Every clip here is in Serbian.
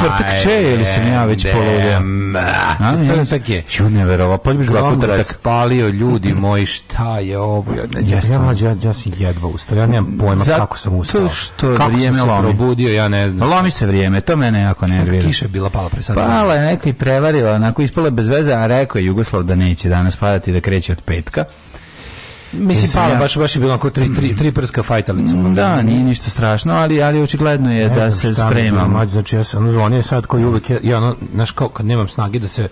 četvrtak če, ili sam ja već položio? Četvrtak je. Ču pa poljubiš dva puta da spalio, ljudi moji, šta je ovo? Ja, ja, ja, ja sam jedva ustao, ja nemam pojma Zato kako sam ustao. što kako vrijeme sam se lomi. probudio, ja ne znam. Lomi se vrijeme, to mene jako ne vrijeme. Kiša je bila pala pre sada. Pala je neka i prevarila, onako ispala bez veze, a rekao je Jugoslav da neće danas padati, da kreće od petka. Mislim, palo, ja... baš, baš je bilo onako tri, tri, tri prska fajtalicom. Mm, da, nije ništa strašno, ali, ali očigledno je ne, da se spremam. Znači, ja sam zvonio sad koji uvek, ja, ja, znaš, kao kad nemam snage da se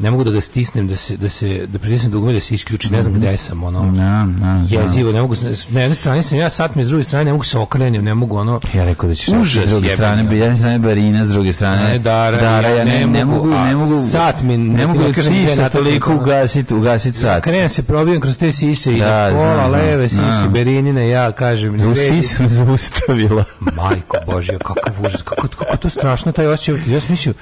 ne mogu da ga stisnem da se da se da pritisnem dugme da se isključi ne znam mhm. gde sam ono na, da, na, da, da. jezivo ne mogu na jednoj strani sam ja sat mi s druge strane ne mogu se okrenem ne mogu ono ja rekao da ćeš užas, s druge strane bi ja strane barina s druge strane ne, dara, dara ja ne, ne, ne mogu ne mogu sat mi ne, ne mogu sisa toliko ugasiti ugasiti sat krenem se probijem kroz te sise i da, pola leve sise berinine ja kažem sisa me zaustavila majko božja kakav užas kako, kako to strašno taj osjećaj ja sam mislio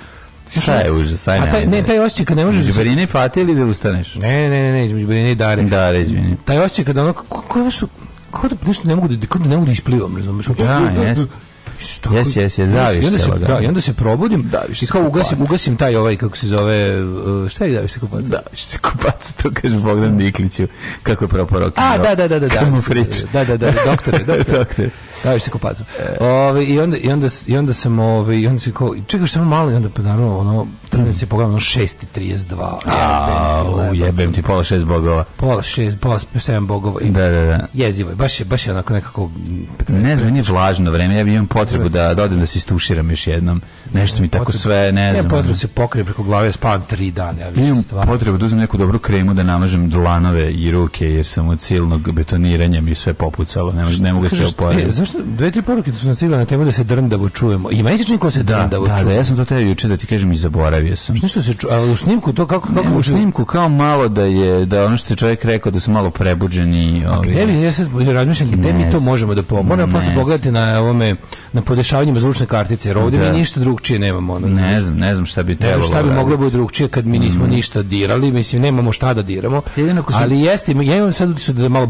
Šta je užas? Aj, ne, taj, ne, taj osjećaj kad ne možeš... Između Berine i Fate ili da ustaneš? Ne, ne, ne, ne između Berine i Dare. Dare, izvini. Taj osjećaj kada ono, kako je nešto, kako da nešto ne mogu da, kako da ne mogu da isplivam, razumiješ? Ja, da, jes. Jes, jes, jes, daviš I onda se, da, i onda se probudim daviš i kao ugasim, ugasim taj ovaj, kako se zove, uh, šta je daviš se kupaca? Daviš se kupaca, to kaže Bogdan Nikliću, kako je propao porok. A, da, da, da, da, da, da, da, doktore, doktore. Daviš se kupaca. Ove, i, onda, i, onda, I onda sam, ovaj i onda se kao, čekaš samo malo, i onda, pa naravno, ono, trenem se pogledam, ono, 6.32. A, jebem ti, pola šest bogova. Pola šest, pola sedam bogova. Da, da, da. Jezivo je, baš je, baš je onako nekako... Ne znam, nije vlažno vreme, ja bih imam potrebu da dođem da se istuširam još jednom. Nešto mi tako sve, ne znam. Ne potrebu da se pokrije preko glave, spavam tri dana. Ja više stvarno. potrebu da uzmem neku dobru kremu da namažem dlanove i ruke jer sam od silnog betoniranja mi sve popucalo. Ne, ne mogu da se oporaviti. E, zašto dve tri poruke su nastigle na temu da se drndavo čujemo? I meni ko se da, drndavo da, čuje. Da, ja sam to te juče da ti kažem i zaboravio sam. Nešto se ču, a u snimku to kako kako ne, u snimku kao malo da je da ono što je čovjek rekao da su malo prebuđeni, ovi. Gde bi ja sad razmišljam gde mi to možemo da pomognemo? Moramo posle pogledati na ovome na podešavanjima zvučne kartice, jer ovdje da. mi ništa drugčije nemamo. Ono, ne znam, ne znam šta bi trebalo. šta bi da moglo da biti drugčije kad mi nismo mm. ništa dirali, mislim, nemamo šta da diramo. Jedino, Ali jeste, ja imam sad utisak da je malo...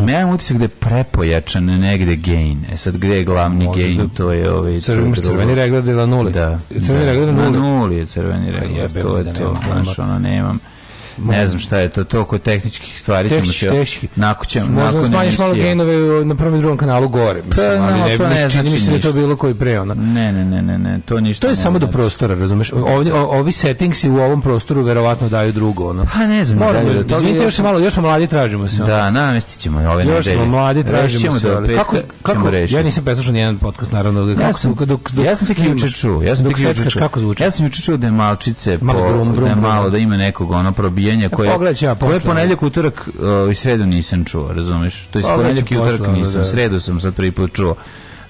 Ja pa imam utisak da je prepojačan negde gain. E sad, gde je glavni Može gain? Da... To je ovaj... Crveni, crveni regler je na nuli. Da. Crveni da. regler na nuli. Na nuli je crveni pa regler. To je to. Znaš, ono, nemam ne znam šta je to, to oko tehničkih stvari Tehnič, ćemo teški. Nakon ćemo, Možda nakon smanjiš malo gainove na prvom i drugom kanalu gore, pa mislim, pa, ali no, ne, to ne, znači mislim da to bilo koji pre, ona. Ne, ne, ne, ne, ne, to ništa. To je samo do znači. prostora, razumeš? Ovi, ovi settings u ovom prostoru verovatno daju drugo, ono. Pa ne znam, Moramo, da, da, izvinite, još smo malo, još smo mladi, tražimo se. Ono. Da, namestit ćemo ove nedelje. Još smo mladi, tražimo se. Da kako, kako, ja nisam preslušao nijedan podcast, naravno. Ja sam, dok, ja sam tek juče čuo. Ja sam tek juče čuo. Kako zvuči? Ja sam juče čuo da je malčice, malo, da, malo, da ima nekog ono probija rođenja koje ja koje ponedeljak utorak i sredu nisam čuo, razumeš? To je ponedeljak i utorak nisam, da. sredu sam sad prvi put čuo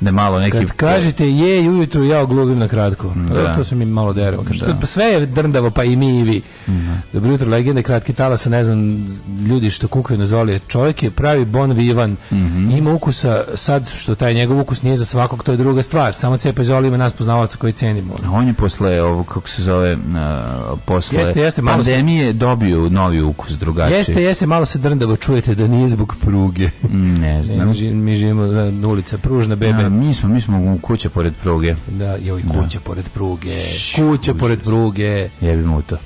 da malo neki... Kad kažete je ujutru, ja oglugim na kratko. Pa da. To su mi malo dereva. Da. Pa sve je drndavo, pa i mi i vi. Mm Dobro jutro, legende, kratki talasa, ne znam, ljudi što kukaju na zoli. Čovjek je pravi bon vivan, mm ima ukusa, sad što taj njegov ukus nije za svakog, to je druga stvar. Samo cepa zoli ima nas poznavaca koji cenimo. On je posle, ovo, kako se zove, uh, posle jeste, jeste, malo pandemije se... dobio novi ukus drugačiji. Jeste, jeste, malo se drndavo čujete da nije zbog pruge. ne znam. mi, živimo na da, ulica pružna, bebe, Da, mi smo, mi smo u kuće pored pruge. Da, joj, da. kuća da. pored pruge. kuće pored pruge. Jebimo to.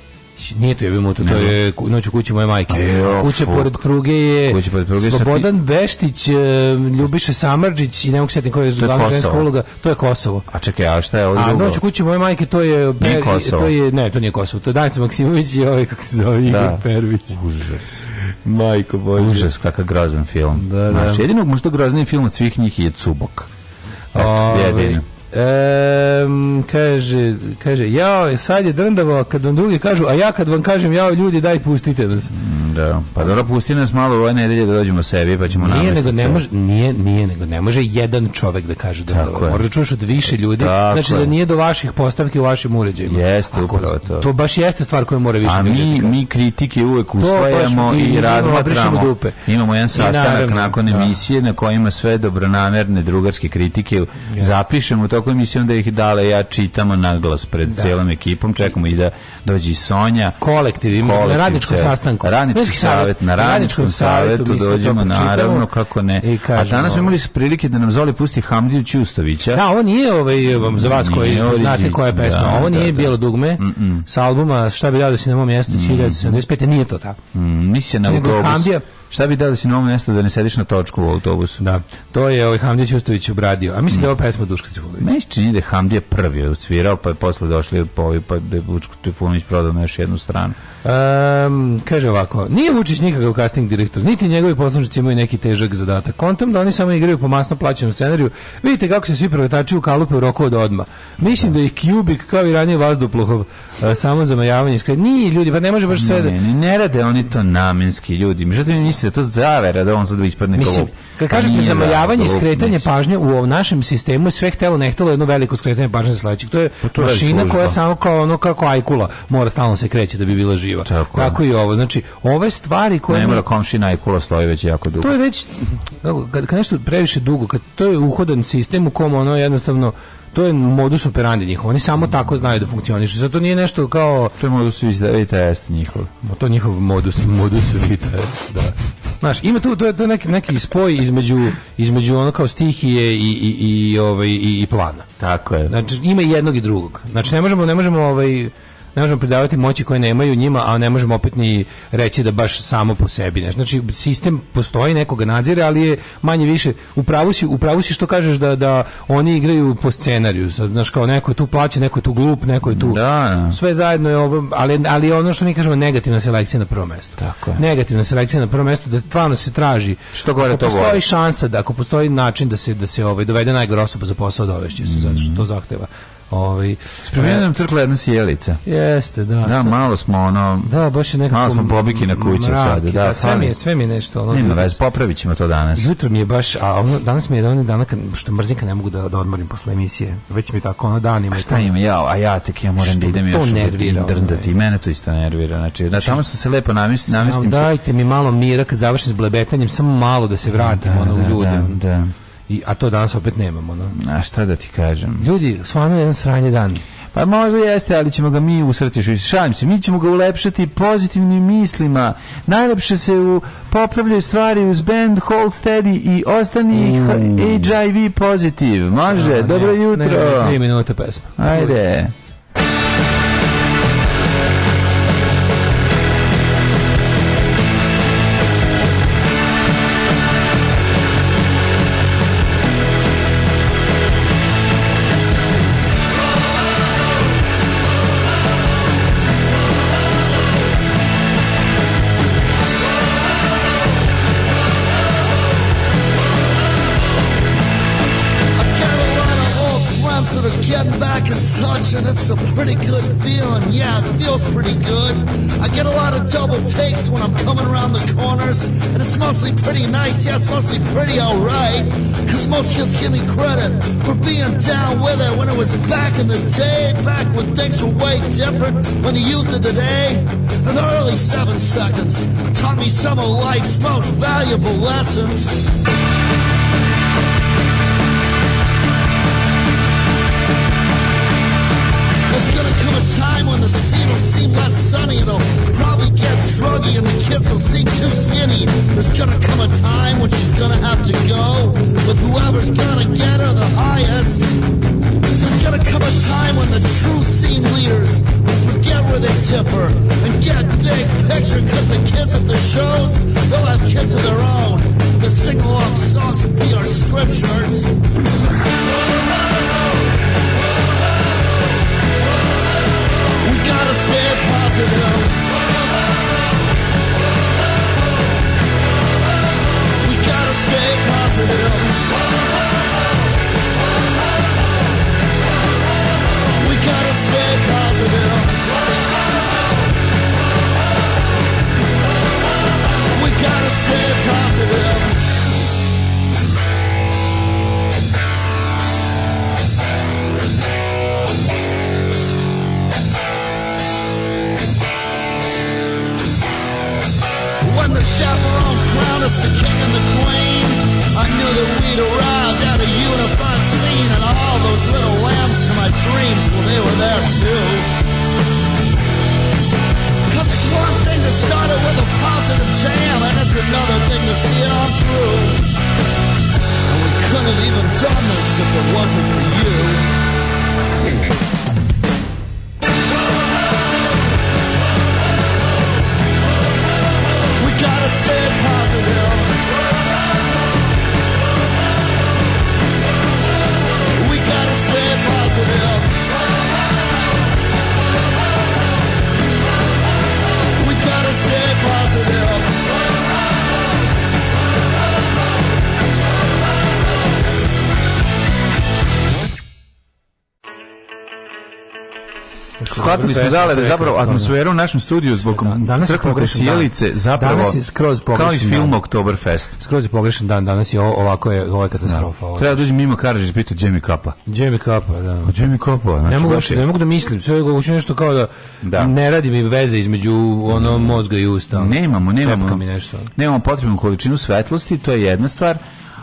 Nije to jebimo to, to je noć u kući moje majke. Jo, kuća pored pruge je kuća pored pruge Slobodan ti... Beštić, e, Ljubiša Samardžić i ne mogu setim koja je glavna ženska uloga, to je Kosovo. A čekaj, a šta je ovo drugo? A noć u kući moje majke, to je... Nije Kosovo. To je, ne, to nije Kosovo, to je Danica Maksimović i ovaj, kako se zove, Igor da. Pervić. Užas. Majko Bože. Užas, kakav grazan film. Da, da. Znaš, jedino možda grozni film od svih njih je Cubok. Eto, jedino. Ehm, kaže, kaže, jao, sad je drndavo kad vam drugi kažu, a ja kad vam kažem, jao, ljudi, daj pustite nas. Mm, da, pa dobro, pusti nas malo ove nedelje da dođemo sebi, pa ćemo nije nego ne može, nije, nije, nego ne može jedan čovek da kaže drndavo. Može da čuješ od više ljudi, Tako znači da je. da nije do vaših postavki u vašim uređajima. Jeste, Ako, upravo to. To baš jeste stvar koju mora više a ljudi. A mi, da mi kritike uvek usvajamo i, i razmatramo. Dupe. Imamo jedan sastanak naravno, nakon da. emisije da. na kojima sve dobronamerne drugarske kritike ja. zapišemo to takvu emisiju, onda ih dale ja čitamo naglas pred da. cijelom ekipom, čekamo i da dođe Sonja. Kolektiv, imamo kolektiv, na radničkom sastanku. Radnički savet na radničkom savjetu dođemo, naravno, kako ne. A danas smo imali prilike da nam Zoli pusti Hamdiju Ćustovića. Da, on nije ovaj, vam, za vas koji znate koja je pesma, da, ovo nije da, da. dugme sa albuma Šta bi dao da si na mom mjestu, mm -mm. 1975. Nije to tako. Mm, nisi na autobus. Šta bi dao da si na ovom mjestu da ne sediš na točku u autobusu? Da, to je ovaj Hamdija Ćustović ubradio. A mislim mm. da je ova mm. pesma Duška Trifunović. Meni čini da je Hamdija prvi odsvirao, pa je posle došli, pa, pa da je Bučko Trifunović prodao na još jednu stranu. Um, kaže ovako, nije Vučić nikakav casting direktor, niti njegovi poslušnici imaju neki težak zadatak. Kontam da oni samo igraju po masno plaćenom scenariju. Vidite kako se svi prevetači u kalupe u roku od odma. Mislim da ih Kubik kao i ranije vazduplohov uh, e, samo zamajavanje. Skre... Nije ljudi, pa ne može baš sve da... Ne, ne, ne rade oni to namenski ljudi. Mi Međutim, mislite da to zavera da on sad ispadne Mislim, Kad pa kažeš prezamajavanje i skretanje pažnje u ovom našem sistemu je sve htelo nehtelo htelo jedno veliko skretanje pažnje za sledećeg. To je pa to mašina je koja samo kao ono kako ajkula mora stalno se kreće da bi bila živa. Tako, Tako i ovo. Znači, ove stvari koje ne mora da komšina ajkula stoji već jako dugo. To je već kad, kad nešto previše dugo, kad to je uhodan sistem u kom ono jednostavno to je modus operandi njihov. Oni samo tako znaju da funkcionišu. Zato nije nešto kao... To je modus vita jest njihov. To je njihov modus, modus vita da. Znaš, ima tu to, to neki neki spoj između između ono kao stihije i i i ovaj i, i plana. Tako je. Znači ima jednog i drugog. Znači ne možemo ne možemo ovaj ne možemo pridavati moći koje nemaju njima, a ne možemo opet ni reći da baš samo po sebi. Ne. Znači, sistem postoji, nekoga nadzire, ali je manje više, upravo si, upravo si što kažeš da, da oni igraju po scenariju. Znaš, kao neko je tu plaće, neko je tu glup, neko je tu... Da. da. Sve zajedno je ovo, ali, ali ono što mi kažemo, negativna selekcija na prvo mesto. Tako je. Negativna selekcija na prvo mesto, da stvarno se traži. Što gore ako to postoji šansa, da ako postoji način da se, da se ovaj, dovede najgora osoba za posao, dovešće se, mm. zato što to zahteva Ovaj spremio e, nam crkla jedna sjelica. Jeste, da. Da, malo smo ono Da, baš je nekako malo smo pobiki na kući sad, da. da sve mi je, sve mi je nešto ono. Nema vez, popravićemo to danas. Jutro mi je baš, a ono, danas mi je jedan dan kad što mrzinka ne mogu da da odmorim posle emisije. Već mi tako ono danima. A pa šta ima ja, a ja tek ja moram da idem još nervira, drndati. Mene to isto nervira. Znači, da tamo sam se lepo namestim, namestim. Dajte mi malo mira kad završim s blebetanjem, samo malo da se vratim da, ono u da, ljude. Da, da. I, a to danas opet nemamo. No? A šta da ti kažem? Ljudi, stvarno jedan sranje dan. Pa možda jeste, ali ćemo ga mi usrtišiti. Šalim se, mi ćemo ga ulepšati pozitivnim mislima. Najlepše se u popravljaju stvari uz band Hold Steady i ostani mm. HIV pozitiv. Može, A, dobro ne, jutro. Ne, ne, ne, ne, ne, ne, ne, ne, touch and it's a pretty good feeling. Yeah, it feels pretty good. I get a lot of double takes when I'm coming around the corners and it's mostly pretty nice. Yeah, it's mostly pretty alright. Cause most kids give me credit for being down with it when it was back in the day, back when things were way different. When the youth of today, in the early seven seconds, taught me some of life's most valuable lessons. seem less sunny. It'll probably get druggy and the kids will seem too skinny. There's gonna come a time when she's gonna have to go with whoever's gonna get her the highest. There's gonna come a time when the true scene leaders will forget where they differ and get big picture cause the kids at the shows, they'll have kids of their own. The sing-along songs will be our scriptures. stay positive. We gotta stay positive. We gotta stay positive. We gotta stay positive. when the chaperone crowned us the king and the queen. I knew that we'd arrived at a unified scene, and all those little lambs from my dreams, well, they were there too. Cause it's one thing to start it with a positive jam, and it's another thing to see it all through. And we couldn't have even done this if it wasn't for you. said positive. shvatili smo dale da zapravo atmosferu u našem studiju zbog da, danas je sjelice zapravo danas je skroz pogrešan kao i film Oktoberfest. Skroz je pogrešan dan, danas je ovako je ovo je katastrofa. Da. Treba da dođi mimo Karadžić i da pita Jimmy Kapa. Jimmy Kapa, da. A pa Jimmy Kapa, znači, ne mogu da, ne mogu da mislim, sve hoću nešto kao da, da, ne radi mi veze između ono mozga i usta. Nemamo, nemamo. Nemamo potrebnu količinu svetlosti, to je jedna stvar.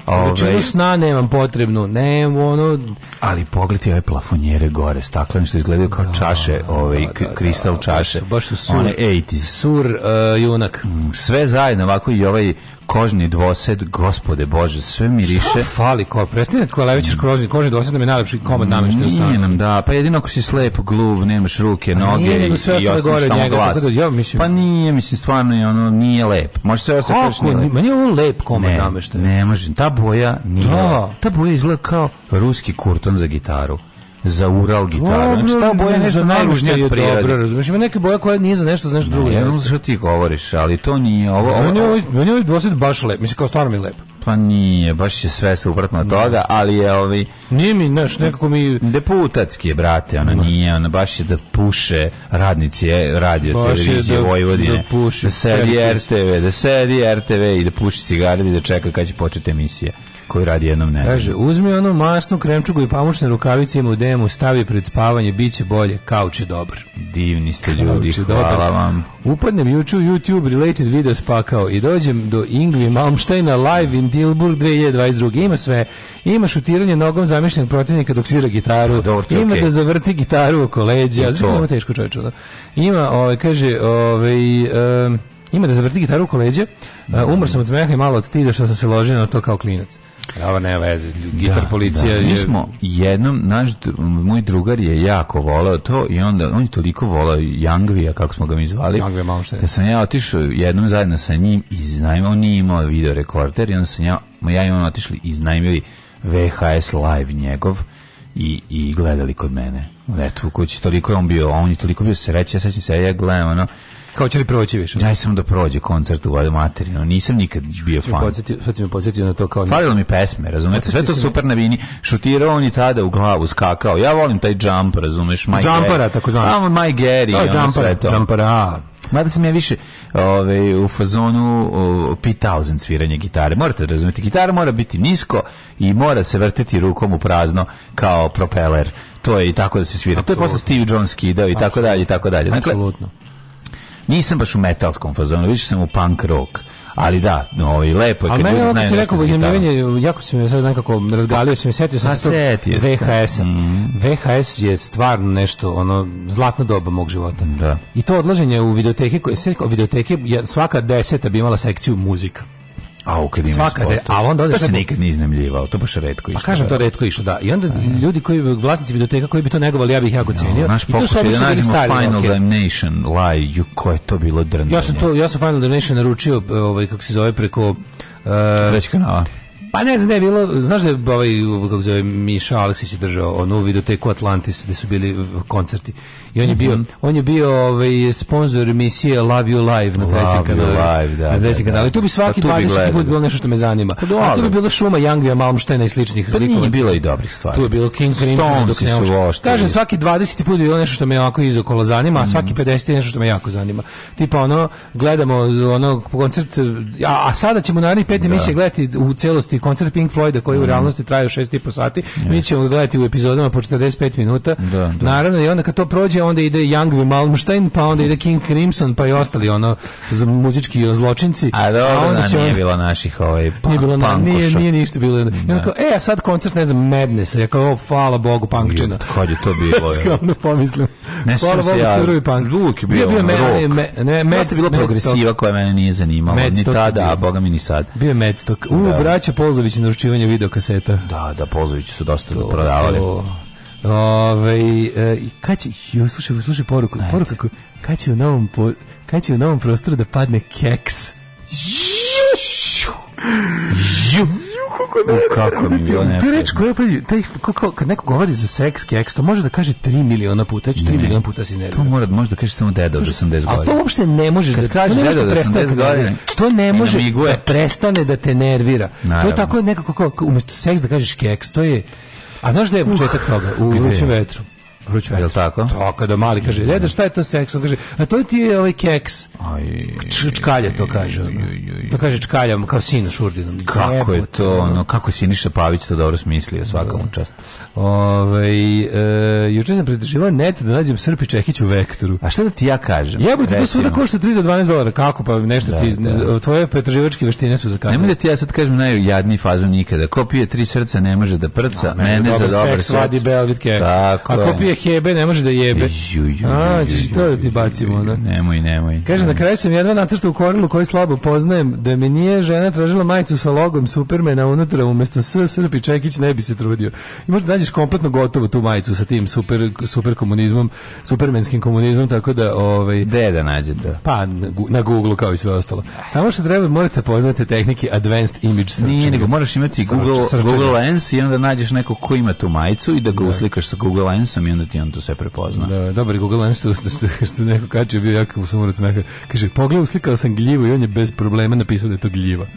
Količinu sna nemam potrebnu, ne, ono... Ali pogledaj ove plafonjere gore, staklene što izgledaju kao da, čaše, ovaj, da, da, da kristal da, čaše. Baš su, baš su sur, One 80's. sur uh, junak. Mm, sve zajedno, ovako i ovaj kožni dvosed, gospode bože, sve miriše. Šta fali, ko prestane da Kolevićeš mm. kožni, kožni dvosed nam da je najlepši komad nameštaja u stanu. nam, da, pa jedino ako si slep, gluv, nemaš ruke, pa noge nije, i, sve i samo njega, glas. Da, ja, mislim, pa nije, mislim, stvarno je ono, nije lep. Može sve ostati kažeš nije lep. Meni je ovo lep komad nameštaja. Ne, ne može, ta boja nije. Da. Ta boja izgleda kao ruski kurton za gitaru za Ural gitaru. Dobro, znači, ta boja nešto najružnija je prirode. Dobro, razumiješ, ima neka boja koja nije za nešto, za nešto drugo. Ne znam što ti govoriš, ali to nije ovo. ovo on ovaj- je ovaj, on je ovaj baš lep, mislim kao stvarno mi je lep. Pa nije, baš je sve suprotno od toga, ali je ovi... Ovaj- nije mi, znaš, nekako mi... Deputatski je, brate, ona nije, ona baš je da puše radnici je, radio, baš televizije, da-, da, Vojvodine, da, puši, da sedi RTV, da sedi RTV i da puši cigare i da čeka kad će početi emisija koji radi jednom ne. Kaže, uzmi onu masnu kremčugu i pamučne rukavice ima u demu, stavi pred spavanje, bit će bolje, kauč je dobar. Divni ste ljudi, hvala dobar. vam. Upadnem juče u YouTube related video spakao i dođem do Ingvi Malmsteina live in Dilburg 2022. Ima sve. Ima šutiranje nogom zamišljenog protivnika dok svira gitaru. Pa dobar, ima okay. da zavrti gitaru oko leđa. Znači, teško čovječe. Ima, ovaj, kaže, ovaj, um, ima da zavrti gitaru oko leđa. Uh, mm. umr sam od smeha i malo od stida što sam se ložio na to kao klinac. Dobro, e, ne veze, gitar da, da. policija da. je... Mi smo jednom, naš, moj drugar je jako volao to i onda, on je toliko volao Jangvija, kako smo ga mi zvali, Jangvija da sam ja otišao jednom zajedno sa njim i znajmo, on nije imao video rekorder i onda sam ja, ja imam otišli i znajmili VHS live njegov i, i gledali kod mene. Eto, u kući toliko je on bio, on je toliko bio sreće, ja sećam se, ja gledam, ono, Kao će li proći više? Ja sam da prođe koncert u Vadu Materinu, nisam nikad bio fan. Podsjetio, sad si me podsjetio na to kao... Falilo mi pesme, razumete, sve to super na vini. Šutirao on je tada u glavu, skakao. Ja volim taj jump, razumeš, My Jumpera, tako znam. Amo My Gary, no, da, ono sve to. Jumpara, a. Mada sam ja više ove, u fazonu P-1000 sviranje gitare. Morate da razumete, gitara mora biti nisko i mora se vrteti rukom u prazno kao propeler. To je i tako da se svira. To je posle Steve Jones kidao i tako dalje i tako dalje. Dakle, Nisam baš u metalskom fazonu, više sam u punk rock. Ali da, no, i ovaj, lepo je kad ljudi A meni je rekao uznemirivanje, jako se mi sad nekako razgalio, se mi setio sam se VHS. Mm. VHS je stvarno nešto ono zlatna doba mog života. Da. I to odlaženje u videoteke, koje sve videoteke svaka deseta bi imala sekciju muzika. Au, kad Svaka de, a onda ode to se nikad nije iznemljivao, to baš retko pa išlo. Pa kažem to da. retko išlo, da. I onda da. ljudi koji vlasnici videoteka koji bi to negovali, ja bih jako cenio. naš I to su obično da bili Final okay. Damnation, laj, ju, ko je to bilo drndanje. Ja sam to, ja sam Final Damnation naručio, ovaj, kako se zove, preko... Uh, eh, Treći kanala Pa ne znam da bilo, znaš da je ovaj, kako zove, Miša Aleksić je držao onu videoteku Atlantis gde su bili koncerti. I on je bio, mm -hmm. on je bio ovaj, sponsor emisije Love You Live na trećem kanalu. Live, da, na da, trećem da. kanalu. I tu bi pa svaki 20 gledali, put bilo nešto što me zanima. Pa, A tu bi bilo šuma Youngvija, Malmštena i sličnih pa likovaca. bilo i dobrih stvari. Tu je bilo King Crimson dok ne Kaže, svaki 20 put je bilo nešto što me jako izokolo zanima, a mhm. svaki 50 nešto što me jako zanima. Tipa ono, gledamo ono koncert, a, a sada ćemo narednih pet da. emisije gledati u celosti koncert Pink Floyda koji u mhm. realnosti i po sati. Yes. Mi ćemo ga gledati u epizodama po 45 minuta. Da, da. Naravno i onda kad to prođe onda ide Young Malmsteen, pa onda ide King Crimson, pa i ostali ono muzički zločinci. A dobro, onda da, će nije bilo naših ovaj pa, nije bilo na, nije, nije ništa bilo. Da. I onda kao, e, a sad koncert ne znam Madness, ja kao, hvala Bogu punkčina. Kad je to bilo? Skromno pomislim. Ne hvala Bogu ja, se drugi punk. Duk je bio, bio me, me, ne, med, bilo progresiva koja mene nije zanimala. Ni tada, a boga mi ni sad. Bio je Medstok. U, da. braća, Polzović na naručivanje videokaseta. Da, da, Polzović su dosta to, prodavali. To. Ove, e, kad će, jo, slušaj, slušaj poruku, Ajde. poruku, kako, kad će, u novom po, kad će u novom prostoru da padne keks? Juh! Juh! koliko Kako mi bilo ne. Ti reč koja pađi, taj, kako, kad neko govori za seks keks, to može da kaže 3 miliona puta, ja 3 miliona puta si nervira. To mora, može da kaže samo deda od 80 godina. A to uopšte ne možeš kad da kaže deda od 80 da da godina. To ne e, može da prestane da te nervira. To je tako nekako, umesto seks da kažeš keks, to je... A znaš da je početak toga? U vrućem vetru. Vruć Jel tako? Tako da mali kaže, "Deda, šta je to seks?" On kaže, "A to ti je ovaj keks." Aj. Čkalja to kaže. Ono. To kaže čkalja, kao sin Šurdinom. Kako je to, ono, kako si Niša Pavić to dobro smislio, svakom da. čast. Ovaj e, juče sam pretraživao net da nađem Srpi Čekić u vektoru. A šta da ti ja kažem? Jebote, to da košta 3 do 12 dolara. Kako pa nešto da, ti da. tvoje pretraživačke veštine su zakazane. Nemoj da ti ja sad kažem najjadniji fazon nikada. Ko pije tri srca ne može da prca, mene, za dobar seks vadi Beograd Tako. A hebe, ne može da jebe. A, ćeš to da ti bacimo, da? Nemoj, nemoj. Kaže, na kraju sam jedva nacrtao u korilu koji slabo poznajem, da mi nije žena tražila majicu sa logom Supermana unutra, umjesto S, Srpi Čekić ne bi se trudio. I možda nađeš kompletno gotovo tu majicu sa tim super, super komunizmom, supermenskim komunizmom, tako da... Ovaj, Gde da nađete? Pa, na, na Google kao i sve ostalo. Samo što treba, morate poznati tehnike Advanced Image Search. Nije, nego moraš imati Google, Google Lens i onda nađeš nekog ko ima tu majicu i da ga da. uslikaš sa Google Lensom i minuti on to sve prepozna. Da, da dobar Google Lens što, što, što neko kače bio jako sam smeka. Kaže, pogledaj, slikao sam gljivu i on je bez problema napisao da je to gljiva.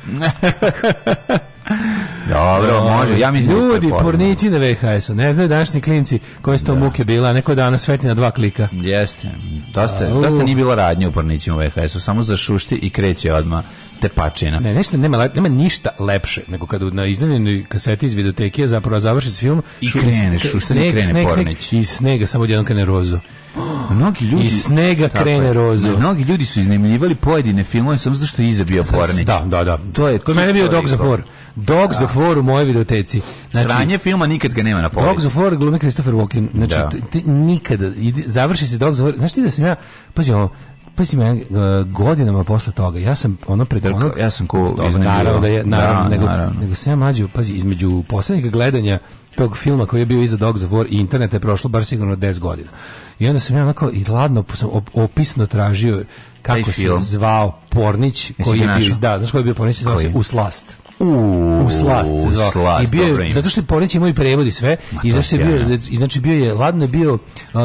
Dobro, no, može. Ja mislim da ljudi pornici na VHS-u, ne znaju današnji klinci koje su to da. muke bila, neko danas sveti na dva klika. Jeste. Dosta, dosta nije bilo radnje u pornicima VHS-u, samo zašušti i kreće odma tepačina. Ne, nešto nema, lep, nema ništa lepše nego kada na iznajmljenoj kaseti iz videoteke zapravo završi s film i šu, kreneš, u sneg, krene sneg, sneg, i snega samo odjedan krene rozo. Mnogi ljudi iz snega krene rozo. Mnogi ljudi su iznajmljivali pojedine filmove samo zato što je iza bio Pornić. Da, da, da. To je kod mene bio Dog za for. Dog za for u mojoj videoteci. Znači, Sranje filma nikad ga nema na polici. Dog za for glumi Christopher Walken. Znači, da. nikada završi se Dog za for. Znaš ti da sam ja, pazi ovo, pa si me, e, godinama posle toga, ja sam ono pred onog... Ja sam ko između... da je, da, naravno, da, nego, naravno. nego se ja mađu, pazi, između poslednjeg gledanja tog filma koji je bio iza Dogs of War i interneta je prošlo bar sigurno 10 godina. I onda sam ja onako i ladno sam opisno tražio kako se zvao Pornić koji je bio, da, znaš koji je bio Pornić, zvao se U slast u slast se zvao. Slast, I bio je, zato što je Pornić imao i prevod i sve, Ma, i zašto je bio, i znači bio je, ladno je bio uh,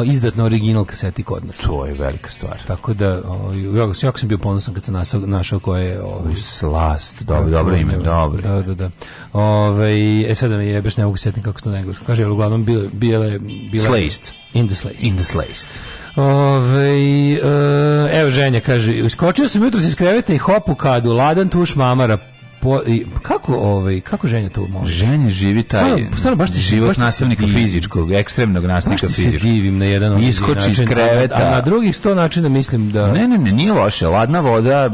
izdat na original kaseti kod nas. To je velika stvar. Tako da, uh, ovaj, jako, jako sam bio ponosan kad sam našao, našao ko je... Uh, u slast, dobro, dobro ime, dobro. Da, da, da, da. Ove, ovaj, e sad da me jebeš, ne mogu sjetiti kako se to na engleskom. Kaže, ali uglavnom bila, bila, bila... Slaced. In the slaced. In the slaced. Ove, e, evo ženja kaže, uskočio sam jutro iz kreveta i hopu kadu, ladan tuš mamara, po, i, kako ovaj kako ženje to može? Ženje živi taj stvarno, stvarno baš ti život baš nastavnika divim. fizičkog, ekstremnog nastavnika baš ti fizičkog. Se divim na jedan od iskoči iz kreveta. A na drugih sto načina mislim da Ne, ne, ne, nije loše. Ladna voda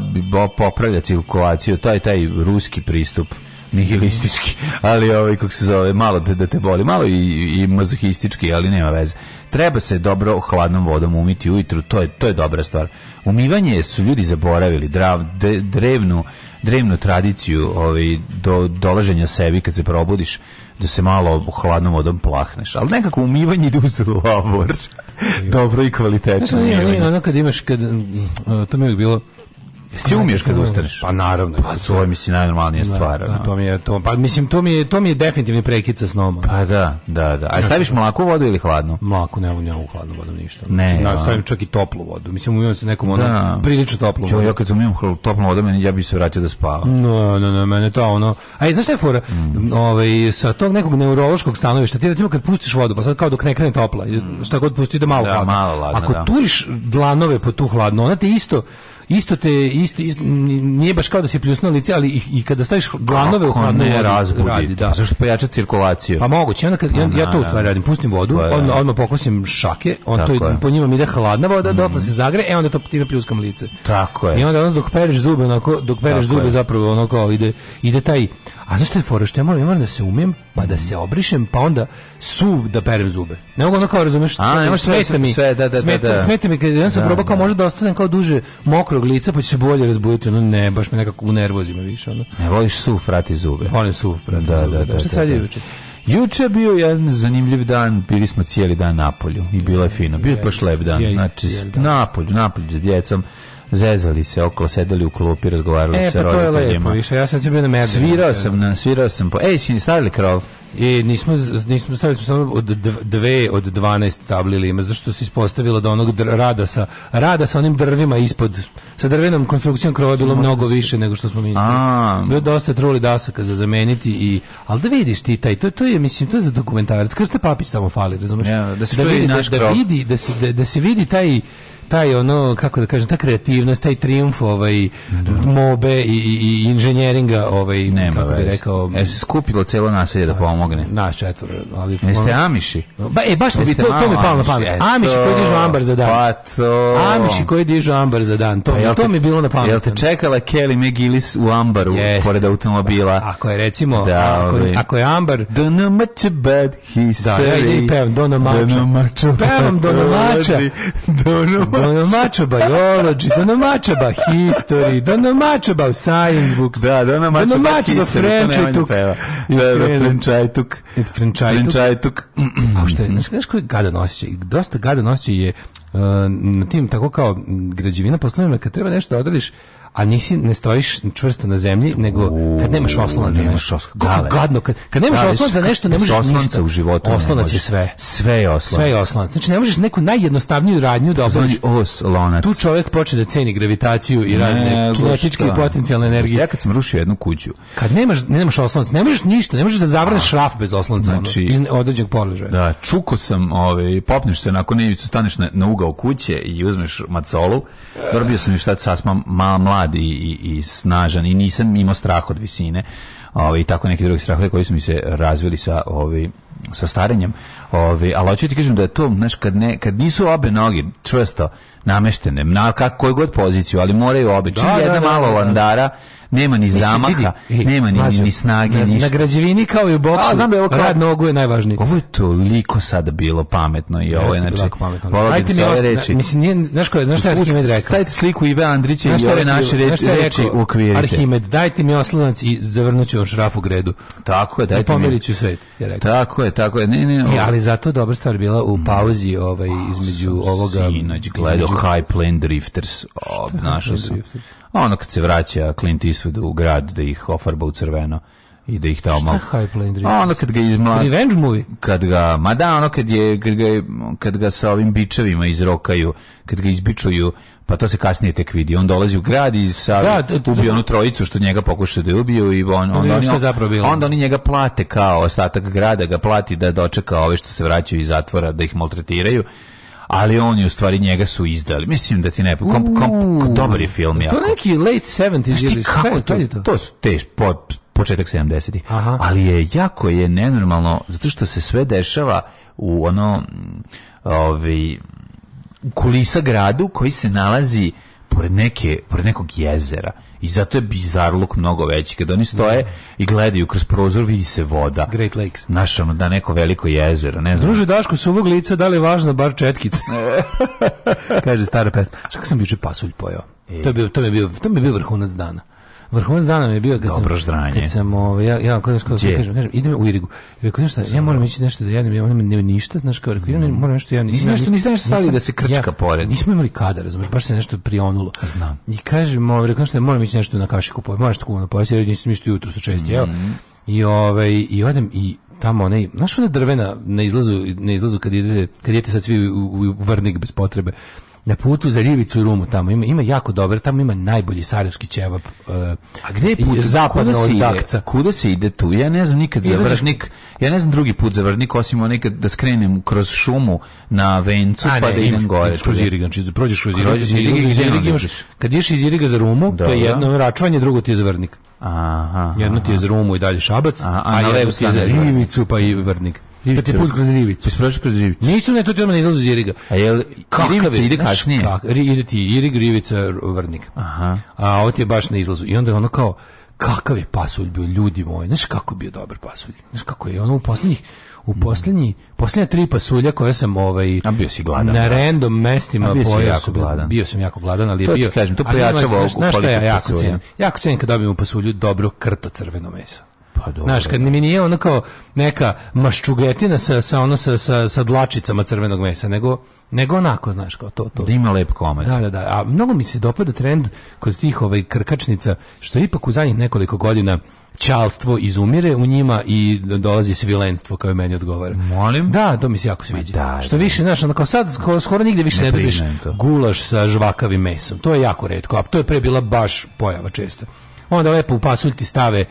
popravlja cirkulaciju, taj taj ruski pristup nihilistički, ali ovaj kako se zove, malo da, da te boli, malo i, i mazohistički, ali nema veze. Treba se dobro hladnom vodom umiti ujutru, to je to je dobra stvar. Umivanje su ljudi zaboravili, drav, de, drevnu drevnu tradiciju ovaj, do, dolaženja sebi kad se probudiš, da se malo hladnom vodom plahneš. Ali nekako umivanje ide uz lavor. Dobro i kvalitetno. ne, ne, ono kad imaš, kad, mm, to mi je bilo, Jesi ti umiješ kad ustaneš? Pa naravno. Pa to je mislim najnormalnija da, stvar. Da, to mi je to. Pa mislim to mi je to mi je definitivni prekid sa snom. Pa da, da, da. A staviš mlaku vodu ili hladnu? Mlaku ne, ne, u hladnu vodu ništa. Ne, znači, stavim čak i toplu vodu. Mislim umijem se nekom ona da. prilično toplu. Jo, ja kad umijem toplu vodu, meni ja bih se vratio da spavam. No, no, no, mene to ono. Aj, znaš šta je fora? Mm. Ovaj sa tog nekog neurologskog stanovišta, ti recimo kad pustiš vodu, pa sad kao dok ne krene topla, šta god pusti da malo da, hladno. Malo hladno, Ako da. turiš dlanove po tu hladno, ona ti isto isto te isto, isto nije baš kao da se pljusno lice, ali i, i kada staviš glanove u hladnu vodu razbudi, radi, da. Pa zašto da pojača cirkulaciju? Pa moguće, onda kad, ja, ja to u stvari radim, pustim vodu, pa, odmah, pokosim šake, on to je. po njima mi ide hladna voda, mm. dotle se zagre, e onda to time pljuskam lice. Tako je. I onda, onda dok pereš zube, onako, dok pereš zube je. zapravo ono kao ide ide taj A znaš šta je fora, što ja moram, ja moram da se umem, pa da se obrišem, pa onda suv da perem zube. Ne mogu ono kao, razumeš, A, ne, sve, smeta mi. Sve, da, da, smeta, da, da. smeta mi, kad ja sam da, probao kao da. možda da ostanem kao duže mokrog lica, pa će se bolje razbuditi. ono ne, baš me nekako u nervozima više. Ono. Ne voliš suv prati zube. Volim suv prati da, zube. Da, da, da, šta da, sad je da. juče? Juče bio jedan zanimljiv dan, bili smo cijeli dan na polju i bilo je fino. Bio je baš lep dan. Znači, na polju, na polju s djecom zezali se oko, sedeli u klupi, razgovarali e, sa pa roditeljima. E, pa to je lepo, više, ja sam bio na mediju. Svirao sam, na, svirao sam po... Ej, si ni stavili krov? I nismo, nismo stavili smo samo od dve od 12 tabli ima, zato što se ispostavilo da onog rada sa, rada sa onim drvima ispod, sa drvenom konstrukcijom krova bilo mnogo više nego što smo mislili. A, bilo dosta truli dasaka za zameniti i, ali da vidiš ti taj, to, to je, mislim, to je za dokumentarac, Krste Papić samo fali, razumiješ? Ja, da se da čuje vidi, naš da, krov. da, vidi, da, se, da, da se vidi taj taj ono kako da kažem ta kreativnost taj trijumf ovaj da. mobe i, i, inženjeringa ovaj Nema kako vez. rekao e se skupilo celo naselje da pomogne naš četvor ali jeste amiši ba e baš bi to, to mi palo na pamet eto, amiši koji dižu ambar za dan pa to amiši koji dižu ambar za dan to pa te, to mi bilo na pamet jel te čekala Kelly McGillis u ambaru jeste. pored automobila da. ako je recimo da, ako, ovaj. ako je ambar don't much about history da, ja idem pevam don't much pevam don't much Donomačaba Biology, Donomačaba History, Donomačaba Science Books. Da, Donomačaba Donomačaba Frenčajtuk. Da, da, Frenčajtuk. Frenčajtuk. A što je, znaš koji gadan osjećaj? Dosta gadan osjećaj je uh, na tim, tako kao građevina postavljena, kad treba nešto da odradiš, a nisi ne stojiš čvrsto na zemlji, nego kad nemaš oslonac za nešto. Kako gadno, kad, kad nemaš oslonac za nešto, ne možeš ništa. u životu oslonac je sve. Sve je oslonac. Sve je oslonac. Znači ne možeš neku najjednostavniju radnju da oboriš. oslonac. Tu čovjek počne da ceni gravitaciju i razne kinetičke i potencijalne energije. Ja kad sam rušio jednu kuću. Kad nemaš, nemaš oslonac, ne možeš ništa, ne možeš da zavrneš šraf bez oslonca znači, iz određenog položaja. Da, čuko sam, ovaj, popneš se nakon nevicu, staneš na, na ugao kuće i uzmeš macolu. Dobio sam još tad sasma mala mlad i, i, i snažan i nisam imao strah od visine ovaj i tako neki drugi strahovi koji su mi se razvili sa ovi ovaj, sa starenjem. Ovaj ali hoću ti kažem da je to, znaš, kad ne kad nisu obe noge čvrsto, nameštene, na koju god poziciju, ali moraju obe. Čim da, da, jedna da, malo landara, nema ni zamaha, vidi, nema ni, mađu, ni snage, na, ništa. Na građevini kao i u boksu, A, je kao... rad nogu je najvažniji. Ovo je toliko sada bilo pametno i ovo je, znači, volim se ove reči. Mislim, nije, znaš, ko, znaš šta je Arhimed rekao? Stavite sliku Ive Andrića i ove naše reči, reči ukvirite. Arhimed, dajte mi oslanac i zavrnut ću vam šraf u gredu. Tako je, dajte mi. Pomerit svet, je rekao. Tako je, tako je. Ne, ne, ovo... E, ali zato dobra stvar bila u pauzi ovaj, između ovoga... Sinoć, gledao High Plane Drifters, obnašao sam. ono kad se vraća Clint Eastwood u grad da ih ofarba u crveno i da ih tamo Šta High Plane Drifters? ono kad ga izmla... Revenge movie? Kad ga, ma da, ono kad, je, kad, ga, kad ga sa ovim bičevima izrokaju, kad ga izbičuju, pa to se kasnije tek vidi. On dolazi u grad i sa da, da, da, ubio onu trojicu što njega pokušaju da ubiju i on, on, on, on onda oni njega plate kao ostatak grada ga plati da dočeka ove što se vraćaju iz zatvora da ih maltretiraju ali oni u stvari njega su izdali. Mislim da ti ne, kom, kom, kom dobar je film. Jako. To neki late 70s ili kako to, to? To su te po, početak 70-ih. Ali je jako je nenormalno zato što se sve dešava u ono ovi ovaj, kulisa gradu koji se nalazi pored neke pored nekog jezera I zato je bizarluk mnogo veći. Kad oni stoje mm. i gledaju kroz prozor, vidi se voda. Great Lakes. Znaš, da neko veliko jezero, ne znam. Druže Daško, s ovog lica, da li je važna bar četkica? Kaže stara pesma. Šta sam juče pasulj pojao? E. To, je bio, to, mi je bio, to mi je bio vrhunac dana. Vrhunac dana mi je bio kad Dobro sam kad sam ovaj ja ja kažem kažem kažem idem u Irigu. Rekao šta, ja moram ići nešto da jedem, ja nemam nema ništa, znaš kao rekao, ja moram nešto ja da nisam. Nešto niste nešto stavili da se krčka ja, pored. Nismo imali kada, razumeš, baš se nešto prionulo. Znam. I kažem, ovaj rekao šta, moram ići nešto na kašiku, pa možeš tako na pojesti, jer nisam ništa jutros učesti, mm evo. I ovaj i odem i tamo onaj, znaš ona drvena na izlazu, na izlazu kad idete, kad idete sad svi u, u, u vrnik bez potrebe na putu za Rivicu i Rumu tamo ima ima jako dobro tamo ima najbolji sarajevski ćevap uh, a gde je e, put zapadno od Dakca kuda se ide tu ja ne znam nikad za Vrnik ja ne znam drugi put za Vrnik osim onekad da skrenem kroz šumu na Vencu a, pa ne, da idem gore kroz Irigan znači prođeš kroz Irigan kad ideš iz Iriga za Rumu to je da, da. jedno račvanje drugo ti je za Vrnik Aha, Jedno ti je za rumu i dalje Šabac, a, a, a na levu ti je za Rivicu pa i Vrnik. Rivica. Da pa ti put kroz Rivicu. Pa prošao kroz Rivicu. Nisu ne, to ti odmah na izlazu iz Iriga. A jel Rivica ide kasnije? Kak, ide ti Irig, Rivica, Vrnik. Aha. A ovo ti je baš na izlazu. I onda je ono kao, kakav je pasulj bio, ljudi moji. Znaš kako bio dobar pasulj? Znaš kako je ono u poslednjih, u poslednji posljednja tri pasulja koje sam ovaj, A bio si gladan, na random mestima A bio, pojao, jako gladan. bio sam jako gladan, ali to je bio... To kažem, to pojačava ovu šta ja jako cijenim? Jako cijenim kad dobijem u pasulju dobro krto crveno meso. Pa dobro. Znaš, kad da. mi nije ono kao neka maščugetina sa, sa, ono, sa, sa, sa dlačicama crvenog mesa, nego, nego onako, znaš, kao to. to. Da ima lep komad. Da, da, da. A mnogo mi se dopada trend kod tih ovaj, krkačnica, što ipak u zadnjih nekoliko godina čalstvo izumire u njima i dolazi svilenstvo kao meni odgovara. Molim? Da, to mi se jako sviđa. Da, Što više, znaš, kao sad skoro, skoro nigde više ne, ne dobiš gulaš sa žvakavim mesom. To je jako redko, a to je pre bila baš pojava često. Onda lepo u pasulj ti stave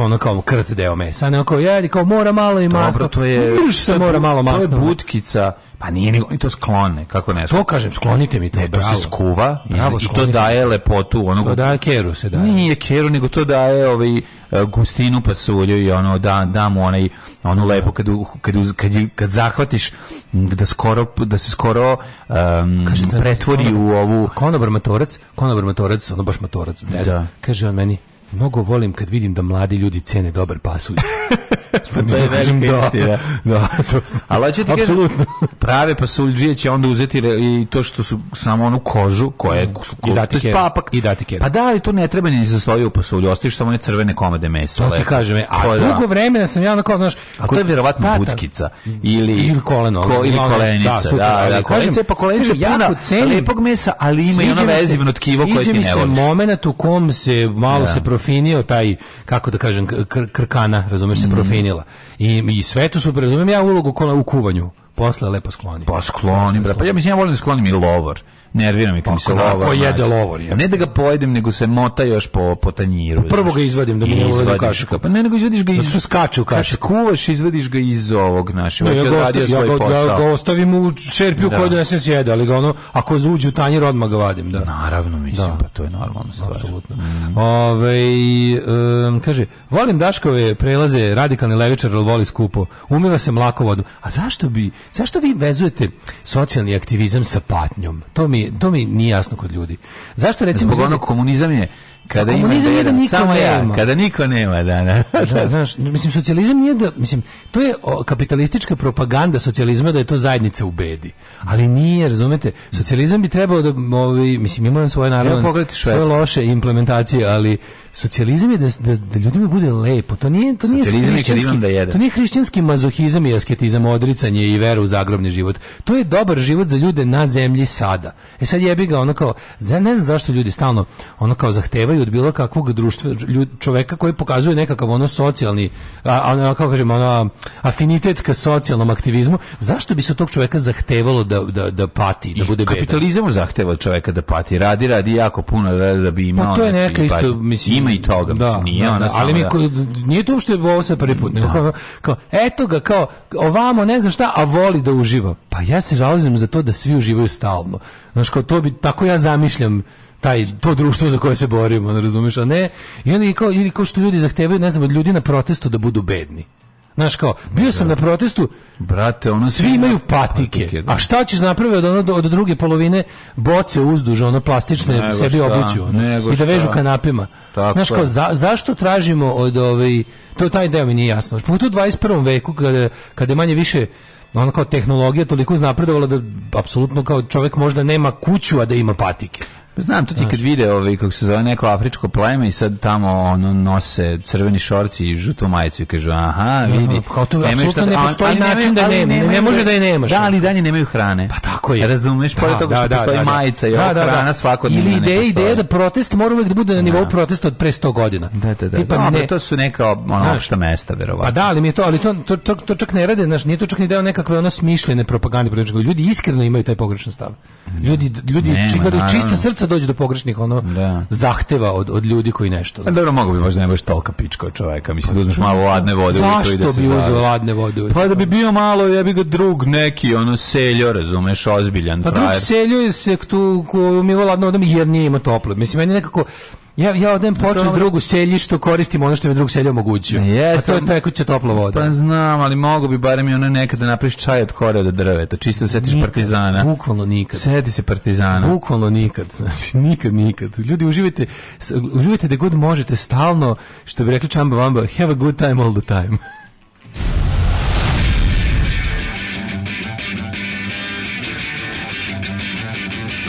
ono kao krt deo mesa, ne kao jedi, kao mora malo i masno. Dobro, to je... Mrš se mora malo masno. To je da butkica, pa nije nego, to sklone, kako ne To kažem, sklonite mi to, ne, bravo. se skuva bravo, i, i to daje lepotu. Onog, to daje keru se daje. Nije keru, nego to daje ovaj, e, gustinu pasulju i ono, da, da mu onaj, ono lepo kad, kad, kad, kad zahvatiš da, skoro, da se skoro um, Kažete, da- pretvori ono, u ovu... Konobar matorac, konobar matorac, ono baš matorac, da. kaže on meni, mnogo volim kad vidim da mladi ljudi cene dobar pasulj. Pa, pa to je da velika da. istina. Da, to, Ali ti Apsolutno. prave pasulđije će onda uzeti i to što su samo onu kožu koja je mm, ko, I dati kjer, papak. I dati kjer. Pa da, ali to ne treba ni se stoji u pasulju. Ostaviš samo one crvene komade mesa. To ti kažem. E, a to, pa da. dugo da. vremena sam ja onako, znaš... A to je vjerovatno tata, butkica. Ili, ili koleno. Ko, ili kolenica. Da, sutra, da, da, da kolenica, pa kolenica je puno lepog mesa, ali ima i ono vezivno tkivo koje ti ne voliš. Sviđa mi se moment u kom se malo se profinio taj, kako da kažem, kr krkana, razumeš, se mhm. profinila. I, i sve to super, razumem ja ulogu kola u kuvanju posle lepo skloni. Pa sklonim, bre. Pa ja mislim ja volim da sklonim i lovor nervira mi kad mi se lovar. pojede lovor. Je. Ne da ga pojedem, nego se mota još po, po tanjiru. Pa prvo ga izvadim da mi ne ulazi u kašiku. Pa ne, nego izvadiš ga iz... Zato skače u kašiku. Kad skuvaš, izvadiš ga iz ovog našeg. No, ja, ga ostavim, ja, ga, ja ga ostavim u šerpiju da. koju donesem sjede, ali ga ono, ako uđe u tanjir, odmah ga vadim. Da. Naravno, mislim, da. pa to je normalna stvar. Apsolutno. Mm. Ove, um, kaže, volim Daškove prelaze, radikalni levičar, ali voli skupo. Umiva se mlako vodom. A zašto bi, zašto vi vezujete socijalni aktivizam sa patnjom? To mi mi, to mi nije jasno kod ljudi. Zašto recimo... Zbog ono komunizam je kada komunizam ima da, da niko samo nema. kada niko nema, da, da. da znaš, mislim, socijalizam nije da, mislim, to je kapitalistička propaganda socijalizma da je to zajednica u bedi. Ali nije, razumete, socijalizam bi trebao da, ovi, ovaj, mislim, ima svoje naravno, ja, svoje loše implementacije, ali socijalizam je da, da, da ljudima bude lepo. To nije to nije hrišćanski, da jedan. to nije hrišćanski mazohizam i asketizam, odricanje i vera u zagrobni život. To je dobar život za ljude na zemlji sada. E sad jebi ga ona kao za ne znam zašto ljudi stalno ona kao zahtevaju od bilo kakvog društva ljud, čoveka koji pokazuje nekakav ono socijalni ona ono, kako kažem ono afinitet ka socijalnom aktivizmu. Zašto bi se od tog čoveka zahtevalo da, da, da pati, da I bude bedan? Kapitalizam zahteva čoveka da pati. Radi, radi jako puno da, da bi imao. Pa to je neka isto mislim ima i toga, da, mislim, nije da, da ona da, ali mi ko, nije to uopšte ovo sad prvi put, nego da. kao, kao, eto ga kao ovamo ne znam šta, a voli da uživa. Pa ja se žalim za to da svi uživaju stalno. Znaš, kao to bi, tako ja zamišljam taj to društvo za koje se borimo, ne razumeš, a ne i oni kao ili kao što ljudi zahtevaju, ne znam, od ljudi na protestu da budu bedni. Znaš kao, bio sam na protestu, brate, ono svi imaju patike. patike da. a šta ćeš napraviti od ono od druge polovine boce uzduž, ono plastične nego sebi šta, obuću, ono, i da vežu kanapima. Tako Znaš kao, za, zašto tražimo od ovaj to taj deo mi nije jasno. Pogotovo u 21. veku kada kada je manje više ono kao tehnologija toliko uznapredovala da apsolutno kao čovjek možda nema kuću a da ima patike. Znam, to ti kad vide ovaj, kako se zove neko afričko pleme i sad tamo ono nose crveni šorci i žutu majicu i kažu aha, vidi. No, pa kao to apsolutno ne da- postoji način da ne, ne, može da je nemaš. Da, ali dalje nemaju hrane. Pa tako je. Razumeš, pored da, toga što da, da postoji da, majica i da, da, hrana svakodnevna Ili ideja, ideja da protest mora uvijek da bude na nivou protesta od pre 100 godina. Da, da, da. Tipa, ne, to su neka ono, opšta mesta, verovatno. Pa da, ali mi je to, ali to, to, to, to čak ne rade, znaš, nije to čak ni deo nekakve ono smišljene propagande, ljudi iskreno imaju taj pogrešan stav. Ljudi, ljudi, čista srca sad dođe do pogrešnih ono da. zahteva od, od ljudi koji nešto. Znači. Dobro, mogu bi možda ne baš tolika pička od čoveka, mislim da uzmeš pa, malo ladne vode Zašto to i da se bi uzeo ladne vode? Pa da bi bio malo, ja bi ga drug neki, ono seljo, razumeš, ozbiljan pa frajer. Pa drug seljo je se tu ko mi ladno vodom jer nije ima toplo. Mislim, meni nekako Ja, ja odem počnem s drugu selji što koristim ono što mi drug selje omogućio. Yes, pa a pa to je tekuća topla voda. Pa znam, ali mogu bi barem i ono nekada napriš čaj od kore od drveta, čisto da setiš nikad, partizana. Bukvalno nikad. Sedi se partizana. Bukvalno nikad. Znači, nikad, nikad. Ljudi, uživajte, uživajte da god možete stalno, što bi rekli Chamba Vamba, have a good time all the time.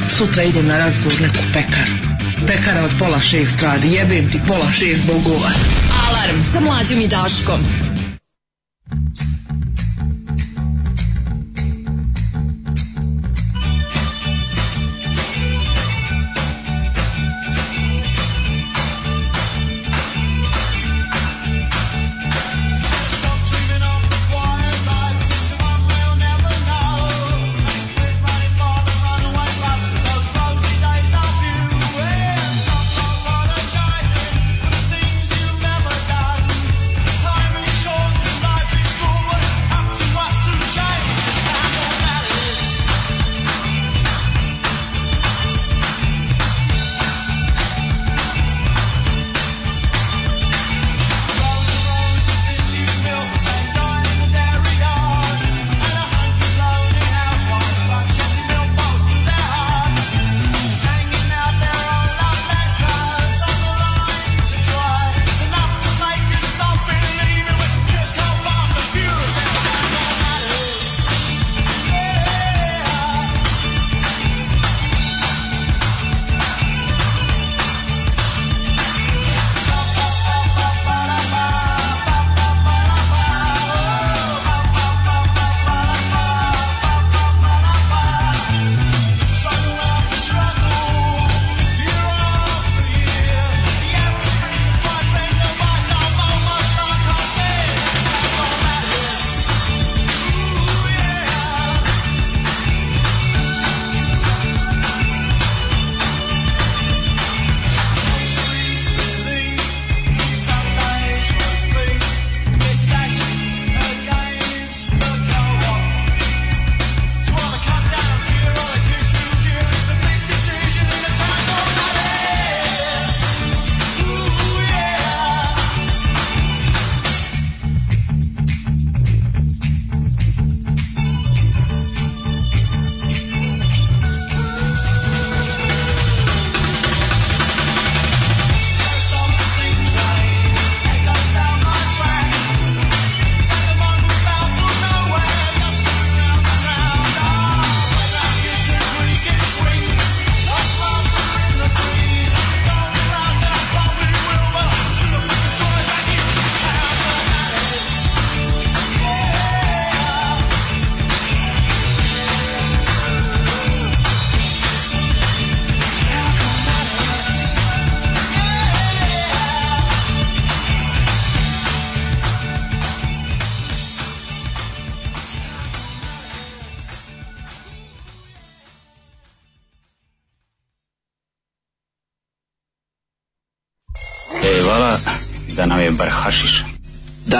Sutra idem na razgovor neku pekaru pekara od pola šest radi, jebem ti pola šest bogova. Alarm sa mlađom i Daškom.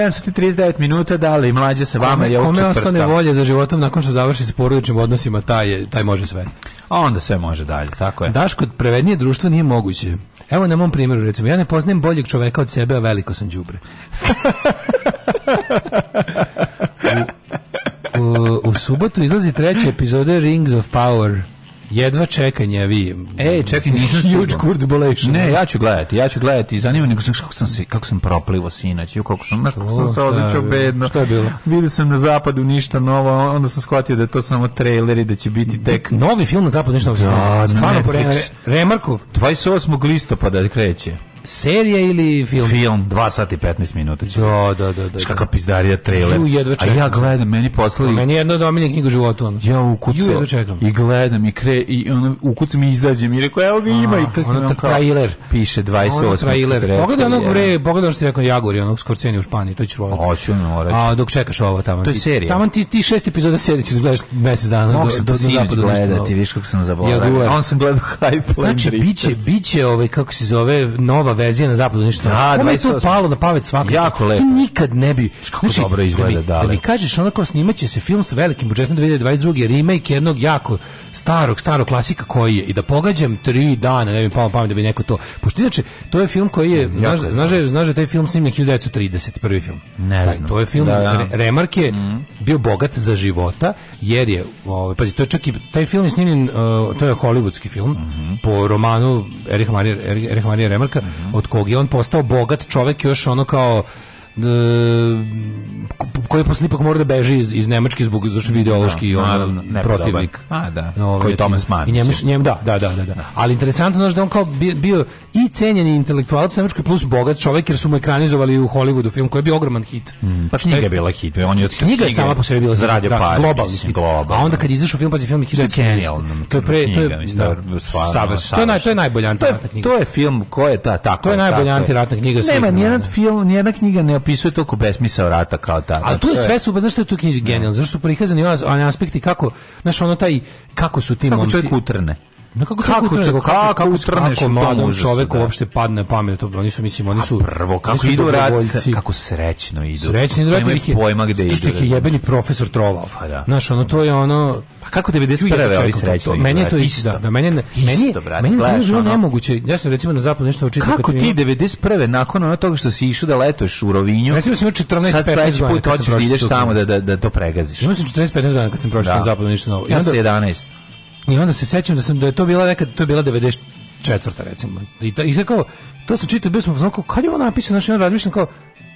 739 minuta, da li mlađe sa vama kome, je u četvrta. Kome ostane volje za životom nakon što završi sa porodičnim odnosima, taj, je, taj može sve. A onda sve može dalje, tako je. Daško, prevednije društvo nije moguće. Evo na mom primjeru, recimo, ja ne poznajem boljeg čovjeka od sebe, a veliko sam đubre. u, u, u subotu izlazi treća epizoda Rings of Power. Jedva čekanje, vi. Ej, čekaj, nisam huge Kurt Bolation. Ne, ja ću gledati, ja ću gledati. Zanima me kako sam se kako sam proplivo sinoć, kako sam, kako sam se da, osećao da, bedno. Šta je bilo? Vidio sam na zapadu ništa novo, onda sam shvatio da je to samo trailer i da će biti tek novi film na zapadu ništa novo. Da, stvarno Remarkov 28. listopada kreće serija ili film? Film, 2 sata i 15 minuta. Da, da, da, da. da. Kakva pizdarija trailer. Ju, jedva čekam. A ja gledam, meni poslali. Pa meni je jedna od knjiga u životu ono. Ja ukucam. Ju, jedva čekam. I gledam i kre i ono ukucam i izađem i rekao evo ga ima i tako. Ono tako trailer. Piše 28. Ono trailer. Pogledaj onog bre, pogledaj što je rekao Jagori, onog Skorceni u Španiji, to ćeš voleti. Hoću, no, A dok čekaš ovo tamo. To je serija. Taman ti ti šest epizoda serije ćeš da gledaš mesec dana Mogu do do zapada gledati, viš kako sam zaboravio. On sam gledao High Plains. Znači biće biće ovaj kako se zove nova vezija na zapadu ništa. Znači, da, Kome je to palo na pamet svakako? Jako lepo. Ti nikad ne bi... Kako znači, dobro da izgleda, da, mi, da, mi kažeš, onako snimat će se film sa velikim budžetom 2022. remake jednog jako starog, starog klasika koji je i da pogađam tri dana, ne bi palo pamet da bi neko to... Pošto inače, to je film koji je... Znaš, znaš, znaš da, da taj film snimljen 1930, prvi film. Ne pa, znam. Taj, to je film, da, da. Remark je mm. bio bogat za života, jer je, ovaj, pazi, to je čak i, taj film je snimljen, uh, to je holivudski film, mm -hmm. po romanu Erich Maria Erich Maria Remarka, mm od kog je on postao bogat čovjek još ono kao koji je posle ipak mora da beži iz, iz Nemačke zbog zašto bi ideološki no, on protivnik. A da. No, koji Thomas Mann. I njemu, njemu da, da, da, da, da. Ali interesantno znaš da on kao bio, bio i cenjeni intelektualac nemački plus bogat čovek jer su mu ekranizovali u Hollywoodu film koji je bio ogroman hit. Mm, pa knjiga je bila hit, on je od knjiga sama po sebi bila zaradio da, pare, globalni mislim, Global, a onda kad izašao film pa je film je hit. To je pre to je to je naj to je najbolja antiratna knjiga. To je film ko je ta tako. To je najbolja antiratna knjiga. Nema nijedan film, nijedna knjiga ne opisuje toliko besmisao rata kao ta. A tu je znači, sve su, znaš što je tu knjiži genijalno, da. zašto su prikazani aspekti kako, znaš ono taj, kako su ti momci... Kako čovjek utrne. No kako kako čego kako kako utrneš kako mladom čoveku da. uopšte padne pamet to oni su mislim oni su A prvo kako idu rad kako srećno idu srećni idu rad ih pojma gde idu što ih je jebeni profesor trovao pa da znaš ono to je ono pa kako te 91 ali srećno meni je to isto da, da meni meni isto, brate, meni je bilo nemoguće ja sam recimo na zapadu nešto učio kako ti 91 nakon onog toga što si išao da letuješ u Rovinju recimo sam 14 sad sledeći put hoćeš da ideš tamo da, da da to pregaziš imao sam 14 15 godina kad sam prošao da. na zapadu ništa novo ja sam 11 I onda se sećam da sam da je to bila neka to je bila 94. recimo. I, ta, i kao, to se čitao, bismo sam znao kad je ona napisana, znači, onda razmišljam kao,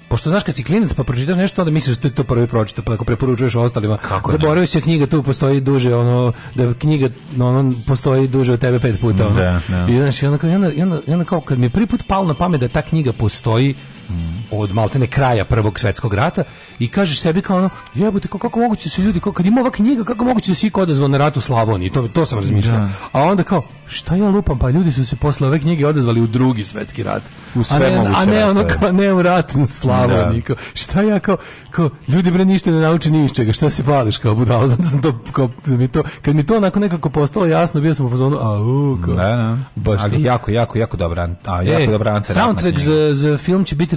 pošto znaš kad si klinac pa pročitaš nešto, onda misliš da to prvi pročitao, pa ako preporučuješ ostalima, Kako zaboravio knjiga tu postoji duže, ono, da knjiga ono, postoji duže od tebe pet puta. Ono. Da, da. I, znaš, onda, onda, onda, onda, kao, kad mi je prvi put palo na pamet da ta knjiga postoji, od maltene kraja prvog svetskog rata i kažeš sebi kao ono, jebote, kako, kako moguće da su ljudi, kako, kad ima ova knjiga, kako moguće da se iko odazvao na rat u Slavoniji, to, to sam razmišljao. Da. A onda kao, šta ja lupam, pa ljudi su se posle ove knjige odazvali u drugi svetski rat. U sve a ne, a ne ono kao, ne u rat u Slavoniji. Da. Kao, šta ja kao, kao, ljudi bre ništa ne nauči ni iz šta se pališ kao budalo, sam to, kao, mi to, kad mi to onako nekako postalo jasno, bio sam u fazonu, a u, kao, da, da. Baš Ali to. jako, jako, jako dobra, a, jako e, dobra Soundtrack za, za film će biti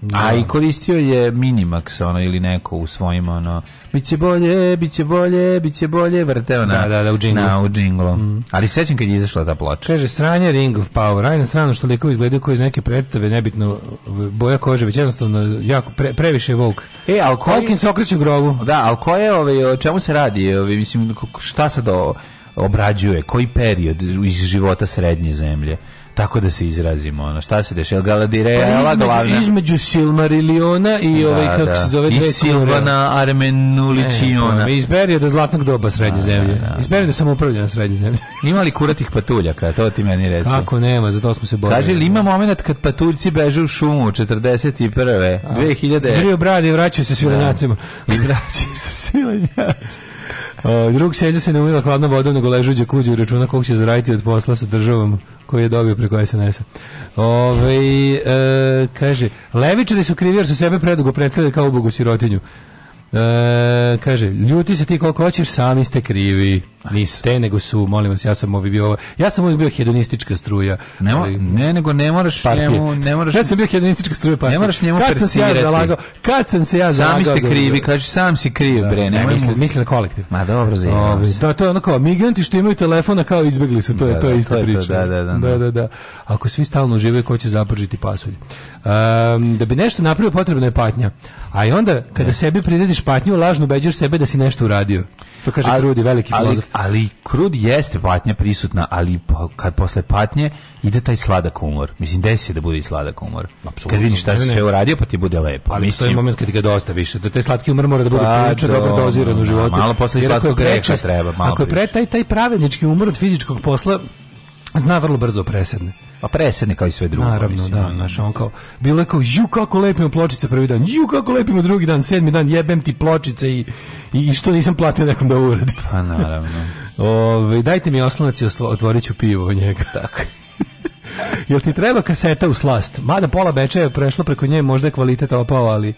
Da. A i koristio je Minimax ono ili neko u svojim ono biće bolje, biće bolje, biće bolje vrteo na da, da, da, u džinglu. Na, u džinglu. Mm. Ali sećam kad je izašla ta ploča. Kaže sranje Ring of Power. Aj na stranu što likovi izgledaju koji iz neke predstave nebitno boja kože, već jednostavno jako pre, previše volk. E, al koji se okreće grobu. Da, al ko je ovaj o čemu se radi? Ovaj mislim šta se do obrađuje, koji period iz života srednje zemlje? tako da se izrazimo, ono, šta se dešava, Galadriela, pa glavna... Između Silmariliona i da, ovaj, kako da. se zove, I Silvana Armenulićiona. E, pa, iz Berioda zlatnog doba srednje A, da, zemlje. Da, da. Iz Berioda sam upravljan srednje zemlje. imali kuratih patuljaka, to ti meni reci. Kako nema, zato smo se borili. Kaže, li da. ima momenat kad patuljci beže u šumu, 41. 2000... Griju brade i da. vraćaju se svilenjacima. Da. I vraćaju se svilenjacima. Uh, drug selja se ne umila hladna voda, nego leži u džakuđu i računa koliko će zaraditi od posla sa državom koji je dobio preko SNS-a. Ove, uh, kaže, levičari su krivi jer su sebe predugo predstavili kao ubogu sirotinju. Uh, kaže, ljuti se ti koliko hoćeš, sami ste krivi. Niste, Ajde. nego su, molim vas, ja sam ovaj bio, ja sam ovaj bio hedonistička struja. Ne, ovaj, ne nego ne moraš partije. njemu, ne moraš. Ja sam bio hedonistička struja partije. Ne moraš njemu kad sam se ja zalagao, kad sam se ja zalagao. Sami ste krivi, kaži sam si kriv, da, bre, ne, mislim, mislim na kolektiv. Ma dobro, zajebao. Ovaj, to, da, to je ono kao migranti što imaju telefona kao izbegli su, to je da, to je ista priča. To, da, da, da, da, da, da. Ako svi stalno žive, ko će zapržiti pasulj? Um, da bi nešto napravio potrebna je patnja. A i onda kada ne. sebi prirediš patnju, lažno beđaš sebe da si nešto uradio. To kaže Grudi, veliki filozof ali krud jeste patnja prisutna, ali po, kad posle patnje ide taj sladak umor. Mislim, desi se da bude i sladak umor. Apsolutno. Kad vidiš šta si sve uradio, pa ti bude lepo. Ali Mislim, to je moment kad ti ga dosta više. Da taj slatki umor mora da bude pa, dobro doziran u da, životu. Malo posle slatkog greha treba. Malo ako je pre taj, taj pravednički umor od fizičkog posla, zna vrlo brzo presedne. Pa presedne kao i sve drugo. Naravno, mislim. da, znaš, on kao, bilo je kao, ju kako lepimo pločice prvi dan, ju kako lepimo drugi dan, sedmi dan, jebem ti pločice i, i, i što nisam platio nekom da uradi. Pa naravno. Ove, ovaj, dajte mi oslonac i otvorit ću pivo u njega. Tako. Jel ti treba kaseta u slast? Mada pola beča je prešlo preko nje, možda je kvalitet opao, ali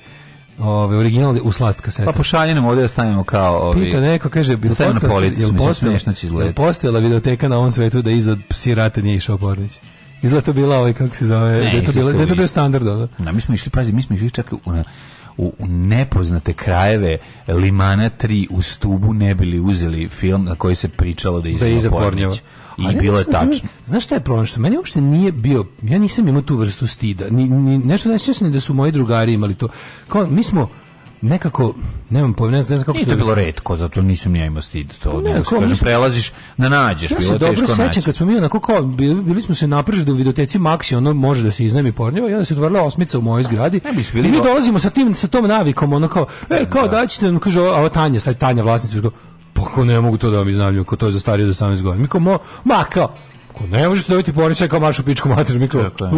ove originalne u slast kaseta. Pa pošalje nam ovde da stavimo kao ovi. Pita neko kaže bi posto na policu, jel postojala izgleda. Postojala videoteka na ovom svetu da iza sirate nije išao Pornić. Izgleda to bila ovaj kako se zove, ne, da to bila, da to bio standard, da. Na mi smo išli, pazi, mi smo išli čak u na, u, nepoznate krajeve Limana 3 u Stubu ne bili uzeli film na koji se pričalo da je da iza Pornić i bilo je da tačno. Znaš šta je problem? Što meni uopšte nije bio, ja nisam imao tu vrstu stida. Ni, ni, nešto ne sjećam da su moji drugari imali to. Kao, mi smo, nekako nemam pojem, ne znam kako Nije to je bilo retko zato nisam ja imao stid to ne, ko, kažem, prelaziš na da nađeš ja bilo se dobro sećam kad smo mi onako kao bili, bili smo se napržili da u videoteci Maxi ono može da se iznajmi pornjeva i onda se otvorila osmica u mojoj zgradi ne, i mi dolazimo sa tim sa tom navikom ono kao ej kao da, da ono kaže a Tanja sad Tanja vlasnica Pa ko ne mogu to da vam iznavljuju, ko to je za starije od 18 godina. Mi kao, mo, ma kao, ko ne možete dobiti porniče kao mašu pičku mater, mi kao, e,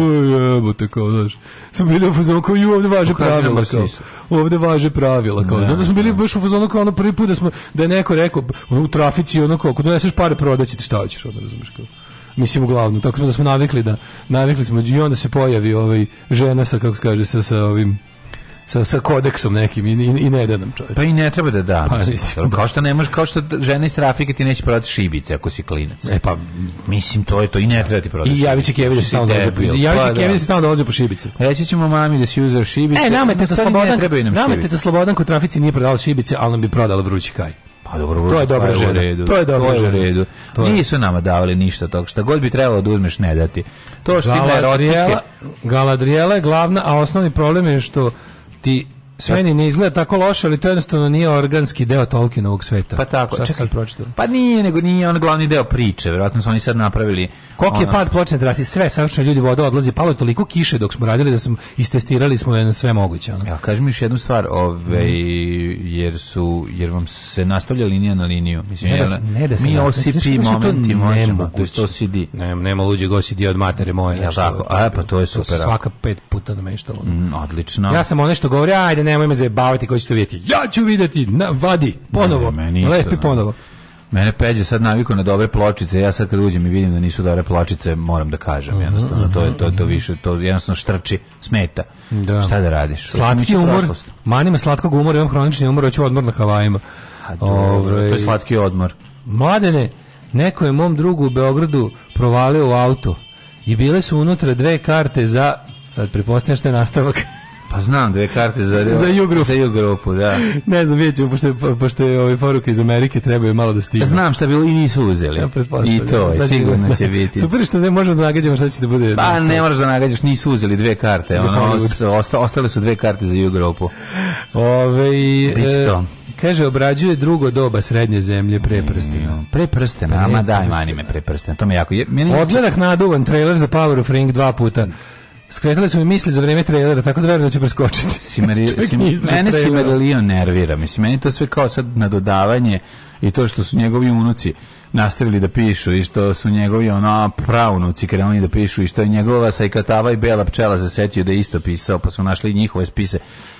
jebote, kao, znaš, smo bili u fazonu kao, ju, ovde važe pravila, kao, ovde važe pravila, kao, zato smo bili baš u fazonu kao ono prvi put da, smo, da je neko rekao, ono, u trafici, ono, kao, ako doneseš pare, prodaći ti šta hoćeš, ono, razumiješ, kao mislim uglavnom tako da smo navikli da navikli smo da i onda se pojavi ovaj žena sa kako kaže sa sa ovim sa, sa kodeksom nekim i, i, i ne da nam čovjek. Pa i ne treba da da. Pa, kao što ne može, kao što žena iz trafike ti neće prodati šibice ako si klinac. E pa, mislim, to je to i ne treba ti prodati. I javiće je da, pa da, da se stalno dolaze po javiće pa, Kevin da se stalno dolaze po šibice. Reći ćemo mami da si uzeo šibice. E, nama te to slobodan, nama te to slobodan ko trafici nije prodao šibice, ali nam bi prodala vrući kaj. Pa dobro, to je dobro žena. Redu. To je dobro u redu. To Nisu nama davali ništa tog. što god bi trebalo da uzmeš ne dati. To što ima erotike. Galadriela je glavna, a osnovni problem je što ti sve ne izgleda tako loše, ali to jednostavno nije organski deo Tolkienovog sveta. Pa tako, Šta čekaj, sad Pa nije, nego nije on glavni deo priče, verovatno su oni sad napravili Koliko ono... je pad pločne trasi, sve savršeno ljudi voda odlazi, palo je toliko kiše dok smo radili da smo istestirali smo je na sve moguće. Ono. Ja kažem još jednu stvar, ove, ovaj, mhm. jer su jer vam se nastavlja linija na liniju. Mislim, ne, da, ne da se mi osipi momenti možemo, to je OCD. Ne, nema luđeg OCD od matere moje. Ja, tako, a, pa to je super. To svaka pet puta nameštalo. Mm, odlično. Ja sam ono što govorio, ajde, nemoj me zabaviti koji ćete vidjeti. Ja ću vidjeti, na, vadi, ponovo, ne, lepi da. ponovo. Mene peđe sad naviko na dobre pločice, ja sad kad uđem i vidim da nisu dobre pločice, moram da kažem, mhm, jednostavno, to je mhm, to, to mhm. više, to jednostavno štrči, smeta. Da. Šta da radiš? Slatki umor, manima slatkog umora, imam hronični umor, hoću odmor na Havajima. Ove... Ovaj- to je slatki odmor. Mladene, neko je mom drugu u Beogradu provalio u auto i bile su unutra dve karte za, sad prepostavljam što nastavak, Pa znam dve karte za za Jugrupu. Za Jugrupu, da. ne znam, vidjet pošto, pošto je ove poruke iz Amerike trebaju malo da stignu. Znam šta bilo i nisu uzeli. Ja, I da to, je, sigurno će biti. Super što ne možemo da nagađamo šta će da bude. Pa ne moraš da nagađaš, nisu uzeli dve karte. Ono, osta, ostale su dve karte za Jugrupu. Ove, e, i Kaže, obrađuje drugo doba srednje zemlje pre mm, prstena. Pre prstena, ama daj, mani me pre prstena. To me jako... Je, meni... Odgledah naduvan trailer za Power of Ring dva puta. Skretale su mi misli za vrijeme trailera, tako da verujem da ću preskočiti. Simari, simari, mene Simarilio nervira. Mislim, meni to sve kao sad nadodavanje i to što su njegovi unuci nastavili da pišu i što su njegovi ono pravnuci krenuli da pišu i što je njegova sajkatava i bela pčela zasetio da isto pisao pa su našli njihove spise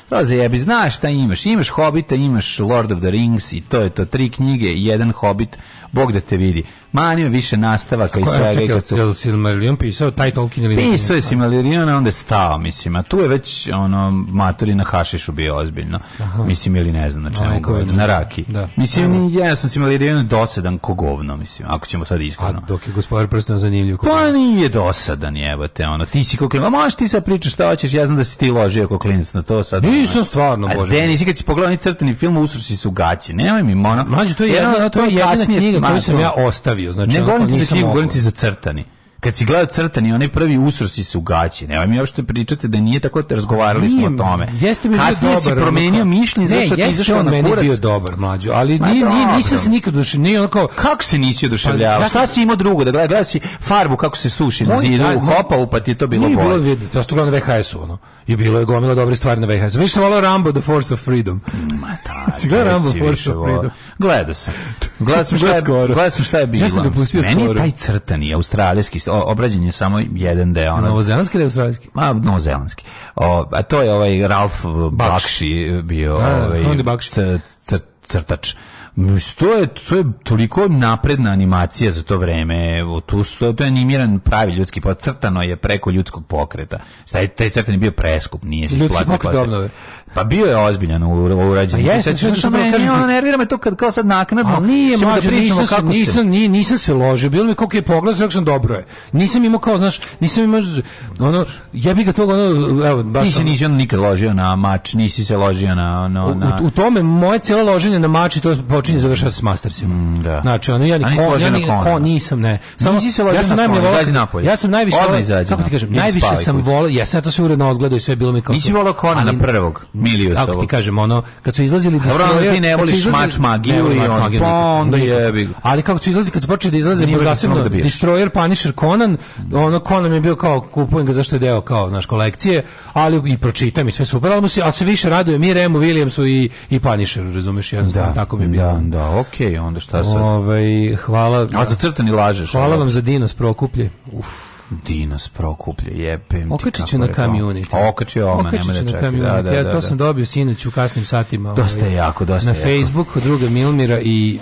to za jebi, znaš šta imaš imaš Hobita, imaš Lord of the Rings i to je to, tri knjige jedan Hobbit, Bog da te vidi Manje više nastavaka i svega. Čekaj, su... je Silmarillion pisao taj Tolkien ili... Pisao je Silmarillion, a onda stao, mislim. A tu je već ono, maturi na hašišu bio ozbiljno. Aha. Mislim, ili ne znam na čemu govorim. Na raki. Da. Mislim, Aha. ja sam Silmarillion dosadan ko govno, mislim. Ako ćemo sad iskreno. A dok je gospodar prstena zanimljiv. Pa nije dosadan, jebate. Ono. Ti si kokle klinac. možeš ti sa pričaš šta hoćeš, ja znam da si ti ložio koklinac na to sad. Nisam stvarno, Bože. A de, nisi kad si pogledao ni crtani film, usruši su gaće Nemoj mi, ono. Mađu, to je jedna, to je jedna knjiga koju sam ja ostavio govorio. Znači, ne govorim pa ti za knjigu, za crtani kad si gledao crtani, onaj prvi usrsi su gaći. Nemoj mi uopšte pričate da nije tako razgovarali nije, smo o tome. Jeste mi Kasnije bio dobar. si promenio mišljenje zašto ti izašao na meni bio dobar, mlađo, ali Ma, nije, nije, nisam se nikad duši, nije onako... Kako se nisi oduševljavao? Pa, ja Šta si imao drugo da gledao? si farbu kako se suši na zidu, hopa, pa ti je to bilo bolje. Nije bilo vidjeti, to sam gledao na VHS-u, ono. I bilo je gomila dobre stvari na VHS-u. Više sam volao Rambo, The Force of Freedom. Ma da, si gledao Rambo, Force of Freedom. Gledao sam. Gledao sam šta je, gledao sam šta je bilo. Ja sam dopustio Meni je taj crtani, australijski, obrađen je samo jedan deo. Ono, novozelandski ili australijski? Ma, novozelandski. O, a to je ovaj Ralf Bakshi bio da, da, da ovaj, Bakshi. C, c, crtač. To je, to je toliko napredna animacija za to vreme. Tu su, to je animiran pravi ljudski pot. Crtano je preko ljudskog pokreta. Taj, taj crtan je bio preskup. Nije se ljudski pokret pa obnove. Pa bio je ozbiljan u urađen. Pa jeste, što sam kažem, ono nervira me to kad kao sad naknadno. Ali nije, da mlađe, da nisam, kako nisam, nisam, nisam se ložio, bilo mi koliko je pogled, rekao sam dobro je. Nisam imao kao, znaš, nisam imao ono jebi ga toga, ono, evo, baš. Nisi nisi ono nikad ložio na mač, nisi se ložio na ono na U, u tome moje celo loženje na mač i to počinje da završava s mastersima. Mm, da. Znači, ono ja ni ko, ja ni ko nisam, ne. Samo nisi se ložio. Ja sam najviše volao. Ja sam najviše volao. Kako ti kažem, najviše sam volao, ja sam to sve uredno odgledao i sve bilo mi kao. Nisi volao Kona na prvog. Miliju Kako ti kažem, ono, kad su izlazili destroyer... stroja... ti ne voliš mač magiju i on, pa onda jebi. Ali kako su izlazili, kad su počeli da izlaze po da zasebno, da Destroyer, Punisher, Conan, ono, Conan je bio kao, kupujem ga zašto je deo kao, znaš, kolekcije, ali i pročitam i sve super, ali, se, ali se više raduje mi Remu, Williamsu i, i Punisheru, razumeš, jednostavno, da, tako mi je bilo. Da, da, okej, okay, onda šta sad? Ove, ovaj, hvala... A za crtani lažeš. Hvala vam za Dinos Prokuplje. Uf. Dinos Prokuplje, jebem Okačit ću na kamioni. Okači ovo, nema da čekaj. Da, da, ja da, da, to sam da. dobio sinoć u kasnim satima. Dosta ovaj, je jako, dosta Na Facebooku druga Milmira i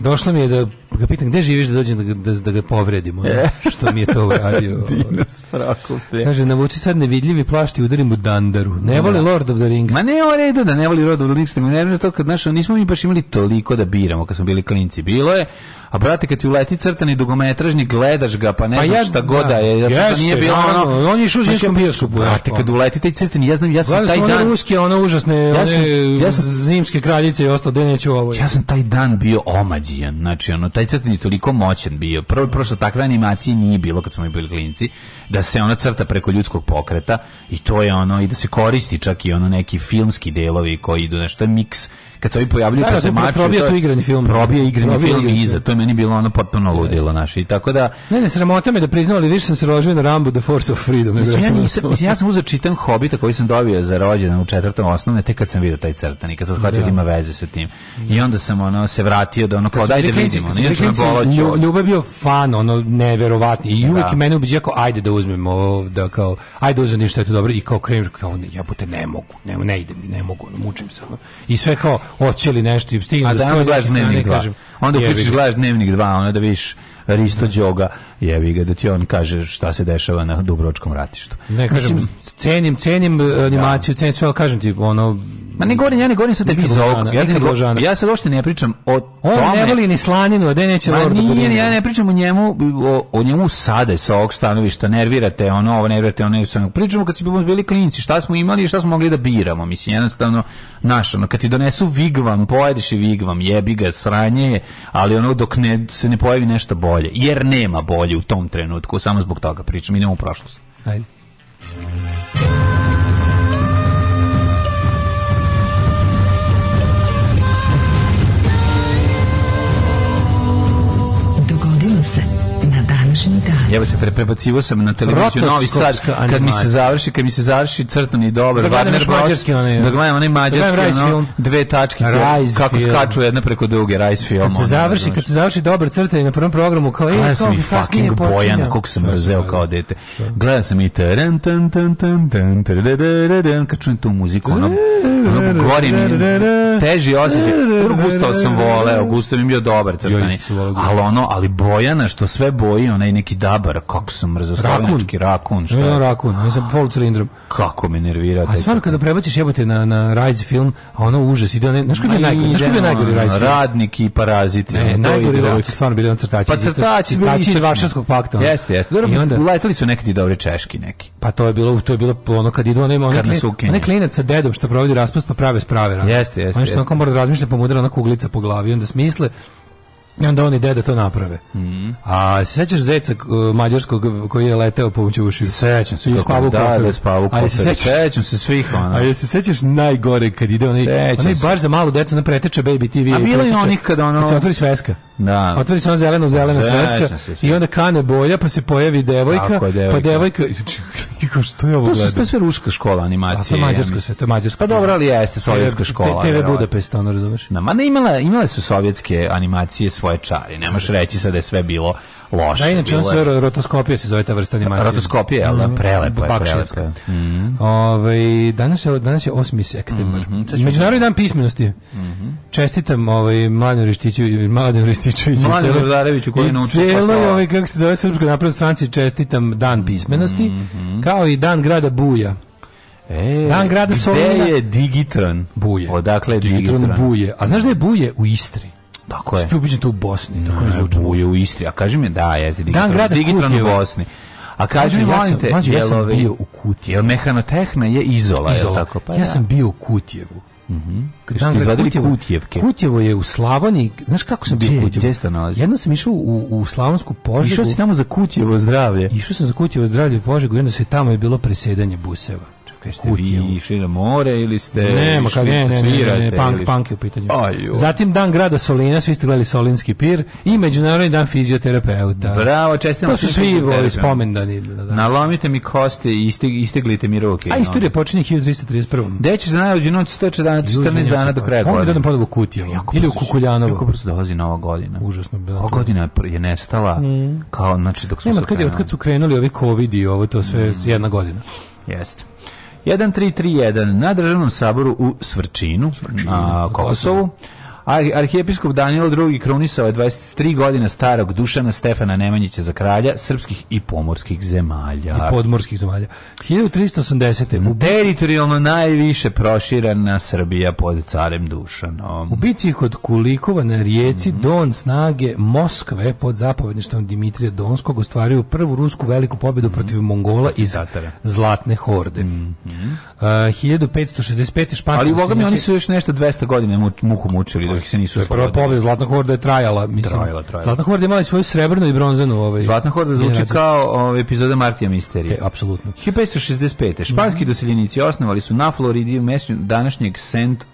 Došlo mi je da ga pitam gde živiš da dođem da, da, da ga povredimo. E. Što mi je to uradio. Dinos ovaj. Prokuplje. Kaže, navuči sad nevidljivi plašti udarim u dandaru. Ne voli Lord of the Rings. Ma ne o redu da ne voli Lord of the Rings. Ne voli to kad, znaš, nismo mi baš imali toliko da biramo kad smo bili klinci. Bilo je, A brate, kad ti uleti crtani dugometražni, gledaš ga, pa ne pa znaš ja, šta goda da. da je. jeste, što nije bilo ja, da, ono... On je išao u ženskom znači, bioskopu. Brate, kad uleti taj crtani, ja znam, ja sam taj dan... Gledali ruske, one užasne, ja sam, one ja sam, zimske kraljice i ostalo, da neću ovo. Ja sam taj dan bio omađijan, znači, ono, taj crtani je toliko moćan bio. Prvo, prošlo takve animacije nije bilo kad smo mi bili klinci, da se ona crta preko ljudskog pokreta i to je ono, i da se koristi čak i ono neki filmski delovi koji idu, nešto to je miks kad se ovi pojavljuju da, pa se maču, probija to, igrani film probija igrani probija film iza to je meni bilo ono potpuno ludilo naše. I tako da Ne, ne sramota me da priznavali, ali više sam se rožio na Rambo The Force of Freedom. Mislim, ja, nisam, mislim, ja sam uzeo čitam Hobita koji sam dobio za rođendan u četvrtom osnovne, tek kad sam video taj crtani, kad sam shvatio da, da ima veze sa tim. I onda sam ono se vratio da ono kao daj da vidimo. Ljubav bio fan, ono neverovatni i uvek da. mene ubeđuje kao ajde da uzmemo ovo da kao ajde uzmem ništa je to dobro i kao krenem kao ja puta ne mogu, ne, ne ide mi, ne mogu, ono, mučim se. Ono. I sve kao hoće li nešto i stignem da, da, da, da, da, da, da, Onda da, da, Dnevnik dva, ono da viš Risto Đoga, jevi ga da ti on kaže šta se dešava na Dubrovačkom ratištu. Ne kažem, Mislim, cenim, cenim e, da. animaciju, cenim sve, ali kažem ti, ono, Ma ne govorim, ja ne govorim sa tebi iz ovog. Ja, ne, ja sad uopšte ne pričam o on tome. On ne voli ni slaninu, a da neće Ma nije, ja ne pričam o njemu, o, o njemu sada sa ovog stanovišta. Nervirate ono, ovo nervirate ono. ono. Pričamo kad smo bili klinici, šta smo imali i šta smo mogli da biramo. Mislim, jednostavno, naš, ono, kad ti donesu vigvam, pojediš i vigvam, jebi ga, sranje je, ali ono, dok ne, se ne pojavi nešto bolje bolje, jer nema bolje u tom trenutku, samo zbog toga pričam, idemo u prošlost. Ajde. Jebe se pre prebacivo sam na televiziju Novi Sad kad mi se završi, kad mi se završi crtani dobar da Warner Bros. Mađarski onaj. Da gledam onaj da mađarski, da film. dve tačkice kako skaču jedna preko druge Rice film. Kad se završi, kad se završi dobar crtani na prvom programu kao ej, e, kao mi fucking bojan, kako sam mrzeo kao dete. Gledam sam i tan tan tan tan tan kad čujem tu muziku, ono, ono gori teži osjećaj. Gustav sam voleo, Gustav mi bio dobar crtani. Ali ono, ali Bojana što sve boji, onaj neki da Babar, kako sam mrzao slovenački rakun, šta je? Rakun, ne je sa polcilindrom. Kako me nervira taj. A stvarno kada prebaciš jebote na na Rise film, a ono užas ide, ne, znaš koji je najgori, znaš koji je najgori Rise film? Radnik i paraziti. Ne, najgori ide, to da. stvarno bili on crtači. Pa crtači, crtači iz Varšavskog pakta. Jeste, jeste. Dobro, I onda, uletali su neki dobri češki neki. Pa to je bilo, to je bilo ono kad idu, nema onaj onaj klinac sa dedom što provodi raspust pa prave sprave. Jeste, jeste. On što on mora da razmišlja pomudra pa na kuglica po glavi, onda smisle I onda oni deda to naprave. Mm A sećaš zeca uh, mađarskog koji je leteo pomoću uši? Sećam se. I spavu da, kofer. Da, spavu kofer. se sećaš? Sećam se svih ona. A jesi sećaš najgore kad ide onaj, onaj bar za malu decu na preteče Baby TV. A bilo je onih kad ono... Kad se otvori sveska. Da. Otvori se ona zeleno zelena sveska i onda kane bolja pa se pojavi devojka, Tako, devojka. pa devojka kako što je ovo gleda? To je sve ruška škola animacije. A to mađarska se, to mađarska. Pa dobro, ali jeste sovjetska škola. TV Budapest, ono razumeš? Na, da, ma mada imala, imale su sovjetske animacije svoje čari. Nemaš reći sad da je sve bilo loše. Da, inače, ono je... rotoskopija se zove ta vrsta animacije. Rotoskopija, jel da? Mhm. Prelepo je, prelepo Mm. Ove, danas, je, danas je 8. september. Mm -hmm. Međunarodni dan pismenosti. Mm -hmm. Čestitam ovaj, Mladen Ristiću, Mladen Ristiću. Mladen Rozareviću koji naučio pa slova. Ovaj, kako se zove Srpsko napravo stranci, čestitam dan pismenosti, mm -hmm. kao i dan grada Buja. E, dan grada Solina. Gde je Digitron? Buje. Odakle je Digitron? Digitron Buje. A znaš da je Buje u Istri? Tako je. Ubiđen to u Bosni, tako mi zvuči. U u Istri, a kaži mi da, jeste digitalno. digitalno u ovaj. Bosni. A kaži mi, ja sam, ja sam bio u Kutjevu. Jel mehanotehna je izola, izola. Je tako? Pa, ja, ja da. sam bio u Kutjevu. Mhm. Mm Kad ste Kutjevke. Kutjevo je u Slavoniji. Znaš kako sam bio u Kutjevu? Jedno sam išao u, u Slavonsku Požegu. Išao sam tamo za Kutjevo zdravlje. Išao sam za Kutjevo zdravlje u Požegu jedno se tamo je bilo presedanje buseva. Kaj vi išli na more ili ste ne, ma da ne, ne, ne, ne, punk, punk je u pitanju. Zatim dan grada Solina, svi ste gledali Solinski pir i Međunarodni dan fizioterapeuta. Bravo, čestitamo. To su svi boli spomendani. Da, da, da. Nalomite mi koste i isteglite mi ruke. A istorija počinje 1331. Deći za najluđi noć 114 dana do kraja godine. Onda dodam u Kutijevo e, ili u Kukuljanovo. Jako brzo dolazi nova godina. Užasno. Da, Ova godina je nestala mm. kao, znači, dok smo... Nema, od kad su krenuli ovi covid i ovo, to sve mm. jedna godina. Jeste. 1331 na državnom saboru u Svrčinu, Svrčinu na Kosovu. Arhijepiskop Danilo II. krunisao je 23 godina starog Dušana Stefana Nemanjića za kralja srpskih i pomorskih zemalja. I podmorskih zemalja. 1380. U Teritorijalno najviše proširana Srbija pod carem Dušanom. U bici kod Kulikova na rijeci mm -hmm. Don snage Moskve pod zapovedništvom Dimitrija Donskog ostvaruju prvu rusku veliku pobjedu mhm. protiv Mongola iz Tatara. Zlatne horde. Mm -hmm. uh, 1565. španski... Ali u oni su još nešto 200 godina muku mučili pa ih se nisu Prva pobjeda Zlatna horda je trajala, mislim. Trajala, trajala. Zlatna horda je imala svoju srebrnu i bronzanu, ovaj. Zlatna horda zvuči kao ovaj epizode Martija Misterije. Okay, apsolutno. 1565. Španski mm -hmm. doseljenici osnovali su na Floridi u mjestu današnjeg Saint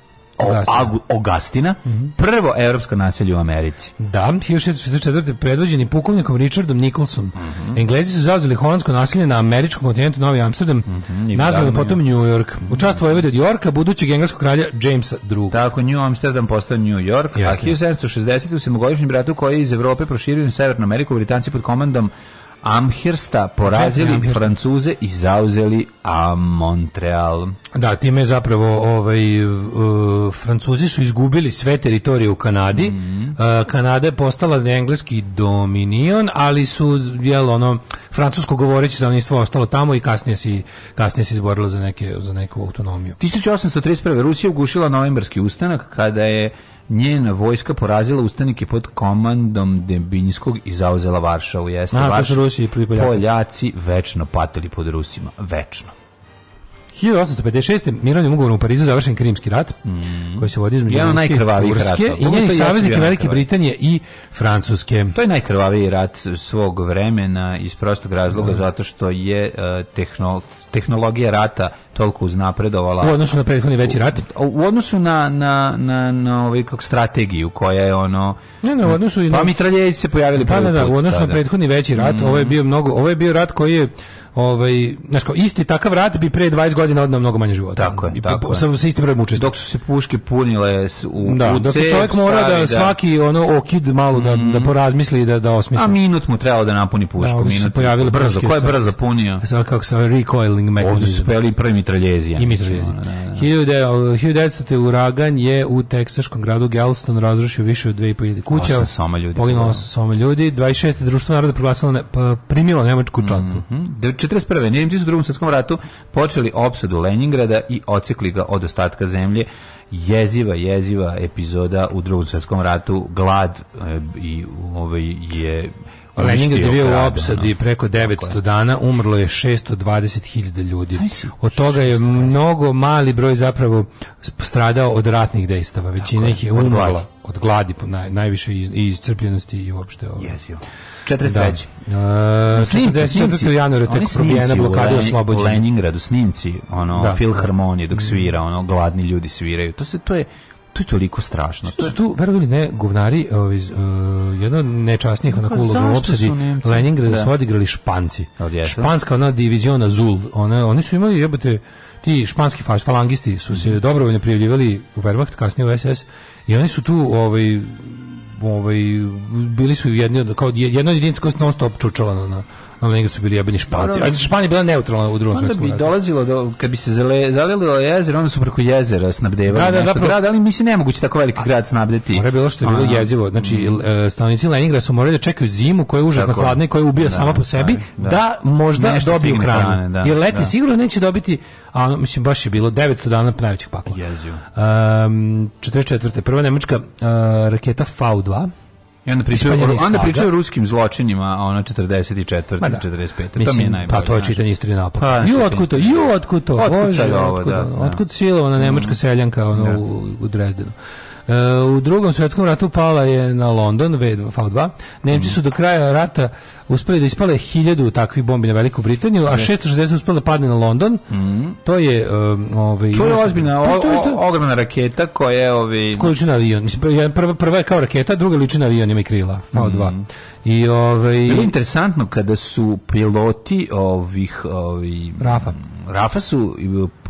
Augustina, mm -hmm. prvo evropsko naselje u Americi. Da, 1664. predvođeni pukovnikom Richardom Nicholson. Mm -hmm. Englezi su zauzeli holandsko naselje na američkom kontinentu Novi Amsterdam, mm -hmm. nazvali potom New York. U je mhm. vojvode od Yorka, budućeg engleskog kralja Jamesa II. Tako, New Amsterdam postao New York, Jasne. a 1760. u godišnjem bratu koji je iz Evrope proširio u Severnu Ameriku, Britanci pod komandom Amhersta porazili Amhersta. Francuze i zauzeli a Montreal. Da, time je zapravo ovaj uh, Francuzi su izgubili sve teritorije u Kanadi. Mm uh, Kanada je postala engleski dominion, ali su jel ono francusko govoreći stanovništvo ostalo tamo i kasnije se kasnije se izborilo za neke za neku autonomiju. 1831. Rusija ugušila novembarski ustanak kada je njena vojska porazila ustanike pod komandom Dembinskog i zauzela Varšavu. Jeste, A, Varš... Rusi i Poljaci. Poljaci večno patili pod Rusima. Večno. 1856. mirovnim ugovorom u Parizu završen Krimski rat, mm. koji se vodi između Jedan najkrvavijih ratova. I njenih saveznike Velike Britanije i Francuske. To je najkrvaviji rat svog vremena iz prostog razloga mm. zato što je uh, eh, tehnolo tehnologija rata toliko uznapredovala. U odnosu na prethodni veći rat? U, odnosu na, na, na, na ovaj, kako strategiju koja je ono... Ne, ne, u odnosu... Pa na... mitraljevi se pojavili pa, ne, da, Da, da u odnosu na prethodni veći rat, mm. ovo, je bio mnogo, ovo je bio rat koji je ovaj, znači isti takav rat bi pre 20 godina odnao mnogo manje života. Tako je, I, tako po, Sa, sa istim brojem učesnika. Dok su se puške punile u, da, u cep, čovjek mora da, da, svaki ono okid malo da, da mhm. porazmisli da, da osmisli. A minut mu trebao da napuni pušku. Da, minut, pojavile brzo. Ko je brzo punio? Sa, kako se recoiling mechanism. Ovdje su pojavili prvi mitraljezija. I mitraljezija. Da, da, da. uragan je u teksaškom gradu Galveston razrušio više od 2500 kuća. 8 soma ljudi. Poginulo 8 soma ljudi. 26. društvo naroda proglasilo ne, pa, primilo nemačku čatlu. Mm -hmm. 41. Nemci su u drugom svetskom ratu počeli opsadu Leningrada i ocekli ga od ostatka zemlje. Jeziva, jeziva epizoda u drugom svetskom ratu, glad e, i ovaj je Pa Leningrad je bio u opsadi preko 900 dana, umrlo je 620.000 ljudi. Od toga je mnogo mali broj zapravo stradao od ratnih dejstava. Većina ih je umrla od gladi po naj, najviše iz, iscrpljenosti i uopšte ovo. Ovaj. Jezio. 43. Da. Uh, snimci, snimci. januara tek probijena blokada oslobođena. U Leningradu snimci, ono, da. filharmonije dok mm. svira, ono, gladni ljudi sviraju. To se, to je, to je toliko strašno. To su tu, verovali ne, govnari, iz, uh, jedno nečasnijih onako uloga pa u opsadi Leningrada da. su odigrali Španci. Odjesu. Španska ona divizion Azul. One, oni su imali, jebate, ti španski falangisti su se mhm. dobrovoljno prijavljivali u Wehrmacht, kasnije u SS, i oni su tu, ovaj, ovaj, bili su jedni, kao jedna jedinica koja se non stop čučala na, ali nego su bili jebeni Španci. A Španija bila neutralna u drugom svetskom ratu. bi dolazilo do kad bi se zale, zalilo jezero, onda su preko jezera snabdevali. Da, da, zapravo, grad, da, da, ali mi se ne moguće tako veliki grad snabdeti. Mora bilo što je bilo jezivo. Znači mhm. e, stanovnici Leningrada su morali da čekaju zimu koja je užasno hladna i koja ubija da, sama po sebi da, možda dobiju hranu. Jer leti sigurno neće dobiti, a mislim baš je bilo 900 dana najvećih pakla. Jezivo. Um, 44. Prva nemačka uh, raketa V2 I onda pričaju, onda pričaju o ruskim zločinima, a ona 44. Ma da. 45. Mislim, to mi je najbolje. Pa to je čitanje istorije napak. Pa, ju, otkud to? Ju, otkud to? Otkud, Bože, ovo, otkud, da, da. otkud, nemačka mm. seljanka ona da. u, u Drezdenu. Eh, u drugom svjetskom ratu pala je na London V2 Nemci su do kraja rata uspeli da ispale 1000 takvih bombi na Veliku Britaniju, a 660 uspeli da padne na London. Mhm. To je um, ovaj To je ozbiljna pa ogromna raketa koja je ovaj koja liči na avion. Mislim prva prva je kao raketa, druga liči na avion, ima i krila V2. Mhm. I ovaj Bilo interesantno kada su piloti ovih ovih Rafa Rafa su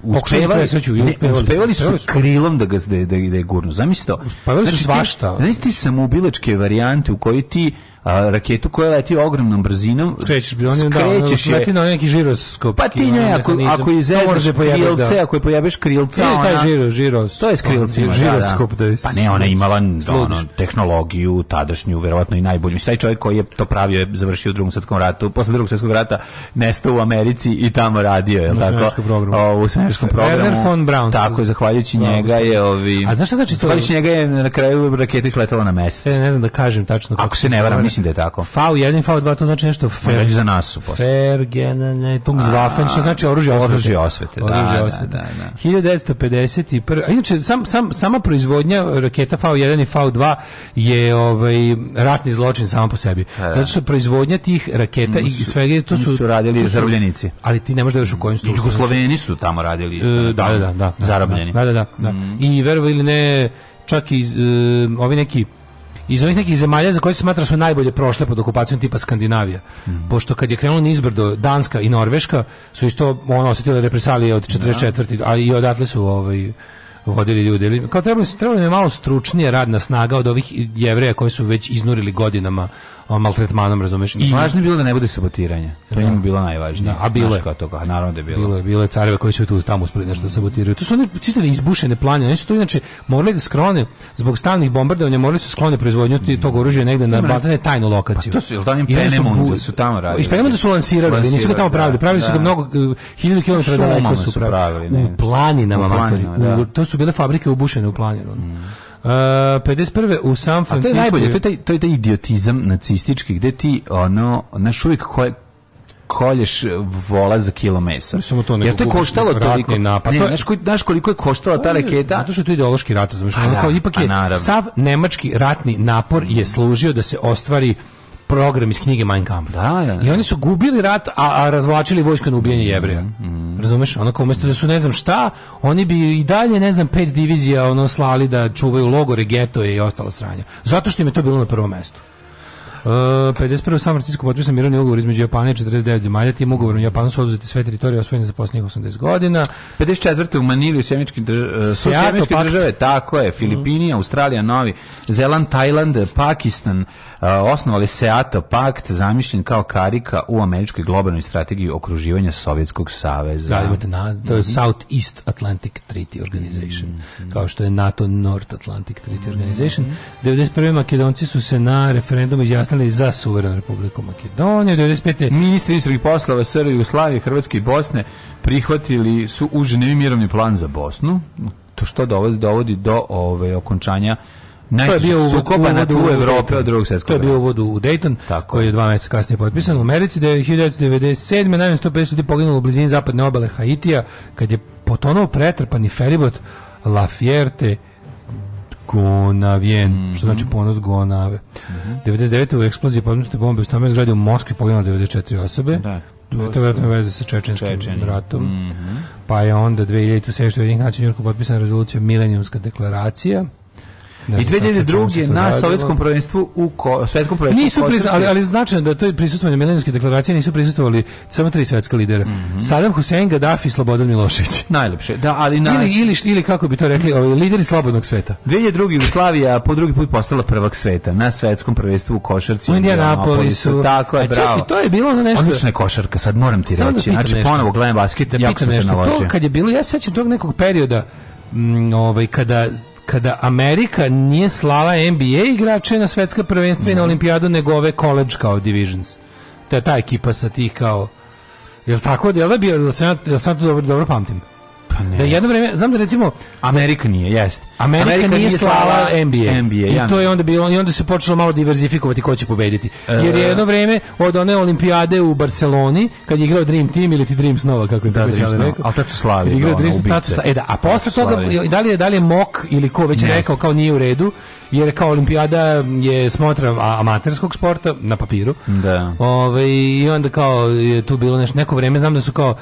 uspevali, ne, uspevali, uspevali su krilom da ga da, da, da je gurnu. Zamisli to. Uspevali znači, su svašta. Znači ti samobilačke varijante u kojoj ti a, raketu koja leti ogromnom brzinom. Krećeš, on da, je, skrećeš da, leti na neki žiroskop. Pa ti ne, ako, ako izezdaš da krilce, da. ako je pojebeš krilca, ona... taj žiro, žiros, to je krilci krilcima, da, žiroskop, da, da. Pa ne, ona imala ono, tehnologiju tadašnju, verovatno i najbolju. taj čovjek koji je to pravio je završio u drugom svjetskom ratu, posle drugog svjetskog rata nestao u Americi i tamo radio, je tako? O, u svemirskom programu. Werner von Braun. Tako je, zahvaljujući njega je ovi... A zašto znači Zahvaljujući njega je na kraju raketa sletela na mesec. E, ne znam da kažem tačno. Kako Ako se ne varam, mislim da je tako. V1 i V2 to znači nešto fer. Gađu za nas su posle. Fergen, Tungswaffen, što znači oružje osvete. Oružje osvete, da, oružje osvete. da, da, da. 1951. inače, sam, sam, sama proizvodnja raketa V1 i V2 je ovaj, ratni zločin samo po sebi. Da, da. Zato što proizvodnja tih raketa mm, i svega, to su... su radili to su, zarobljenici. Ali ti ne možeš da veš u kojem slučaju. Jugosloveni su tamo radili. E, da, da, da, da. Zarobljeni. Da, da, da. da. Mm. I verovo ili ne, čak i e, ovi neki iz ovih nekih zemalja za koje se smatra da su najbolje prošle pod okupacijom tipa Skandinavija. Mm -hmm. Pošto kad je krenulo nizbrdo Danska i Norveška su isto ono osjetile represalije od 44. Da. a i odatle su ovaj vodili ljudi. Kao trebali su trebali malo stručnije radna snaga od ovih jevreja koji su već iznurili godinama maltretmanom, razumeš? I važno je bilo da ne bude sabotiranja. To je da. njima bilo najvažnije. Da, a bilo je toga, naravno da je bilo. Bilo je, bilo je careve koji su tu tamo uspeli nešto da sabotiraju. To su one čitave izbušene planine, oni su to inače morali da sklone, zbog stalnih bombardovanja, morali su da sklone proizvodnju tog oružja negde na baltane tajnu lokaciju. Pa to su jel da da su tamo radili. Ispenemon da su lansirali, da nisu ga tamo pravili, pravili su ga mnogo e, hiljadu kilometara daleko su pravili. U planinama, to su bile fabrike obušene u planinu. Mm. Uh, 51. u San Francisco. A to je najbolje, to je taj, to je taj idiotizam nacistički, gde ti, ono, naš uvijek koje, kolješ vola za kilo mesa. samo to, nego Jer to je koštalo toliko. Napad. Ne, znaš, koji, znaš koliko je koštala ta raketa? Zato što je to ideološki rat, znaš, ono da, ipak pa je, sav nemački ratni napor je služio da se ostvari program iz knjige Mein Kampf. Da, da, da. I oni da. su gubili rat, a, a razvlačili vojsku na ubijanje jevreja. Mm, mm. Razumeš? Onako, umesto da su ne znam šta, oni bi i dalje, ne znam, pet divizija ono slali da čuvaju logore, getoje i ostala sranja. Zato što im je to bilo na prvom mestu. Uh, e, 51. San Francisco potpisan mirovni ugovor između Japana i 49 zemalja. Tim ugovorom Japanu su oduzeti sve teritorije osvojene za posljednjih 80 godina. 54. u Manili u Sjemičke države, tako je, mhm. Filipini, mm. Australija, Novi Zeland, Tajland, Pakistan, osnovali Seato pakt, zamišljen kao karika u američkoj globalnoj strategiji okruživanja Sovjetskog saveza. Da, imate na, to je mhm. South East Atlantic Treaty Organization, mm -hmm. kao što je NATO North Atlantic Treaty mhm. Organization. Mm -hmm. 91. Makedonci su se na referendum izjasnili za suverenu republiku Makedonije. 95. Ministri inostranih poslova SR Jugoslavije, Hrvatske i Bosne prihvatili su u mirovni plan za Bosnu, to što dovodi, dovodi do ove ovaj, okončanja to je bio sukoba na u Evropi od drugog svjetskog. To je bio uvod u Dayton, Tako. koji je dva mjeseca kasnije potpisan. U Americi da je 1997. najmanje 150 ljudi poginulo u blizini zapadne obale Haitija, kad je potonuo pretrpani feribot Lafierte Gonavijen, mm -hmm. što znači mhm. ponos Gonave. Mm -hmm. 99. u eksploziji podmetnute bombe u stambenoj zgradi u Moskvi poginulo 94 osobe. Da. To, to je vjerojatno veze sa čečenskim Čečeni. ratom. Mm -hmm. Pa je onda 2000. u Sjedinih nacija Njurku potpisana rezolucija Milenijumska deklaracija. Ne, I 2002. na sovjetskom prvenstvu u ko, svjetskom prvenstvu. Nisu priznali, ali, ali značajno da to je prisustvovanje milenijske deklaracije nisu prisustvovali samo tri svetska lidera. Mm -hmm. Saddam Hussein, Gaddafi, Slobodan Milošević. Najlepše. Da, ali na... ili, ili, ili kako bi to rekli, ovaj, lideri slobodnog sveta. 2002. Jugoslavija po drugi put postala prvak sveta na svetskom prvenstvu u košarci. U Indianapolisu. Tako je, e, bravo. Čekaj, to je bilo na nešto. Odlična košarka, sad moram ti sad da reći. Znači, nešto. ponovo gledam basket, da jako nešto. To kad je bilo, ja sećam tog nekog perioda, m, ovaj, kada kada Amerika nije slala NBA igrače na svetska prvenstva i na mhm. olimpijadu, nego ove college kao divisions. Ta, je ta ekipa sa tih kao... Jel tako? Jel da bio? Jel sam, jel sam to dobro, dobro pamtim? Pa ne. Da jedno vreme, znam da recimo Amerika nije, jeste. Amerika, Amerika nije slala NBA. NBA I ja to je onda bilo i onda se počelo malo diverzifikovati ko će pobediti. E. Jer je jedno vreme od one olimpijade u Barseloni kad je igrao Dream Team ili ti Dreams Nova kako je da, tako da, rekao. Al tad su slavi. Igrao Dreams, tad su, e da, a posle toga da li je da li je Mok ili ko već yes. rekao kao nije u redu jer kao olimpijada je smotra amaterskog sporta na papiru. Da. Ove, ovaj, i onda kao je tu bilo nešto neko vreme znam da su kao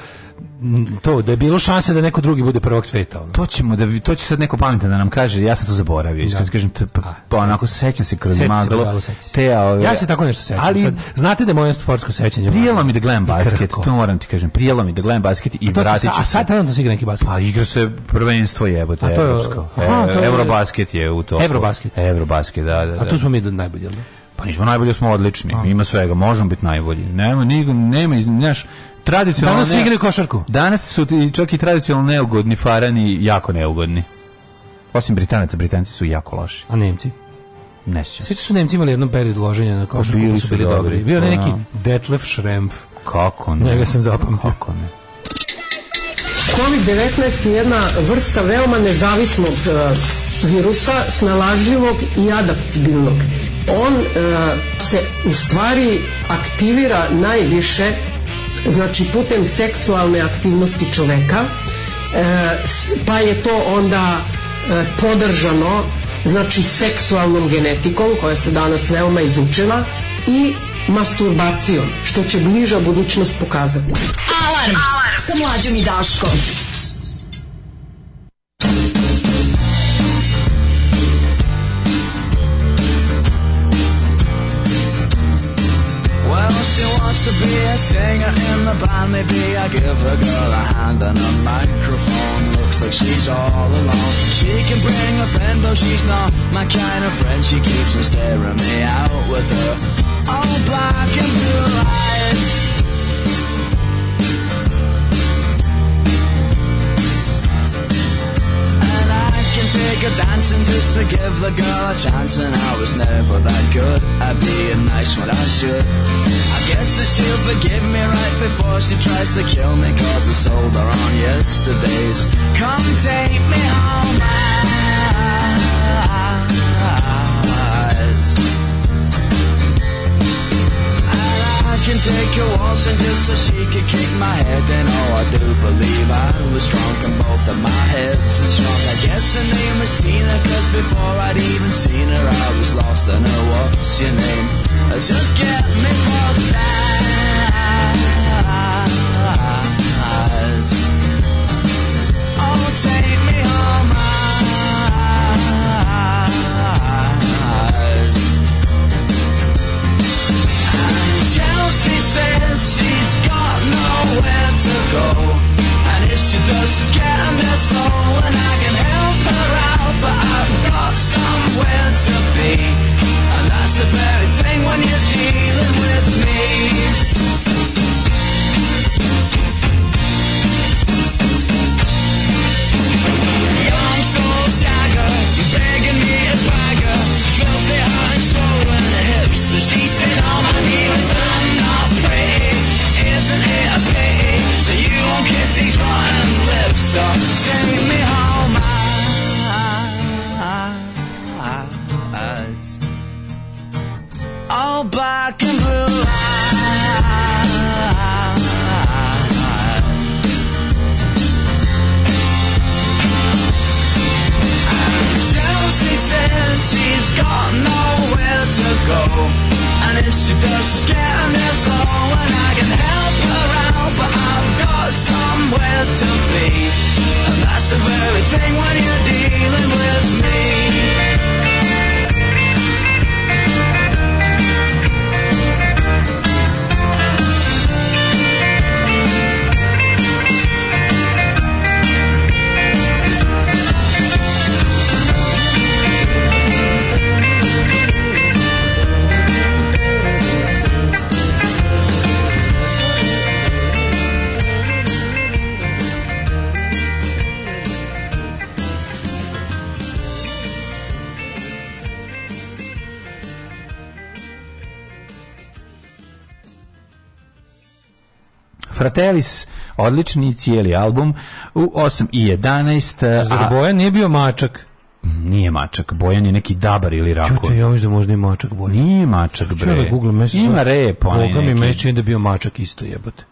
to da je bilo šanse da neko drugi bude prvog sveta ono. to ćemo da to će sad neko pametan da nam kaže ja sam to zaboravio isto da. kažem pa, pa onako sećam se kroz maglo da, da, te ove ja se tako nešto sećam ali sad, znate da moje sportsko sećanje prijelo mi da gledam basket to moram ti kažem prijelo mi da gledam basket i vratiću se a sad trenutno se igra neki basket pa igra se prvenstvo jebote evropsko e, eurobasket je u to eurobasket eurobasket da da a tu smo mi najbolji Pa nismo najbolji, smo odlični. A. Ima svega, možemo biti najbolji. Nema, nigom, nema, znaš, tradicionalno... Danas ne... igraju košarku. Danas su čak i tradicionalno neugodni farani, jako neugodni. Osim Britanaca, Britanci su jako loši. A Nemci? Ne sjećam. Svi su Nemci imali jedno period loženja na pa košarku, bili pa su bili dobri. dobri. Bio je da. neki Detlef Schrempf. Kako ne? Njega sam zapamtio. Kako ne? COVID-19 je jedna vrsta veoma nezavisnog e, virusa, snalažljivog i adaptibilnog on e, se u stvari aktivira najviše znači putem seksualne aktivnosti čoveka e, pa je to onda e, podržano znači seksualnom genetikom koja se danas veoma izučila i masturbacijom što će bliža budućnost pokazati Alarm, Alarm. sa mlađom i Daškom Singer in the band, maybe I give a girl a hand and a microphone. Looks like she's all alone. She can bring a friend, though she's not my kind of friend. She keeps on staring me out with her all black and blue eyes. And I can take a dancing just to give the girl a chance, and I was never that good I'd be a nice when I should. I guess she'll forgive me right before she tries to kill me Cause I sold her on yesterday's Come take me home I can take a waltz and just so she could kick my head. Then oh, I do believe I was drunk in both of my heads. And strong, I guess her name was Tina, cause before I'd even seen her, I was lost I know what's your name? just get me for eyes. Oh, take me home. she she's got nowhere to go And if she does, she's getting this low And I can help her out But I've got somewhere to be And that's the very thing when you're dealing with me Filthy heart and swollen hips So she said all my demons are isn't it a pity that you won't kiss these rotten lips or send me home? Eyes, all black and blue. eyes. Chelsea says she's got nowhere to go. And if she does, she's getting this low, and I can help but I've got somewhere to be. And that's the very thing when you're dealing with me. Fratelis, odlični cijeli album, u 8 i 11. Zar Bojan nije bio mačak? Nije mačak, Bojan je neki dabar ili rako. Jute, ja mislim da možda je mačak Bojan. Nije mačak, bre. Čujem da googlam, mislim Ima rep, onaj neki. Boga mi meni da bio mačak isto jebote.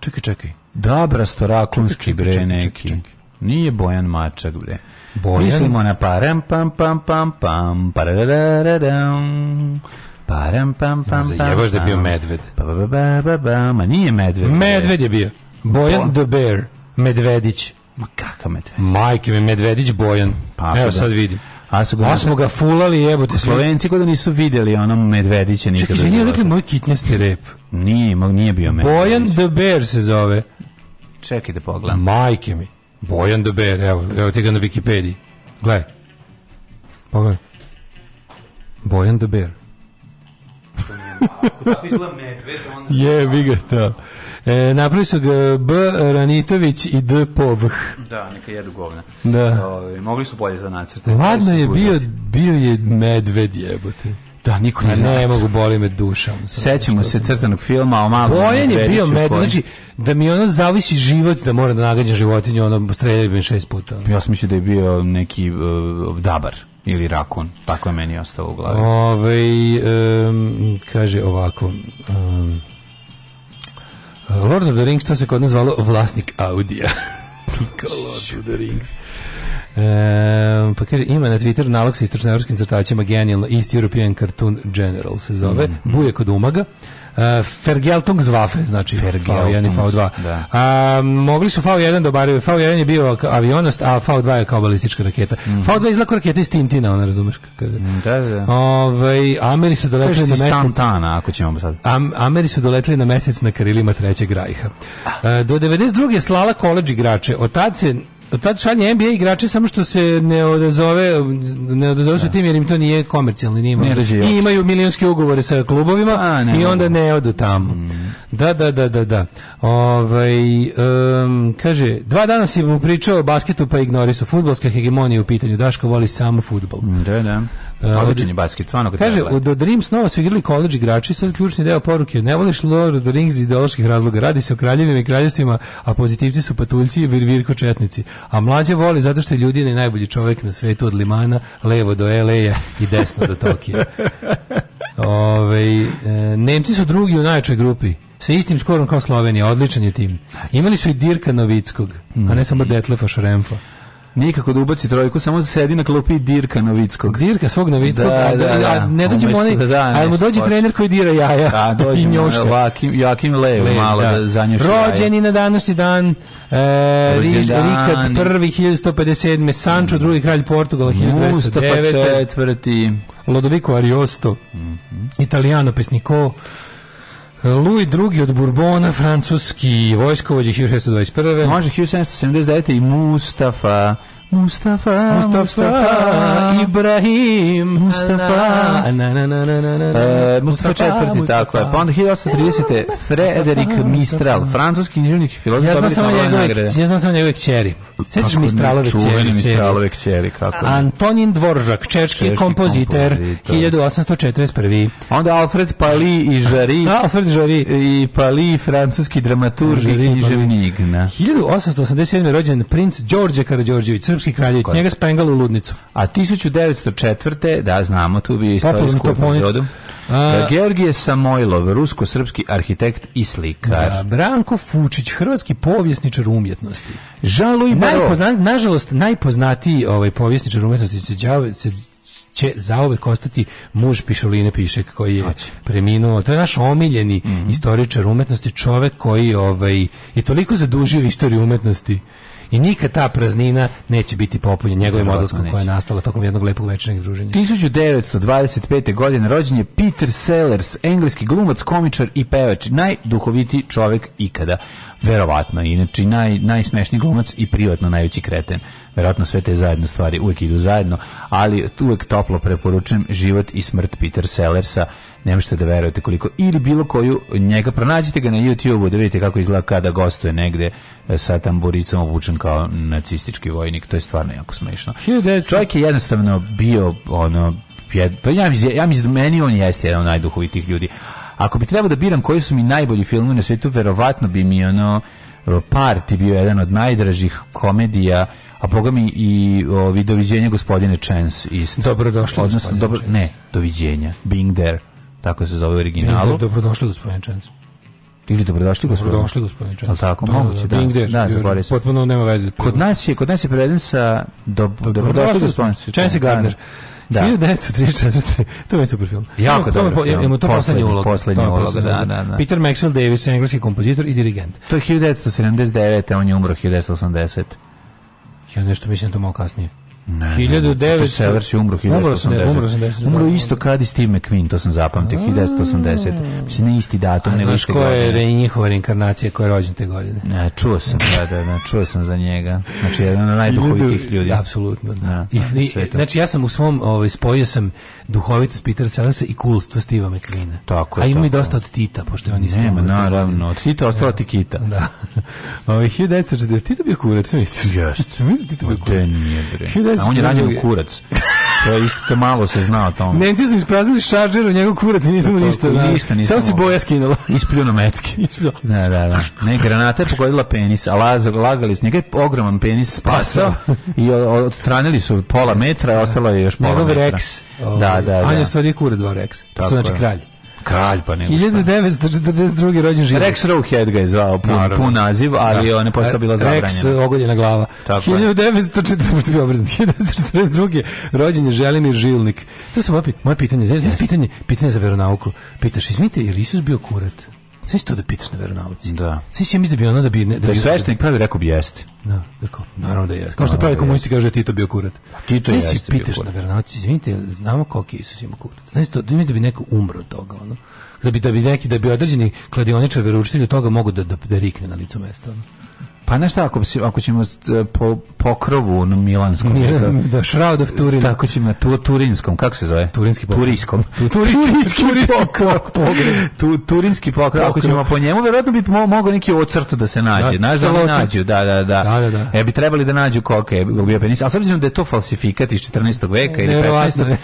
Čekaj, čekaj. Dabra rakunski bre, čekaj, neki. Čekaj, čekaj. Nije Bojan mačak, bre. Bojan? Mislimo na param, pam, pam, pam, pam, pararararam. Param pam pam pam. Zajebaš da je bio medved. Pa pa pa pa pa, ma nije medved. Medved je bio. Bojan the Bear, Medvedić. Ma kakav medved? Majke mi, Medvedić Bojan. Pa, Evo sad vidim. A su ga, ga fulali, jebote. Slovenci kod nisu vidjeli ono medvedića nikada. Čekaj, nije rekli moj kitnjasti rep. Nije, nije bio medvedić. Bojan the Bear se zove. Čekaj da pogledam. Majke mi. Bojan the Bear, evo, evo ti ga na Wikipediji. Gle. Pogledaj. Bojan the Bear je medved, onda... Jebi to. Da. E, napravi su ga B. Ranitović i D. Povh. Da, neka jedu govna. Da. O, mogli su bolje to nacrte. Ladno je bio, bio je medved jebote. Da, niko ne zna. Ne mogu, boli me duša. Sećamo se crtanog filma o malom Bojan je bio med, znači da mi ono zavisi život, da mora da nagađa životinju, ono streljaju mi šest puta. Ono. Ja sam mislio da je bio neki uh, e, dabar ili rakun, tako je meni ostalo u glavi. Ove, um, kaže ovako, um, Lord of the Rings, to se kod nas zvalo vlasnik Audija. Lord of the Rings. Um, pa kaže, ima na Twitteru nalog sa istočnoevropskim crtačima genijalno East European Cartoon General se zove, mm -hmm. buje kod umaga. Uh, Vergeltungswaffe, znači Vergeltung, i V2. Da. A, mogli su V1 da obaraju. V1 je bio avionast, a V2 je kao balistička raketa. Mm -hmm. V2 je izlako raketa iz Tintina, ona razumeš? Kada... Mm, da, da. da. Ove, ovaj, Ameri su doletili na mesec. Tana, ako ćemo sad. Am, Ameri su doletili na mesec na karilima Trećeg rajha. Uh, do 92. slala koleđ igrače. Od tad se tad pa šalje NBA igrače samo što se ne odazove ne odazove se da. tim jer im to nije komercijalni, nije ne i imaju milionske ugovore sa klubovima A, ne, i onda ne odu tamo mm. da da da da da ovaj um, kaže dva dana si mu pričao o basketu pa ignori su fudbalska hegemonija u pitanju Daško voli samo fudbal da da E, odličan je basket, stvarno kad Kaže, do The Dreams nova su igrali college igrači, sad ključni deo poruke, ne voliš Lord of the Rings iz ideoloških razloga, radi se o kraljevima i kraljevstvima, a pozitivci su patuljci i vir četnici. A mlađe voli zato što je ljudina najbolji čovek na svetu od Limana, levo do LA-a i desno do Tokija. Ove, e, Nemci su drugi u najjačoj grupi sa istim skorom kao Slovenija, odličan je tim. Imali su i Dirka Novickog, a ne samo mm. Detlefa Šremfa. Nikako da ubaci trojku, samo sedi na klupi Dirka Novickog. Dirka svog Novickog, da, a, da, da, a ne da, da, dođe mu onaj, ajmo dođe trener koji dira jaja. Da, dođe Jakim, Jakim Lev, Lev malo da, da zanjuši Rođeni jaja. na današnji dan, e, Rikard prvi 1157. Sancho mm. drugi kralj Portugala 1209. Mustafa četvrti. Lodovico Ariosto, mm -hmm. Italijano Pesniko, Louis II od Bourbona, francuski vojskovođe 1621. Može 1779. i Mustafa Mustafa, Mustafa, Mustafa, Ibrahim, Mustafa, na, na, na, na, na, na, e, Mustafa četvrti, tako je. Pa onda 1830. Frederik Mistral, francuski književnik i filozof. Ja znam samo njegove, ja znam samo njegove kćeri. Sećaš Mistralove kćeri? Čuveni Mistralove kćeri, kako je. Antonin Dvoržak, češki, češki kompoziter, 1841. Onda Alfred Pali i Žari. Alfred Žari. I Pali, francuski dramaturg i književnik. 1887. Da. rođen princ Đorđe Karadžorđević, srpski kraljević, njega spengal u ludnicu. A 1904. da znamo, tu bi istorijsku epizodu. E, A, Georgije Samojlov, rusko-srpski arhitekt i slikar. Da, Branko Fučić, hrvatski povjesničar umjetnosti. Žalo i Najpozna, nažalost, najpoznatiji ovaj, povjesničar umjetnosti se, se će zaovek ostati muž Pišoline Pišek koji je preminuo. To je naš omiljeni mm -hmm. istoričar umetnosti, čovjek koji ovaj, je toliko zadužio istoriju umetnosti i nikad ta praznina neće biti popunjena njegovim odlaskom koja je nastala tokom jednog lepog večernjeg druženja. 1925. godine rođen je Peter Sellers, engleski glumac, komičar i pevač, najduhoviti čovjek ikada. Verovatno, inače naj, najsmešniji glumac i privatno najveći kreten. Verovatno sve te zajedno stvari uvek idu zajedno, ali uvek toplo preporučujem život i smrt Peter Sellersa ne možete da verujete koliko ili bilo koju njega pronađite ga na YouTubeu da vidite kako izgleda kada gostuje negde e, sa tamburicom obučen kao nacistički vojnik to je stvarno jako smešno čovjek je jednostavno bio ono pa ja mislim ja mislim da meni on jeste jedan od najduhovitih ljudi ako bi trebao da biram koji su mi najbolji filmovi na svijetu verovatno bi mi ono Party bio jedan od najdražih komedija a boga mi i o, doviđenja gospodine Chance isto. Dobro došlo. Odnosno, dobro, ne, doviđenja. Being there tako se zove u originalu. Ili dobrodošli gospodin Čenc. Ili dobrodošli gospodin. Dobrodošli gospodine Čenc. Al tako Do, da, da, moguće da. da. Bing da, da zaboravio Potpuno nema veze. Kod nas je kod nas je preveden sa do, dobrodošli gospodin Čenc i Gardner. Da. 1934. to je super film. Jako dobro. To je to poslednji ulog. Poslednji ulog, da, da, da. Peter Maxwell Davis, engleski kompozitor i dirigent. To je 1979. On je umro 1980. Ja nešto mislim to malo kasnije. 1900 Severs je umro 1980. Umro sam, ne, umro sam Umro da. isto kad i Steve McQueen, to sam zapamtio, 1980. Mislim, ne isti datum, ne više godine. ko da je njihova reinkarnacija koja je rođen te godine? Ne, čuo sam, da, da, da, čuo sam za njega. Znači, jedan od najduhovitih ljudi. Apsolutno, da. da I, i, znači, ja sam u svom, ovaj, spojio sam duhovitost Peter Sellersa i kulstvo Steve McQueena. Tako je. A ima i dosta od Tita, pošto on isto. Nema, naravno, od Tita ostala ti Kita. Da. Ovaj 1940, Tita bio kurac, mislim. Jeste. Mislim Tita bio kurac. Nemci A on je ranjen u kurac. To je isto malo se zna o tome. Nemci su ispraznili šaržer u njegov kurac i nisam to, ništa. Da. Ništa nisam. Samo si boja skinula. Ispljuno metke. Ispljuo. Da, da, da. Ne, granata je pogodila penis, a laza, lagali su. Njega je ogroman penis spasao i odstranili su pola metra, ostalo je još pola Njegov metra. Rex. Da, da, ovaj, da. On je stvari kurac dva Rex. To znači kralj kralj, pa nego 1942. rođen Žilek. Rex Rowhead ga je zvao, pun, pun naziv, ali da. on je e, bila zabranjena. Rex, ogoljena glava. Tako 1942. 1942. rođen je Želimir Žilnik. To su moje, moje pitanje, znači pitanje, pitanje za veronauku. Pitaš, izmite, ili Isus bio kurat? Sve to da pitaš na veronauci. Da. Sve si ja mislim da bi ono da bi... Ne, da, da bi sveštenik pravi rekao bi jeste. Da, rekao, naravno da jeste. Kao što pravi da komunisti kaže da Tito bio kurat. Pa Tito da jeste. Sve si pitaš na veronauci, izvinite, znamo koliko je Isus ima kurat. Sve to, da bi neko umro od toga, ono. Da bi, da bi neki, da bi određeni kladioničar veroučitelj od toga mogu da, da, da rikne na licu mesta, ono. Pa na šta ako, ako ćemo e, po pokrovu na Milanskom. da, Shroud of Turin. Tako ćemo tu, Turinskom, kako se zove? Turinski pokrov. Turiskom. Tu, turinski pokrov. Tu, turinski pokrov. Ako ćemo po njemu, verovatno bi mogao neki ocrt da se nađe. Da, Znaš da li nađu? Da, da, da, da. da, da, E, bi trebali da nađu koliko je bio penis. a s obzirom da je to falsifikat iz 14. veka ili 15.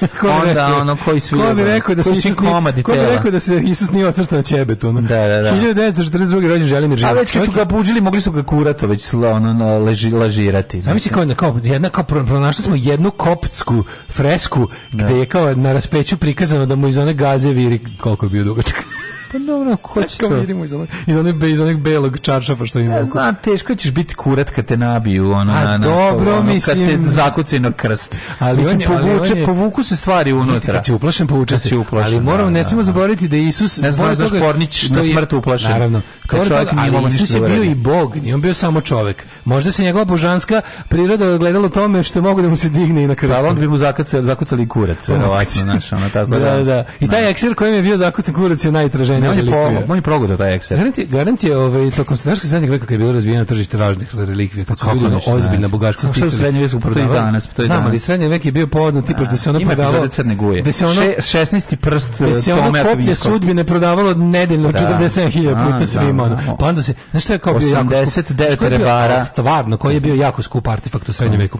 onda ono koji svi... Ko bi rekao da se Isus komadi Ko bi rekao da se Isus nije ocrtao na čebetu? Da, da, da. 1942. rođen Želimir Živak. A već kad su ga buđili, mogli su ga to već ono leži, lažirati. Znam si kao, kao, jedna, kao pronašli smo jednu koptsku fresku da. gdje je kao na raspeću prikazano da mu iz one gaze viri koliko je bio dugačak. Pa dobro, ko će to? vidimo iz onog, iz, onog, iz onog belog čaršafa što ima. Ja znam, teško ćeš biti kurat kad te nabiju. Ono, A na, dobro, ono, mislim... Kad te zakuci na krst. Ali mislim, on je, povuče, ali on je, povuku se stvari unutra. Kad si uplašen, povuče se. uplašen, ali moramo, da, ne da, smemo da. zaboraviti da Isus... Ne znam da špornić na smrt uplašen. Naravno. Kao čovjek toga, ali Isus je bio i Bog, nije on bio samo čovjek. Možda se njegova božanska priroda gledala tome što mogu da mu se digne i na krst. Pa on bi mu zakucali kurac, verovatno, znaš, ono tako da. Da, da. I taj ekser kojim je bio zakucan kurac je najtraženiji ne, on je po, on je progodao taj ekser. Garanti, garanti je ovaj tokom srednjeg srednjeg veka kad je bilo razvijeno tržište raznih relikvija, kad su ljudi na ozbiljna bogatstva sticali. Šta srednji vek prodavao? To i danas, to je danas. ali srednji vek je bio povodno tipa da se ono prodavalo crne guje. Da se ono 16. prst da se ono koplje sudbine prodavalo nedeljno 47.000 da. puta svima. Pa onda se, znači šta je kao bio 89 rebara. Stvarno, koji je bio jako skup artefakt u srednjem mm. veku.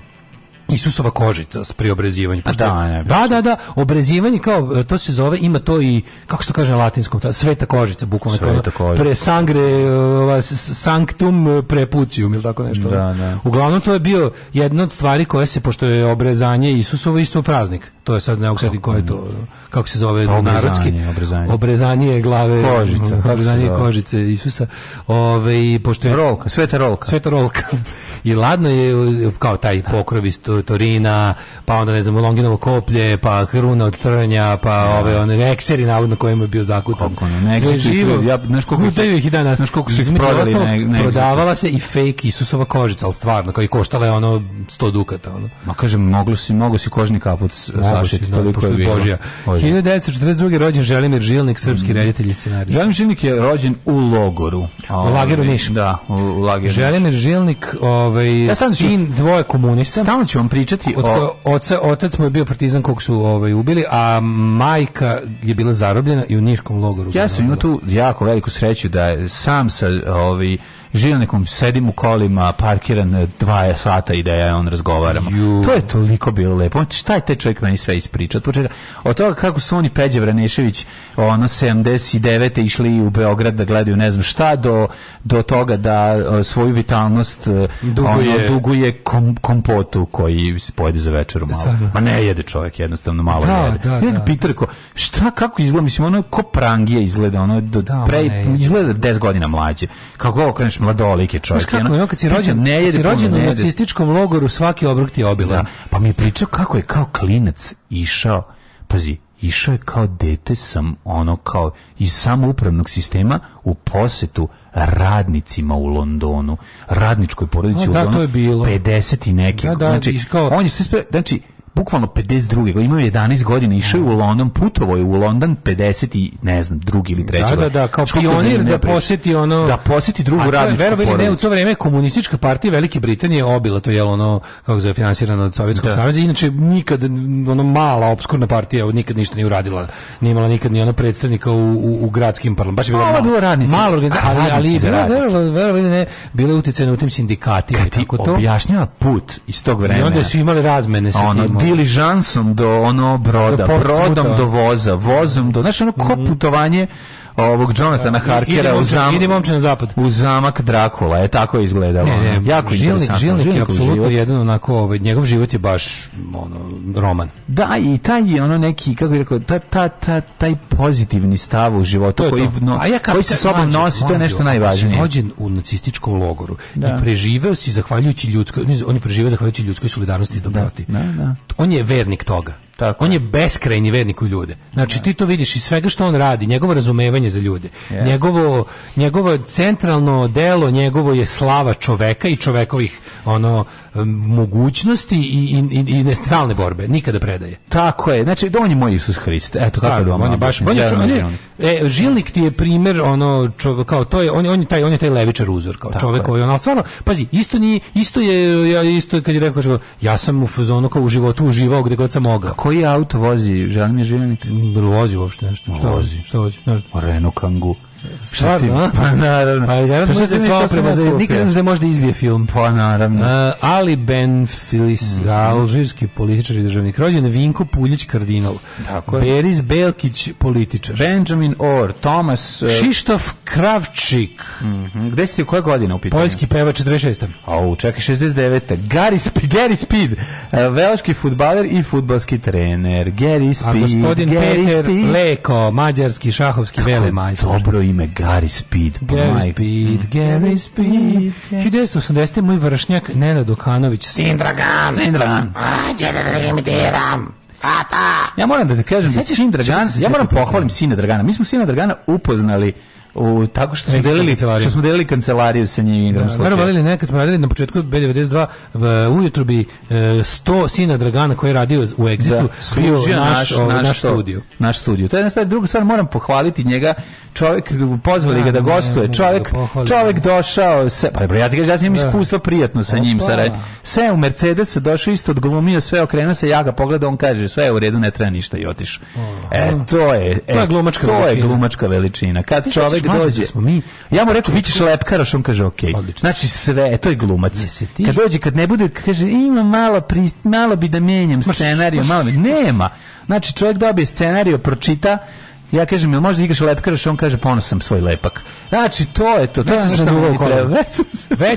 Isusova kožica s preobrazivanjem. Pa da, ne, da, da, da, da, obrezivanje kao e, to se zove, ima to i kako se to kaže na latinskom, ta sveta kožica bukvalno sveta kožica. pre sangre ova, sanctum e, prepucium ili tako nešto. Da, da. Uglavnom to je bio jedna od stvari koja se pošto je obrezanje Isusovo isto praznik to je sad ne okseti koje to kako se zove obrezanje, narodski obrezanje. obrezanje glave kožica obrezanje kožice Isusa ove i pošto je rolka sveta rolka sveta rolka i ladno je kao taj pokrov iz Torina pa onda ne znam Longinovo koplje pa hruna od trnja pa da. ove one ekseri navodno kojima je bio zakucan sve živo ja znaš koliko te ih i danas znaš koliko su ih prodali ne, ne, prodavala se i fake Isusova kožica al stvarno kao i koštala je ono 100 dukata ono ma kažem moglo si mnogo si kožni kaput zaštiti, da, toliko je bilo. Božja. 1942. Da. rođen Želimir Žilnik, srpski mm. reditelj i scenarista. Želimir Žilnik je rođen u logoru. u lageru ovaj, Niš. Da, u, u lageru Želimir Žilnik, ovaj, ja sam sin dvoje komunista. Stalno ću vam pričati od, o... Oca, otac mu je bio partizan kog su ovaj, ubili, a majka je bila zarobljena i u Niškom logoru. Ja sam imao tu jako veliku sreću da sam sa ovaj, živim nekom, sedim u kolima, parkiran dva sata i da ja on razgovaramo. To je toliko bilo lepo. Znači, šta je taj čovjek meni sve ispričao? Od početka, od toga kako su oni Peđe Vranešević ono 79. išli u Beograd da gledaju ne znam šta, do, do toga da svoju vitalnost e, duguje, ono, duguje kom, kompotu koji se pojede za večeru malo. Ma ne jede čovjek, jednostavno malo da, jede. Da, da. Ja Peter ko, šta, kako izgleda? Mislim, ono ko prangije izgleda, ono, do, da, pre, izgleda 10 godina mlađe. Kako okreneš mladolike čovjek. Znaš kako, ono kad si rođen, ne jede, si rođen u nacističkom logoru, svaki obrok ti je obila. Da, pa mi je pričao kako je kao klinac išao, pazi, išao je kao dete sam ono kao iz samoupravnog sistema u posetu radnicima u Londonu, radničkoj porodici o, u da, Londonu, to je bilo. 50 i nekih. Da, da, znači, kao... on je sve, znači, bukvalno 52. imao 11 godina, išao je u London, putovao je u London 50 i ne znam, drugi ili treći. Da, da, da, kao pionir da poseti ono da poseti drugu radničku porodicu. Verovali ne, u to vreme komunistička partija Velike Britanije obila to je ono kako se finansirano od Sovjetskog da. saveza, inače nikad ono mala obskurna partija nikad ništa nije uradila, nije imala nikad ni ono predstavnika u, u, u gradskim parlamentu. Baš je bilo malo, radnici. Malo organizacija, ali ali verovali verovali ne, bilo je u tim sindikatima tako to. Objašnjava put iz tog vremena. I onda su imali razmene sa tim diližansom do ono broda, do brodom do voza, vozom do, znaš ono, ko mhm. putovanje ovog Jonathana da, Harkera idemo, u zamak. Idi momče na zapad. U zamak Drakula, e, je tako izgledalo. Ne, ne, jako žilnik, žilnik je apsolutno jedan onako, ovaj, njegov život je baš ono, roman. Da, i taj je ono neki, kako bih rekao, ta, ta, ta, taj pozitivni stav u životu to koji, no, A ja koji se sobom nosi, mlađe, to je nešto najvažnije. Rođen u nacističkom logoru da. i preživeo si zahvaljujući ljudskoj, on je preživeo zahvaljujući ljudskoj solidarnosti i da, dobroti. Da, da, da. On je vernik toga. Tako. On je beskrajni vernik u ljude. Znači ti to vidiš iz svega što on radi, njegovo razumevanje za ljude, yes. njegovo, njegovo centralno delo, njegovo je slava čoveka i čovekovih ono mogućnosti i, i, i, i nestalne borbe, nikada predaje. Tako je. Znači da, on je moj Isus Hrist. Eto tako da on, on je baš on je, on je, e, Žilnik ti je primer ono čov, kao to je on, on je taj on je taj levičar uzor kao tako čovek je. on al stvarno pazi isto ni isto je ja isto kad je rekao ja sam u fazonu kao u životu uživao gde god sam mogao koji auto vozi Želimir Živanik? Vozi uopšte nešto. Šta vozi? Šta vozi? Ne znam. Pa Renault Kangoo. Stvarno? Pa naravno. Pa naravno pa, se sva prema za nikad ne znaš da možda izbije film. Pa naravno. Uh, Ali Benfilis, mm. alžirski političar i državnik, rođen Vinko Puljić kardinal. Tako je. Beris Belkić političar. Benjamin Orr, Thomas uh, e, Šištof Kravčik. Mhm. Mm Gde ste u koje godine u pitanju? Poljski pevač 46. Au, čekaj 69. Gary Speed, Gary Speed, uh, velaški fudbaler i fudbalski trener. Gary Speed. A gospodin Gary Peter Speed. Leko, mađarski šahovski velemajstor. Dobro ime ime Gary Speed. Pa Gary Speed, mm. Gary Speed. 1980. moj vršnjak Nenad Okanović. Sindragan! Sindragan! A, djede da imitiram! Tata! Ja moram da te kažem, da sin Dragan, ja moram pohvalim sina Dragana. Mi smo sina Dragana upoznali u, tako što smo delili što smo delili kancelariju sa njim igram da, Naravno, valili nekad smo radili na početku B92 ujutru bi 100 e, sina Dragana koji je radio u Exitu da, bio naš, naš, ovaj, naš, naš studio. Naš studio. To je jedna stvar, druga stvar moram pohvaliti njega čovjek pozvali da, ga da gostuje, čovjek, čovjek došao, se, pa ja ti kažem, ja sam imam iskustvo prijatno sa njim, sa se u Mercedesu došao isto odglumio, sve okrenuo se, ja ga pogledao, on kaže, sve je u redu, ne treba ništa i otišao. E, to je, e, to je glumačka, to veličina. Je glumačka veličina. Kad čovjek dođe, da smo mi, ja mu rekao, bit ćeš lepkaraš, on kaže, ok. Znači sve, to je glumac. Kad dođe, kad ne bude, kaže, ima malo, pri, malo bi da mijenjam scenariju, malo bi, nema. Znači čovjek dobije scenariju, pročita, Ja kažem, jel možda igraš lepkaraš? On kaže, ponos pa sam svoj lepak. Znači, to je to. Već sam se duvao kola. Već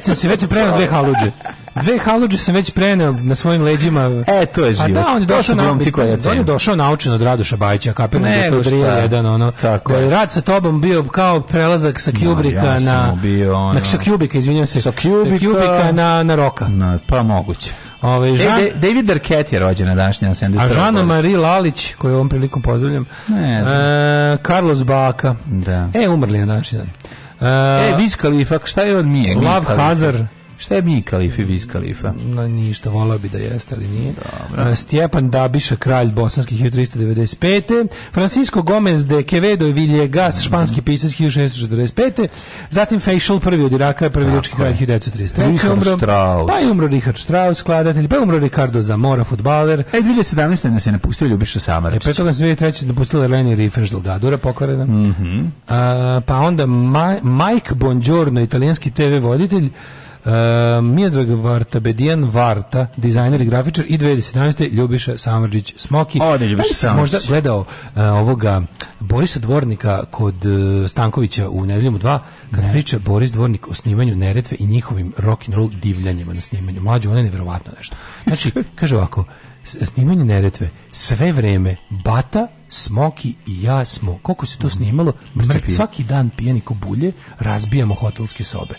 sam se, već sam prenao dve haluđe. Dve haluđe sam već prenao na svojim leđima. E, to je pa život. A da, on je došao, na, on je došao naučen od Radoša Bajića, kapir da je to drija jedan, ono. Tako je. Rad sa tobom bio kao prelazak sa da, Kubrika no, ja na... Bio, ono. na sa Kubrika, izvinjam se. Sa Kubrika, sa Kubrika na, na Roka. Na, pa moguće. Ovaj da- Jean... Da- David Arquette je rođena današnja 70. A Žana Marie Lalić, koju ovom prilikom pozdravljam. Ne, e, Carlos Baka. Da. E, umrli je današnji dan. Uh, e, Viz Kalifak, šta je on mi? Lav Hazar. Šta je mi kalif i viz kalifa? No, ništa, volao bi da jeste, ali nije. Dobro. E, Stjepan Dabiša, kralj bosanskih 1395. Francisco Gomez de Quevedo i Villegas, španski pisac 1645. Zatim Facial, prvi od Iraka, prvi ljučki kralj 1933. Richard Strauss. Pa je umro Richard Strauss, skladatelj, pa je umro Ricardo Zamora, futbaler. E, 2017. nas je napustio Ljubiša Samarić. E, pre toga nas 2003. napustila Leni Riefenstahl Gadura, pokvarena. Mm -hmm. A, pa onda Ma Mike Bongiorno, italijanski TV voditelj, Uh, Mijedrag Vartabedijan Varta, dizajner i grafičar i 2017. Ljubiša Samrđić Smoki. O, ne Ljubiša da Samrđić. Možda gledao uh, ovoga Borisa Dvornika kod uh, Stankovića u Nedeljom 2, kad ne. priča Boris Dvornik o snimanju Neretve i njihovim rock and roll divljanjima na snimanju. Mlađe, ono je nevjerovatno nešto. Znači, kaže ovako, snimanje Neretve, sve vreme Bata, Smoki i ja smo, koliko se to mm, snimalo, mrt, svaki dan pijeni ko bulje, razbijamo hotelske sobe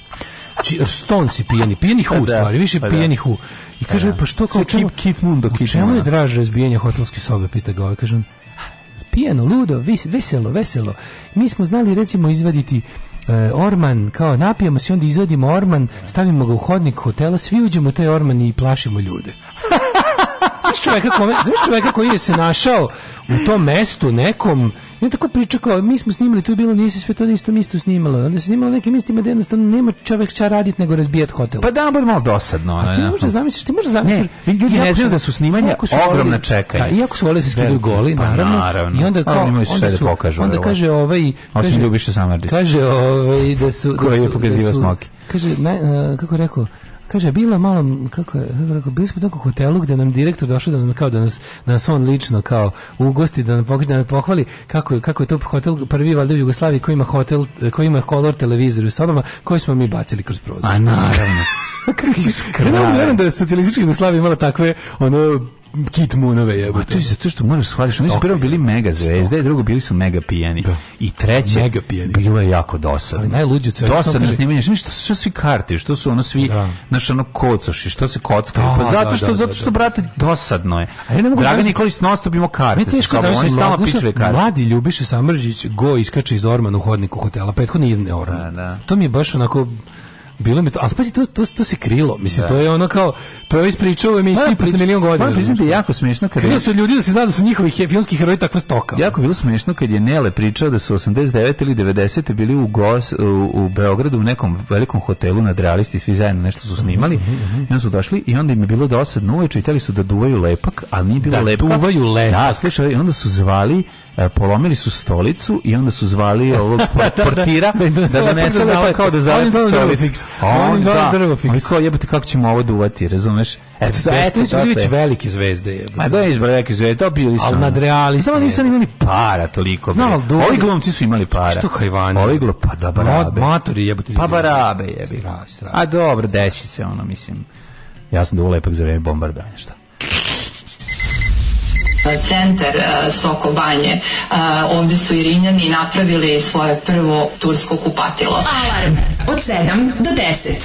či, ston si pijeni, pijeni pa hu, da, stvari, više pa da. pijeni hu. I kaže, pa da. pa što, kao, čemu, Kit Mundo, u čemu je draže razbijanje hotelske sobe, pita ga, ovaj. kažem, pijeno, ludo, vis, veselo, veselo. Mi smo znali, recimo, izvaditi eh, orman, kao napijamo se, onda izvadimo orman, stavimo ga u hodnik hotela, svi uđemo u taj orman i plašimo ljude. Znaš čoveka, kome, znaš čoveka koji je se našao u tom mestu nekom I on tako priča kao, mi smo snimali, tu je bilo, nisi sve to na istom istu snimalo. Onda se snimalo nekim istima da jednostavno nema čovek ča radit nego razbijat hotel. Pa da, bude malo dosadno. A ti ne možeš da zamisliti, ti možeš zamisliti. Da ne, ljudi ne znaju da su snimanja ogromna čekanja. Da, iako su vole da se skidaju goli, pa, naravno, naravno. I onda pa kao, onda, onda, su, da pokažu, onda kaže ovaj... Osim Ljubiša Samarđić. Kaže ovaj da su... Da su, Koji je pokazivao smoki. Kaže, naj, e, kako rekao, Kaže, bila malo, kako je, bili smo tako hotelu gde nam direktor došao da nam, kao da nas, da nas on lično kao ugosti, da nam, da nam pohvali kako, je kako je to hotel prvi valjda u Jugoslaviji koji ima hotel, koji ima kolor televizor i sobama, koji smo mi bacili kroz prozor. A naravno ja da, da je socijalistička Jugoslavija imala takve ono Kit Moonove je. Pa to je zato što moraš shvatiti. Oni su prvo bili mega zvezde, drugo bili su mega pijeni. Da. I treće, mega pijeni. bilo je jako dosadno. Ali najluđe sve. Dosadno snimanje. Što, što, što svi karti, što su ono svi, da. naš ono kocoši, što se kocka. Da, pa da, zato što, da, da, zato što, brate, dosadno je. A ja ne mogu Dragan Nikolić non stop imao karte. Ne teško zavisno, oni stalno pičili karte. Mladi Ljubiše Samrđić go iskače iz Ormana u hodniku hotela, prethodni izneo Ormana. Da, da. To mi je baš onako Bilo mi to, ali pazi, to, to, to se krilo. Mislim, da. to je ono kao, to je ispričao u emisiji pa, posle milijon godina. Pa, priznam da je jako smiješno. Kad krilo su ljudi da se zna da su njihovi he, filmski heroji takva stoka. Jako bilo smiješno kad je Nele pričao da su 89. ili 90. bili u, Gos, u, u Beogradu u nekom velikom hotelu nad realisti, svi zajedno nešto su snimali. Mm -hmm. I onda su došli i onda im je bilo dosadno uveče i teli su da duvaju lepak, ali nije bilo da, lepka. Da, duvaju lepak. Da, slušaj, i onda su zvali polomili su stolicu i onda su zvali ovog portira da donese zala kao da zalete stolicu. On da, ali kao jebate kako ćemo ovo duvati, razumeš? Eto, eto, su bili već velike zvezde. Ma da je velike zvezde, to bili su. Ali nadreali. Samo nisu imali para toliko. Znam, ali Ovi glumci su imali para. Što hajvani? Ovi glup, pa da barabe. Matori jebate. Pa barabe jebi. A dobro, desi se ono, mislim. Ja sam da lepak za vreme bombardanja, šta? centar e, Soko Banje. E, ovde su i Rinjani napravili svoje prvo tursko kupatilo. Alarm od 7 do 10. Od 7 do 10.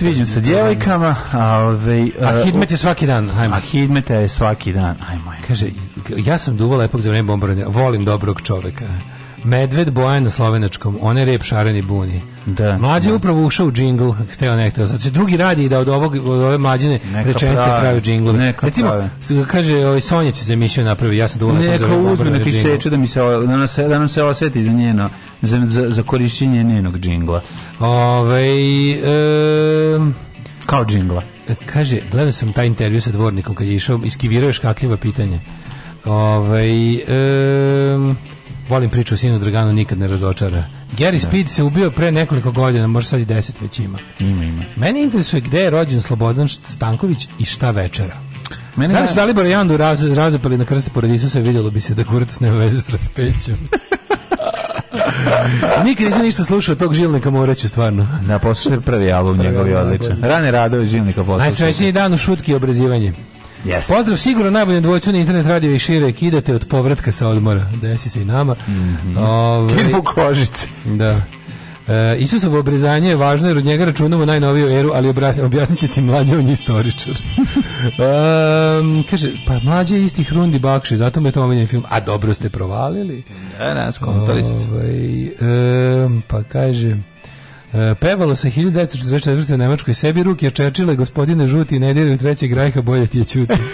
viđem sa djevojkama, a ovaj a e, hidmet je svaki dan, ajmo. A hidmeta je svaki dan, ajmo. Kaže ja sam duvala lepog za vreme bombardovanja, volim dobrog čoveka. Medved Bojan na slovenačkom, one rep šareni buni. Da. Mlađi je da. upravo ušao u džingl, hteo ne hteo. Sad drugi radi da od, ovog, od ove mlađine rečenice pravi džingl. Recimo, pravi. kaže, ovaj Sonja će za mišlju napravi, ja sam dovoljno Neko uzme neki seče da, mi se, da, nam se, da nam se osjeti za njeno, za, za, za korišćenje njenog džingla. Ove, ovaj, e, Kao džingla. Kaže, gledao sam taj intervju sa dvornikom kad je išao, iskivirao je škakljiva pitanja. Ove, ovaj, e, volim priču o sinu Draganu, nikad ne razočara. Gary da. Speed se ubio pre nekoliko godina, možda sad i deset već ima. Ima, ima. Meni interesuje gde je rođen Slobodan Stanković i šta večera. Mene da li su Dalibor Jandu raz, razapali na krste pored Isusa, vidjelo bi se da kurac nema veze s raspećom. Nikad nisam ništa slušao tog Žilnika Moreća, stvarno. Na poslušaj prvi album njegov je odličan. Rane radove Žilnika poslušaj. Najsrećniji dan u šutki i obrazivanje. Yes. Pozdrav sigurno najboljem dvojcu na internet radio i šire kidate od povratka sa odmora. Desi se i nama. Mm -hmm. Ove... Ovaj- Idemo kožice. Da. E, Isusovo obrezanje je važno jer od njega računamo najnoviju eru, ali objasnit će ti mlađe on je istoričar. um, kaže, pa mlađe je istih rundi bakše, zato me to omenjen film. A dobro ste provalili. Da, nas da, komentarist. Um, ovaj, pa kaže... Uh, pevalo se 1944. u Nemačkoj sebi ruke, čečile gospodine žuti, ne diraju trećeg rajha, bolje ti je čuti.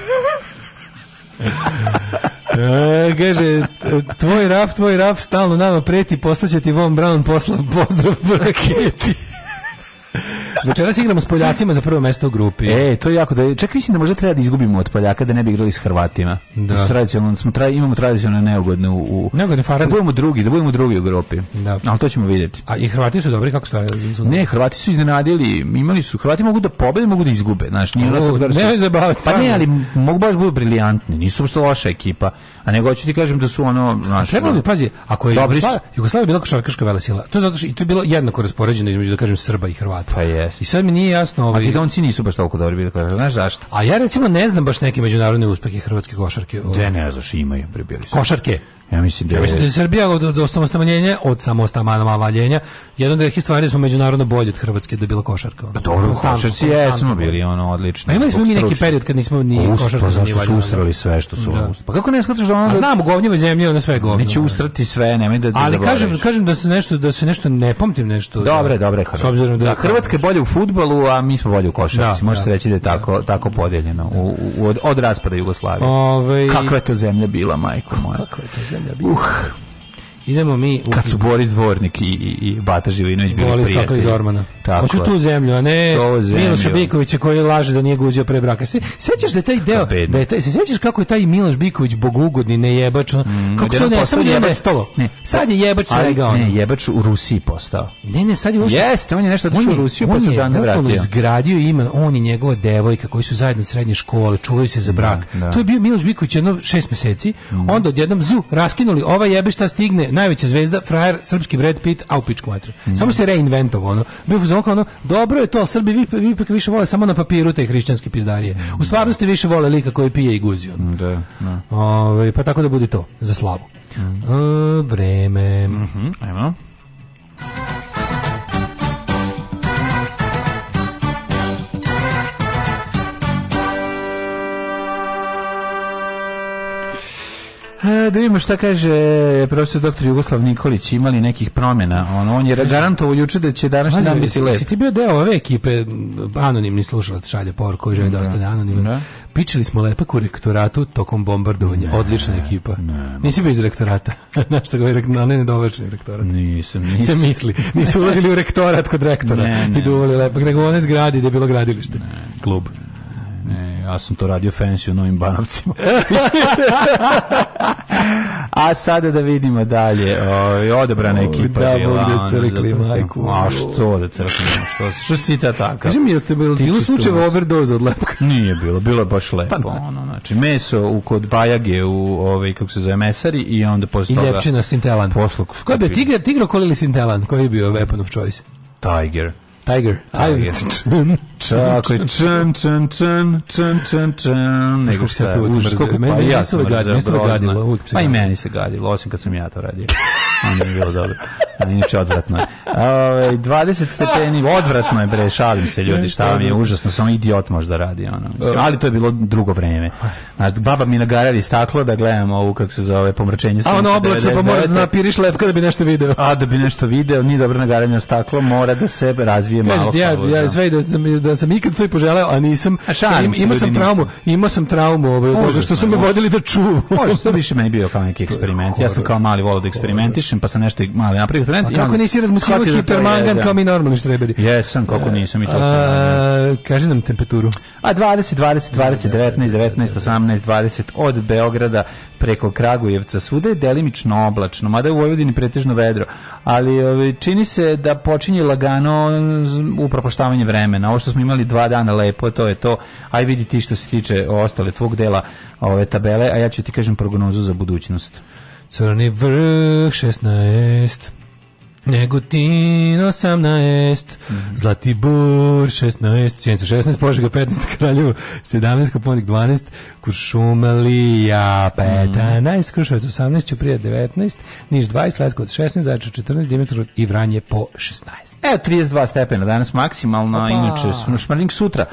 E, kaže, tvoj raf, tvoj raf stalno nama preti, poslaće ti Von Brown posla, pozdrav po raketi. Večeras igramo s Poljacima za prvo mesto u grupi. E, to je jako da čak mislim da možda treba da izgubimo od Poljaka da ne bi igrali s Hrvatima. Da. Tradicionalno smo tra, imamo tradicionalno neugodne u, u neugodne farade. Da budemo drugi, da budemo drugi u grupi. Da. Ali to ćemo vidjeti. A i Hrvati su dobri kako stoje. Ne, Hrvati su iznenadili, imali su Hrvati mogu da pobede, mogu da izgube, znači nije ono da su. Ne, zabavati. Pa ne, ali mogu baš budu briljantni, nisu što loša ekipa. A nego hoću ti kažem da su ono, znači. Treba bi pazi, ako je Jugoslavija, Jugoslavija bila košarkaška velesila. To je zato što i to je bilo jednako raspoređeno između da kažem Srba i Hrvata. Pa je. Jest. I sad mi nije jasno... Ovi... Ovaj- Makedonci nisu baš toliko dobri bili košarkaši, znaš zašto? A ja recimo ne znam baš neke međunarodne uspehe hrvatske košarke. Da ne znaš, imaju, prebili su. Košarke? Ja mislim da je... Ja mislim da je Srbija od, od, od samostamaljenja, od samostamaljenja, da od stvari smo međunarodno bolji od Hrvatske da je bila košarka. Ono, pa dobro, u košarci jesmo bili ono odlično. Pa imali smo mi neki period kad nismo ni Uspa, košarka pa zašto su usrali sve što su da. Pa kako ne shvataš da pa ono... Znamo, govnjivo zemlje, ono sve govnjivo. Neće usrati sve, nemoj da, da Ali kažem, kažem da se nešto, da se nešto ne pamtim nešto. Da- dobre, dobre, Hrvatska. S obzirom da, da Hrvatska je bolje u fudbalu, a mi smo bolje u košarci. Da, Može da. se reći da je tako, da. tako podeljeno u, u, od, od raspada Jugoslavije. Ove... Ovaj- Kakva je to zemlja bila, majko moja? Kakva je to zemlja? zemlja bila. Uh. Idemo mi u... Kad su Boris Dvornik i, i, i Bata Živinović bili prijatelji. Boris iz Ormana. Tako Hoću tu zemlju, a ne Miloš Bikovića koji laže da nije guzio pre braka. Se, sećaš da je taj deo, da je taj, se sećaš kako je taj Miloš Biković bogugodni, nejebač, mm, kako da to ne, samo je nestalo. Ne, sad je jebač svega ono. Ne, jebač u Rusiji postao. Ne, ne, sad je uopšte... Jeste, on je nešto došao u Rusiju pa se dan vratio. On je izgradio ima, on i njegova devojka koji su zajedno u srednje škole, čuvaju se za da, brak. Da, da. To je bio Miloš Biković jedno šest meseci, mm. onda odjednom zu raskinuli, ova jebe šta stigne, najveća zvezda, frajer, srpski Brad Pitt, a u pičku matru. Mm. Samo se reinventovo, ono. Bio fuzon ono, dobro je to, Srbi vi, vi, vi više vole samo na papiru te hrišćanske pizdarije. U stvarnosti više vole lika koji pije i guzi, ono. Da, da. Ove, ovaj, pa tako da bude to, za slavu. Mm. O, e, vreme. Mm -hmm, ajmo. E, da vidimo šta kaže profesor doktor Jugoslav Nikolić, imali nekih promjena. On, on je garantovao juče da će današnji dan biti lep. Si ti bio deo ove ekipe, anonimni slušalac šalje por koji želi da, da ostane anoniman. Da. Pičili smo lepak u rektoratu tokom bombardovanja. Ne, Odlična ekipa. Ne, Nisi bio iz rektorata. Nešto što govori, ali ne dovršni rektorat. Nisam, nisam. Se misli. Nisu ulazili u rektorat kod rektora ne, ne, i duvali lepak, nego one zgradi gde je bilo gradilište. Ne, klub. E, ja sam to radio fancy u Novim Banovcima. a sada da vidimo dalje. O, ovaj, odebrana o, ovaj, ekipa da, je bila. Da, crkli majku. A što da crkli? Što, što si ta taka? Kaži mi, jeste bilo, bilo slučajeva overdoze od lepka? Nije bilo, bilo je baš lepo. Pa, ono, znači, meso u, kod Bajage u, ovaj, kako se zove, mesari i onda posle I toga... I ljepčina Sintelan. Poslu. Ko je bio? Tigro, Kolili Sintelan? Koji je bio weapon of choice? Tiger. Tiger. Tiger. Tako, čan, čan, čan, čan, čan, čan. Nego šta, užas. Meni pa ja sam gadilo, meni se gadilo. Pa i meni se gadilo, osim kad sam ja to radio. Onda mi je bilo dobro. Inače, odvratno je. Ove, 20 stepeni, odvratno je, bre, šalim se ljudi, šta vam je užasno, samo idiot možda radi, ono, mislim. ali to je bilo drugo vreme. Znaš, baba mi nagaravi staklo da gledam ovu, kako se zove, pomračenje sunca. A ono oblače, pa mora da napiriš lepka da bi nešto video. A da bi nešto video, nije dobro nagaravanje staklo, mora da se razvije razvije Kažete, Ja, ja da. sve da sam, da sam ikad to i poželeo, a nisam. A šalim im, imao da sam traumu, imao sam traumu ovaj, od što su me vodili da čuvu. Može, to više meni bio kao neki eksperiment. Ja sam kao mali volao da eksperimentišem, pa sam nešto mali napravio eksperiment. kako nisi razmućivao da hipermangan kao mi normalni štreberi? Jesam, kako e, nisam i to sam. Kaži nam temperaturu. A 20, 20, 20, 19, 19, 18, 20 od Beograda preko Kragujevca svuda je delimično oblačno, mada je u Vojvodini pretežno vedro, ali ovaj, čini se da počinje lagano upropaštavanje vremena. Ovo što smo imali dva dana lepo, to je to. Aj vidi ti što se tiče ostale tvog dela ove tabele, a ja ću ti kažem prognozu za budućnost. Crni vrh 16. Negotin 18, mm -hmm. Zlatibor 16, Sjenica 16, Požega 15, Kraljevo 17, Koponik 12, Kuršumalija 15, mm -hmm. Kruševac 18, Ćuprija 19, Niš 20, Leskovac 16, Zajče 14, Dimitrov i Vranje po 16. Evo 32 stepena danas maksimalno, Opa. inače šmrlink sutra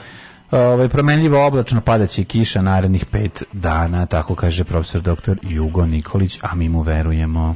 ovaj promenljivo oblačno padaće kiša narednih 5 dana, tako kaže profesor doktor Jugo Nikolić, a mi mu verujemo.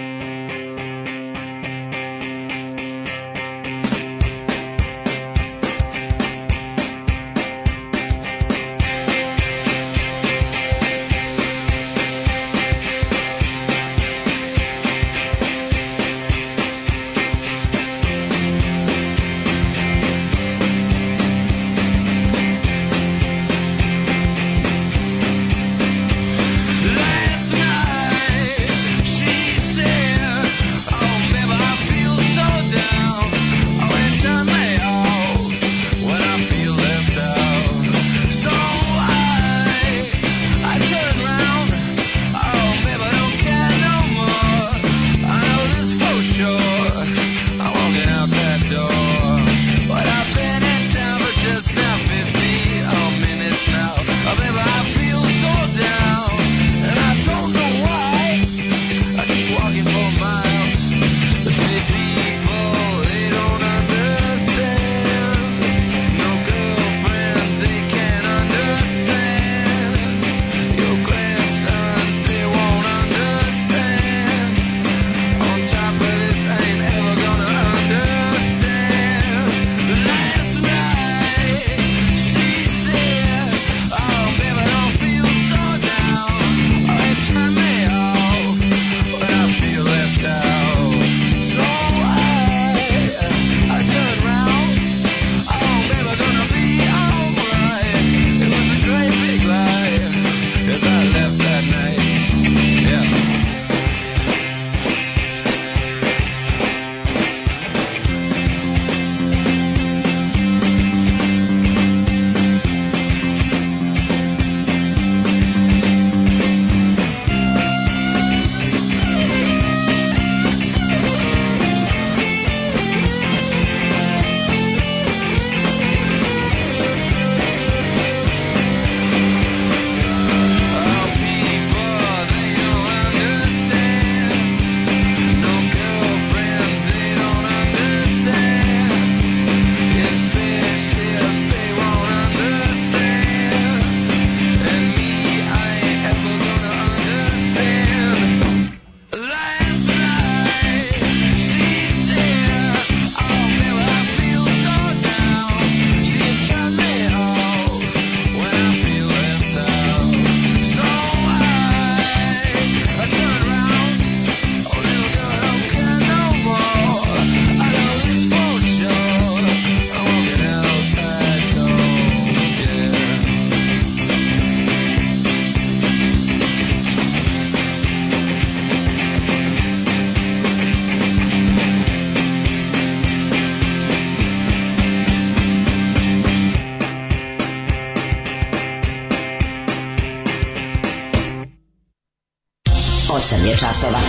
je časova.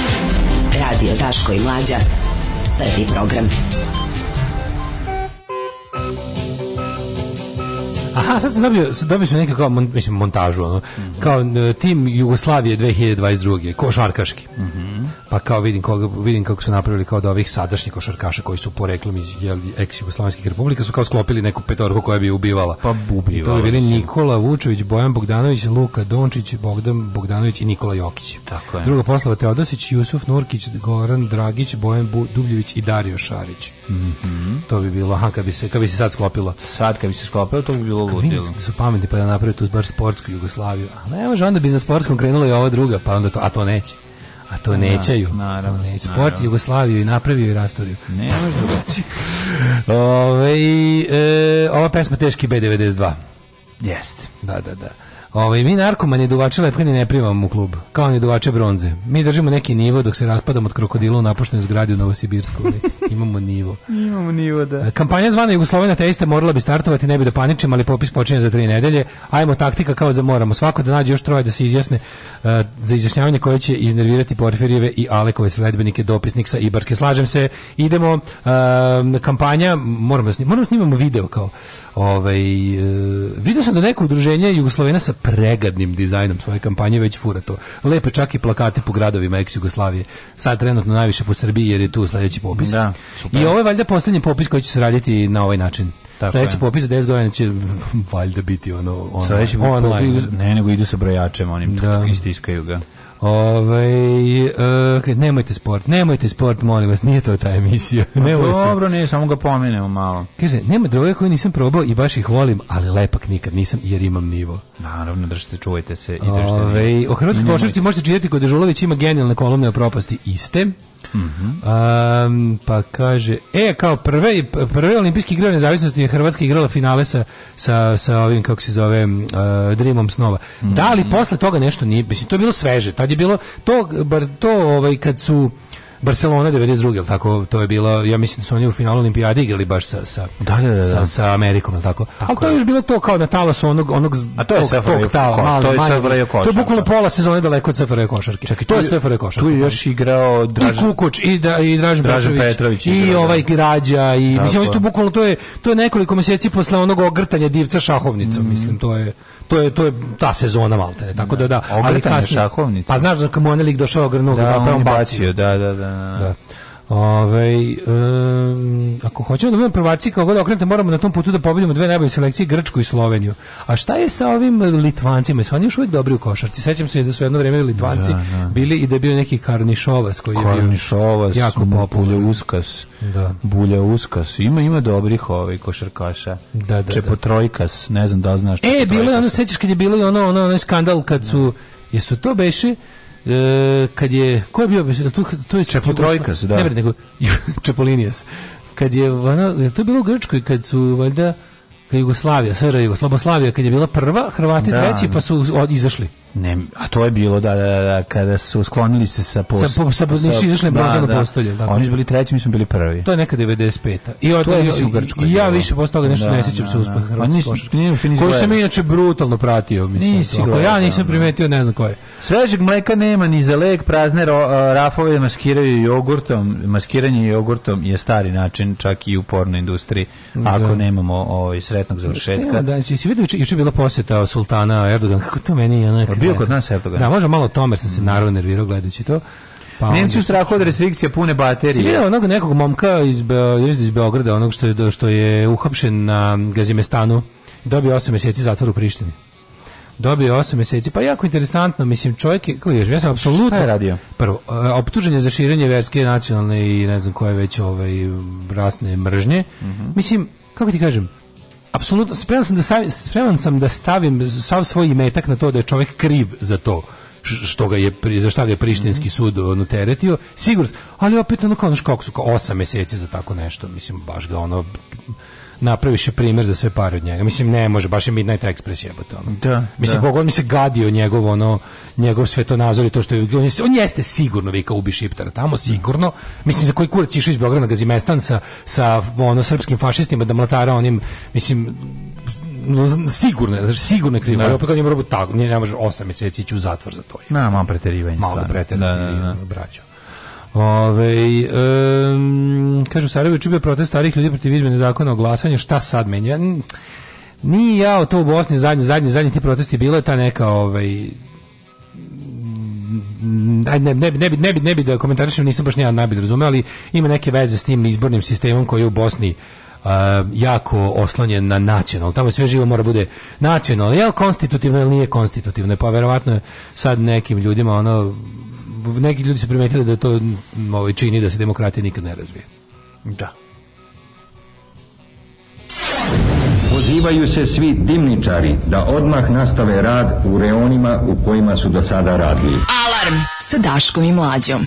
Radio Daško i Mlađa. Prvi program. Aha, sad sam dobio, dobio sam nekako, mon, mislim, montažu, ono, mm -hmm. kao tim Jugoslavije 2022. košarkaški. Mhm. Mm pa kao vidim, koga, vidim kako su napravili kao da ovih sadašnjih košarkaša koji su poreklom iz je eks jugoslavijskih republika su kao sklopili neku petorku koja bi ubivala. Pa ubivala. To je bili Nikola Vučević, Bojan Bogdanović, Luka Dončić, Bogdan Bogdanović i Nikola Jokić. Tako je. Druga poslava Teodosić, Jusuf Nurkić, Goran Dragić, Bojan Bu Dubljević i Dario Šarić. Mm -hmm. To bi bilo, aha, kad bi se, kad bi se sad sklopilo. Sad kad bi se sklopilo, to bi bilo ludilo. Da su pametni pa da naprave tu bar sportsku Jugoslaviju. A ne može, onda bi za sportskom krenula i ova druga, pa onda to, a to neće. A to nećaju. Da, naravno. To Sport Jugoslaviju i napravio i rastorio. Ne može drugačije. Ove, e, ova pesma teški B92. Jeste. Da, da, da. Ovaj mi narkomani duvače lepkani ne primamo u klub, kao ni duvače bronze. Mi držimo neki nivo dok se raspadamo od krokodila u napuštenoj zgradi u Novosibirsku. Imamo nivo. Imamo nivo, da. E, kampanja zvana Jugoslovena teiste morala bi startovati, ne bi da paničim, ali popis počinje za tri nedelje. Ajmo taktika kao za moramo. Svako da nađe još troje da se izjasne uh, za izjašnjavanje koje će iznervirati Porfirijeve i Alekove sledbenike dopisnik sa Ibarske. Slažem se, idemo uh, kampanja, moramo da snimamo, moramo da snimamo video kao. Ovaj uh, video sam da neko udruženje Jugoslovena sa pregadnim dizajnom svoje kampanje već fura to. Lepe čak i plakate po gradovima ex Jugoslavije. Sad trenutno najviše po Srbiji jer je tu sledeći popis. Da, I ovo je valjda poslednji popis koji će se raditi na ovaj način. Tako Sledeći popis za 10 godina će valjda biti ono, ono online. Popis, ne, nego idu sa brojačem, onim da. istiskaju ga. Ovaj e, nemojte sport, nemojte sport, molim vas, nije to ta emisija. Pa nemojte. Dobro, ne, samo ga pomenemo malo. Kaže, nema droge koju nisam probao i baš ih volim, ali lepak nikad nisam jer imam nivo. Naravno, držite, čuvajte se i držite. Ove, ovaj, o hrvatskoj košarci možete čitati kod Dežulović ima genijalne kolumne o propasti iste. Mm -hmm. um, pa kaže, e, kao prve, prve olimpijske igre nezavisnosti je Hrvatska igrala finale sa, sa, sa ovim, kako se zove, uh, Dreamom snova. Mm -hmm. Da li posle toga nešto nije, mislim, to je bilo sveže, tad je bilo to, bar to ovaj, kad su Barcelona 92, jel tako? To je bilo, ja mislim da su oni u finalu olimpijade igrali baš sa sa, da, da, da, da. sa, sa Amerikom, jel tako? tako? Ali to je još bilo to kao na talasu onog onog A to je tog, to je manje, To je bukvalno pola sezone daleko od SFRJ košarke. Čekaj, to je SFRJ košarka. Tu je pa još da. igrao Dražen Kukoč i da i Dražen, Dražen Petrović, Petrović i igrao, da. ovaj Građa i tako. mislim oni su bukvalno to je to je nekoliko meseci posle onog ogrtanja divca šahovnicom, mm. mislim to je to je to je ta sezona maltene. Tako da da, ali kasnije. Pa znaš da kad mu došao grnog da, da pa on bacio, da, da, da. da. da. Ove, um, ako hoćemo da budemo prvaci, kao god da okrenete, moramo na tom putu da pobedimo dve najbolje selekcije, Grčku i Sloveniju. A šta je sa ovim Litvancima? Jesu oni još uvijek dobri u košarci. Sećam se da su jedno vrijeme Litvanci da, da. bili i da je bio neki Karnišovas koji je Karnišovas, bio jako popularan. Bulja Uskas. Da. Bulja Uskas. Ima, ima dobrih ovih ovaj, košarkaša. Da, da, Čepotrojkas, da. ne znam da li znaš. E, bilo je ono, sećaš kad je bilo ono, ono, ono, skandal kad su, jesu to beše, E, kad je ko je bio tu tu je Čepotrojkas, da. Ne nego Čepolinijas. Kad je ono, to bilo u Grčkoj kad su valjda kad Jugoslavija, SR Jugoslavija, kad je bila prva, Hrvati da. treći pa su od, izašli. Ne, a to je bilo da, da, da kada su sklonili se sa post... sa, po, sa, sa nisu izašli da, da. postolje. Dakle. Oni su bili treći, mi smo bili prvi. To je neka 95. I od to je i, u Grčkoj. I ja više posle toga nešto da, ne sećam da, se da. uspeha da, Hrvatske košarke. Koji sam inače brutalno pratio, mislim. Nisi Ako ja nisam da, da. primetio, ne znam ko je. Svežeg mleka nema ni za lek, prazne rafove maskiraju jogurtom. Maskiranje jogurtom je stari način čak i u porno industriji. Ako nemamo ovaj sredstvo sretnog završetka. Da, da, si vidio, juče bila poseta sultana Erdogan, kako to meni je onak... Pa bio kod nas Erdogan. Da, možda malo o tome, sam se mm. naravno nervirao gledajući to. Pa Nemci u strahu od restrikcija pune baterije. Si vidio onog nekog momka iz, Be iz Beograda, onog što je, što je uhapšen na Gazimestanu, dobio 8 meseci zatvor u Prištini dobio 8 meseci, Pa jako interesantno, mislim čovjek je, kako ja sam apsolutno je radio? Prvo, e, optužen za širenje verske, nacionalne i ne znam koje već ove, ovaj, rasne mržnje. Mm -hmm. Mislim, kako ti kažem, apsolutno spreman sam da stavim, spreman sam da stavim sav svoj imetak na to da je čovjek kriv za to što ga je za šta ga je prištinski mhm. sud ono teretio sigurno ali opet ono kao kako su kao 8 mjeseci za tako nešto mislim baš ga ono napraviš primer za sve pare od njega. Mislim, ne može, baš je Midnight Express jebote. Ono. Da, Mislim, da. kogod mi se gadio njegov, ono, njegov svetonazor i to što je... On, je, on jeste sigurno vika ubi Šiptara tamo, sigurno. Mislim, za koji kurac išao iz Beograda na Gazimestan sa, sa ono, srpskim fašistima da mlatara onim, mislim, no, sigurno znači sigurno je krivo, da. ali opet kad njemu robu tako, ne, ne može 8 mjeseci ići u zatvor za to. Je. Na, malo preterivanje. Malo da preterivanje, da, da, braćo. Ove, um, kažu, Sarajevo čube protest starih ljudi protiv izmene zakona o glasanju, šta sad menja? Nije ja to u Bosni zadnji, zadnji, zadnji ti protesti, bila je ta neka ovaj, ne, ne, ne, ne, bi, ne, bi, ne bi da komentarišem, nisam baš nijedan najbolje razumeo, ali ima neke veze s tim izbornim sistemom koji je u Bosni Uh, jako oslonjen na nacional. Tamo sve živo mora bude nacionalno. Je li konstitutivno ili nije konstitutivno? Pa verovatno sad nekim ljudima ono neki ljudi su primetili da to mm, ovaj, čini da se demokratija nikad ne razvije. Da. Pozivaju se svi dimničari da odmah nastave rad u reonima u kojima su do sada radili. Alarm sa Daškom i Mlađom.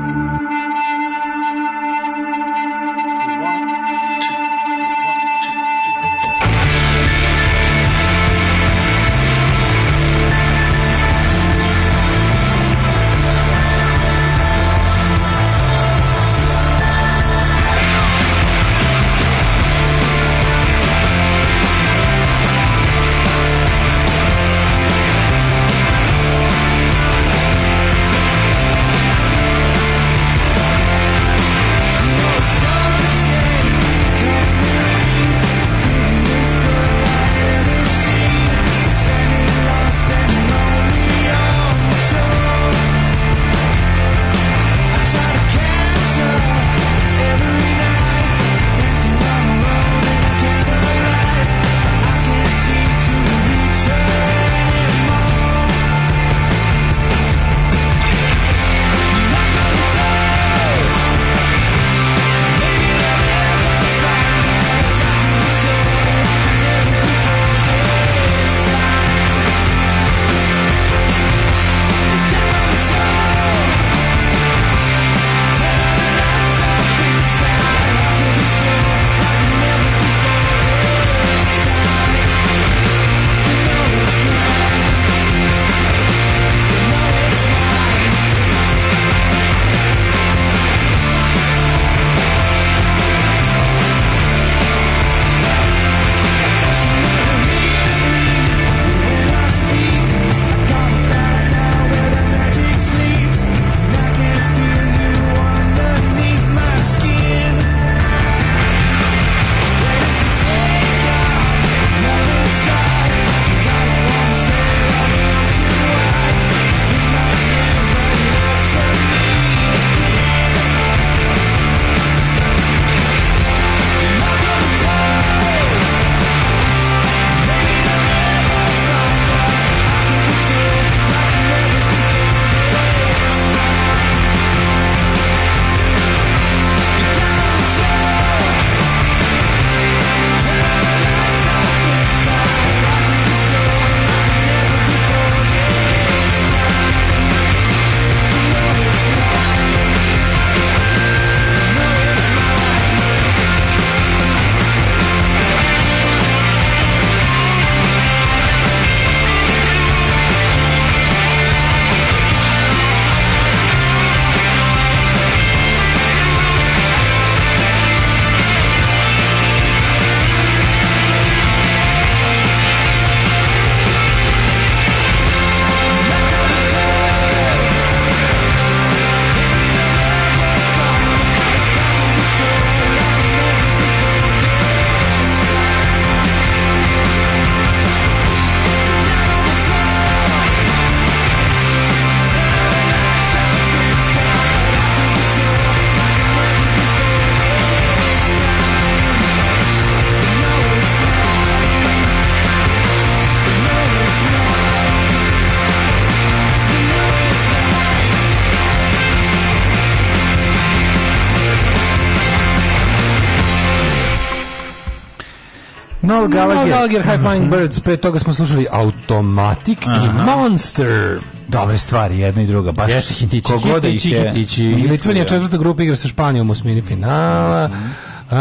Noel Gallagher. Noel Gallagher, High Flying mhm. Birds, pre toga smo slušali Automatic Aha. i Monster. Dobre stvari, jedna i druga, baš yes, hitići, hitići, hitići. Litvanija četvrta grupa igra sa Španijom u smini finala. Mm -hmm. Uh,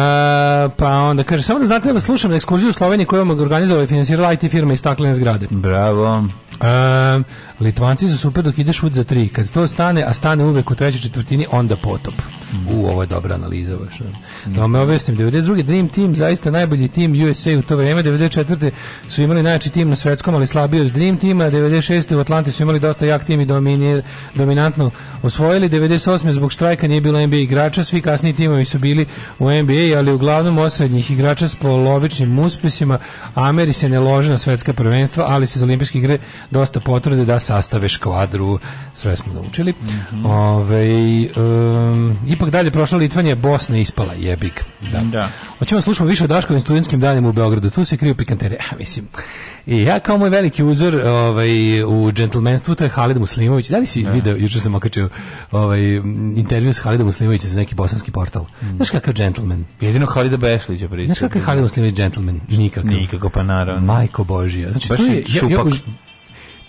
pa onda kaže samo da znate da vas slušam na ekskurziju u Sloveniji koju vam organizovala i finansirala IT firma iz staklene zgrade. Bravo. Uh, Litvanci su super dok ideš ud za tri. Kad to stane, a stane uvek u trećoj četvrtini, onda potop u, ovo je dobra analiza baš. Mm. Da me obesnim 92. Dream Team, zaista najbolji tim USA u to vrijeme, 94. su imali najjači tim na svetskom, ali slabiji od Dream Teama, 96. u Atlanti su imali dosta jak tim i dominir, dominantno osvojili, 98. zbog štrajka nije bilo NBA igrača, svi kasniji timovi su bili u NBA, ali uglavnom osrednjih igrača s polovičnim uspjesima, Ameri se ne lože na svetska prvenstva, ali se za olimpijske igre dosta potrude da sastave škvadru, sve smo naučili. Mm -hmm. Ove, ovaj, um, ipak da dalje prošla Litvanija, Bosna ispala, jebik. Da. da. Oćemo da slušamo više o Daškovim studentskim danima u Beogradu. Tu se kriju pikantere, ja mislim. I ja kao moj veliki uzor ovaj, u džentlmenstvu, to je Halid Muslimović. Da li si da. video, jučer sam okačio ovaj, intervju s Halidom Muslimovićem za neki bosanski portal. Mm. Znaš kakav džentlmen? Jedino Halida Bešlića priča. Znaš kakav je da. Halid Muslimović džentlmen? Nikakav. Nikako, pa naravno. Majko Božija. Znači, Baš to je, čupak. Ja, ja,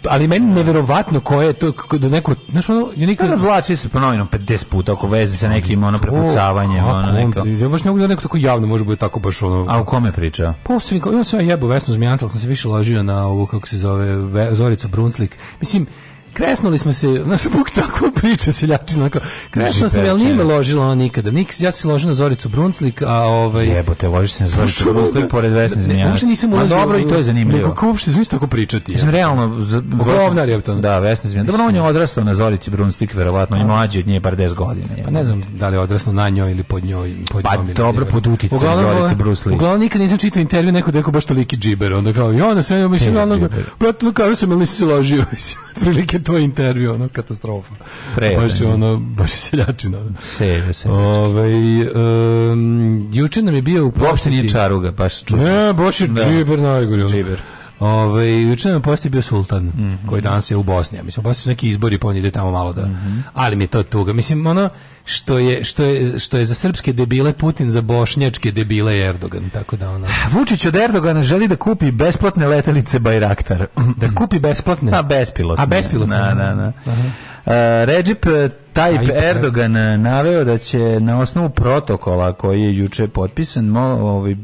ali meni neverovatno ko je to da neko znaš ono je nikad razvlači se ponovno 50 puta oko veze sa nekim ono prepucavanje ono neko ja baš ne mogu da neko tako javno može biti tako baš ono a o kome priča pa sve ja sve jebo vesno Zmijanca sam se više lažio na ovu kako se zove Zoricu Brunslik mislim kresnuli smo se, znaš, zbog tako priče seljačina, onako, kresnuo sam, ali nije me ložila ona nikada. Niks, ja se ložio na Zoricu Brunslik, a ovaj... Jebote, ložiš se na Zoricu Brunslik pored Vesne Zmijanac. uopšte nisam ulazio. dobro, i to je zanimljivo. Nego, uopšte znaš tako pričati. Mislim, realno... Govnar je to. Da, Vesna Zmijanac. Dobro, on je odrastao na Zorici Brunslik, verovatno, i mlađi od nje, bar 10 godina. Pa ne znam da li je odrastao na njoj ili pod njoj. Pod pa dobro, pod uticajem Zorice Brunslik. Uglavnom, nikad nisam čitao intervju neko da baš toliki džiber, onda kao, i onda se, mislim, ono, brate, kaže se, ali nisi se ložio, mislim, otprilike to je intervju, ono, katastrofa. Prejavno. Baš je ono, baš je seljačina. Seljačina. Se, Ove, um, juče nam je bio u prosjeti... Uopšte nije čaruga, baš čučin. Ne, baš je da. džiber najgori. Ono. Ove, ovaj, juče nam posti bio sultan mm -hmm. koji danas je u Bosni. Ja mislim baš su neki izbori pa on ide tamo malo da. Mm -hmm. Ali mi je to tuga. Mislim ono što je što je što je za srpske debile Putin za bošnjačke debile je Erdogan, tako da ona. Vučić od Erdogana želi da kupi besplatne letelice Bayraktar. Da kupi besplatne. A bespilotne. A bespilotne. Na, na, na. Uh, Recep Tayyip da. Erdogan naveo da će na osnovu protokola koji je juče potpisan, ovaj,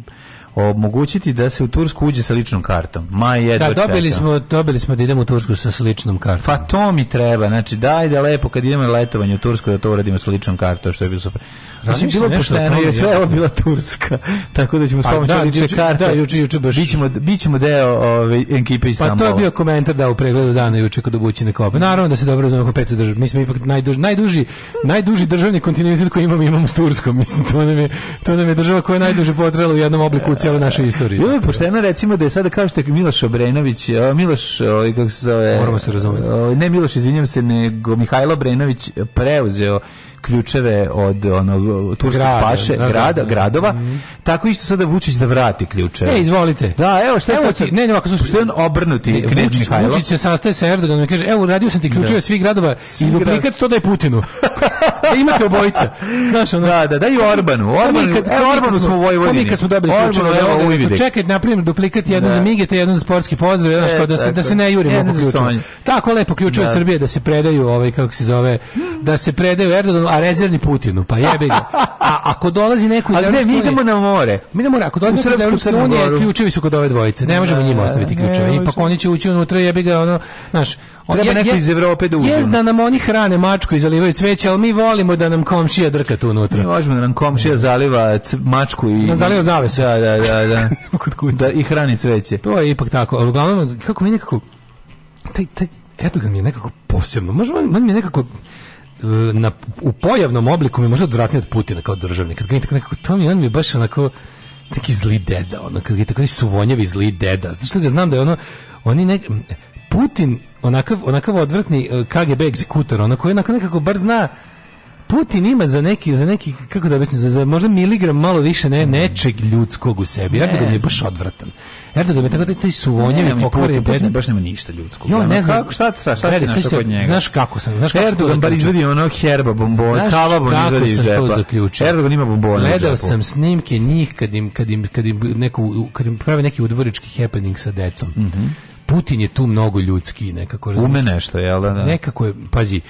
omogućiti da se u Tursku uđe sa ličnom kartom. Ma je da, dobili smo, dobili smo da idemo u Tursku sa ličnom kartom. Pa to mi treba. Znači, daj da lepo kad idemo na letovanje u Tursku da to uradimo sa ličnom kartom, što je bilo super. Mislim, bilo pošteno, da jer sve je bila Turska. Tako da ćemo pa, s pomoću da, lične karte. Da, juče, juče baš. Bićemo, bićemo deo ove, ekipe iz Pa to je bio komentar da u pregledu dana juče kod obućine kobe. Naravno da se dobro razumemo 500 država. Mi smo ipak najduži, najduži, najduži državni kontinuitet koji imamo, imamo s Turskom. Mislim, to nam je, to nam je država koja je najduže potrela u jednom obliku u celoj da. našoj istoriji. Bilo bi pošteno recimo da je sada kao što je Miloš Obrenović, Miloš, ovaj, kako se zove... Moramo se razumjeti. Ne Miloš, izvinjam se, nego Mihajlo Obrenović preuzeo ključeve od onog turskog grada, paše, da, da grada, da, da. gradova. Mm. Tako isto sada Vučić da vrati ključeve. E, izvolite. Da, evo šta evo sad, ti, ne, ne, ovako slušaj, što je on obrnuti ne, knez Vučić, se sastaje sa Erdoganom i kaže: "Evo, radio sam ti ključeve da. svih gradova i duplikat to daj Putinu." da imate obojica. Znaš, ono, da, da, da i Orbanu. Orbanu, kad, evo, Orbanu smo u Vojvodini. Mi kad smo dobili ključeve, evo, čekaj, na primjer, duplikat jedan za Migete, jedan za sportski pozdrav, jedan što da se da se ne jurimo po ključu. Tako lepo ključevi Srbije da se predaju, ovaj kako se zove, da se predaju Erdogan a rezervni Putinu, pa jebe ga. A ako dolazi neko iz Evropske mi idemo na more. Mi na more, ako dolazi neko iz Evropske unije, ključevi su kod ove dvojice. Ne možemo njima ostaviti ključeve. Ipak oni će ući unutra, jebe ga, ono, znaš, on, Treba neko iz Evrope da uđe. Jes da nam oni hrane mačku i zalivaju cveće, ali mi volimo da nam komšija drka tu unutra. Mi možemo da nam komšija da. zaliva mačku i... Da zaliva zavesu. Da, da, da. da. da i hrani cveće. To je ipak tako. Ali uglavnom, kako mi nekako... Taj, taj Erdogan mi je nekako posebno. Možda on, on mi je nekako E, na, u pojavnom obliku mi može možda odvratnije od Putina kao državnik. Kad ga tako nekako, to mi on mi baš onako neki zli deda, ono, kad ga tako suvonjevi zli deda. Znaš li ga znam da je ono, oni ne, Putin, onakav, onakav odvratni e, KGB egzekutor, onako je onako nekako bar zna Putin ima za neki, za neki kako da mislim za, za možda miligram malo više ne, mm. nečeg ljudskog u sebi. Ne, da je baš odvratan. Jer da mi tako da taj suvonjevi pokvari Putin, baš nema ništa ljudskog. Jo, ne znam. Kako, šta, šta, šta Redi, si našao kod njega? Znaš kako sam, znaš kako Erdogan bar pa izvedi ono herba bombona, kava bombona izvedi iz džepa. Kako sam to zaključio? Erdogan ima bombona Gledao sam snimke njih kad im, kad im, kad im, neku, kad im prave neki udvorički happening sa decom. Mm -hmm. Putin je tu mnogo ljudski nekako razumiješ. Ume nešto, jel da? da. Nekako je, pazi,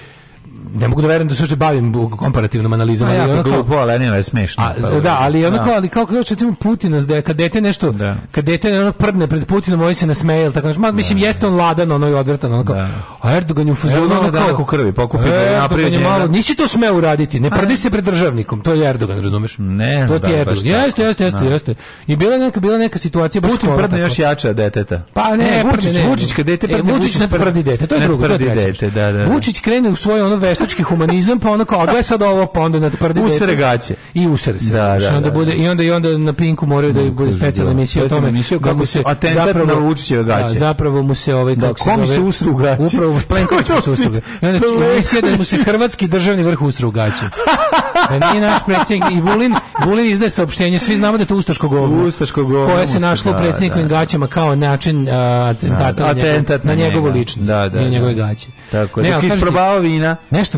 ne mogu da verujem da se uopšte bavim komparativnom analizom, ali onako glupo, ali ne, smešno. A, pa, da, ali ono da. ali kao kad recimo Putina, da kad dete nešto, da. kad dete ono prdne pred Putinom, ovaj se nasmeje, tako znači, mislim da. jeste on ladan, ono je odvrtan, onako. Da. A Erdogan je u fazonu ono da kako krvi, pokupi da napravi malo. Nisi to smeo uraditi, ne prdi se pred državnikom, to je Erdogan, razumeš? Ne, to ti je Erdogan. Jeste, jeste, jeste, da. jeste. I bila neka bila neka situacija baš Putin prdne još jače deteta. Pa ne, Vučić, Vučić kad dete e, prdne, Vučić ne prdi dete, to je drugo, to je treće. Da, Vučić krene u svoje ono veštački humanizam, pa ono kao, gle sad ovo, pa onda na prdi Usere gaće. I usere se. Da, da, onda da, bude, da. I onda i onda na Pinku moraju da bude specijalna da. emisija o tome. Emisija kako se zapravo na Vučićeve gaće. Da, zapravo mu se ovaj kako se zove. se usru gaće. Upravo Plenković mu se usru gaće. Znači, emisija da mu se hrvatski državni vrh usru gaće. Da nije naš predsjednik i Vulin, Vulin izdaje saopštenje, svi znamo da je to ustaško govno. Ustaško govno. Koje se našlo u predsjednikovim gaćama kao način atentata na njegovu ličnost. Da, da, njegove gaće. Tako, ne, dok isprobava vina nešto,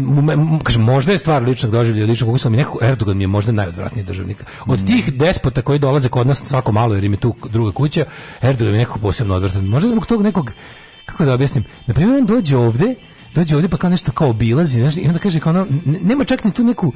kaže, možda je stvar ličnog doživlja, kako sam i nekako Erdogan mi je možda najodvratniji državnik. Od tih despota koji dolaze kod nas svako malo, jer im je tu druga kuća, Erdogan mi je nekako posebno odvratan. Možda zbog tog nekog, kako da objasnim, na primjer, on dođe ovde, dođe ovde pa kao nešto kao obilazi, znaš, i onda kaže kao ono, nema čak ni tu neku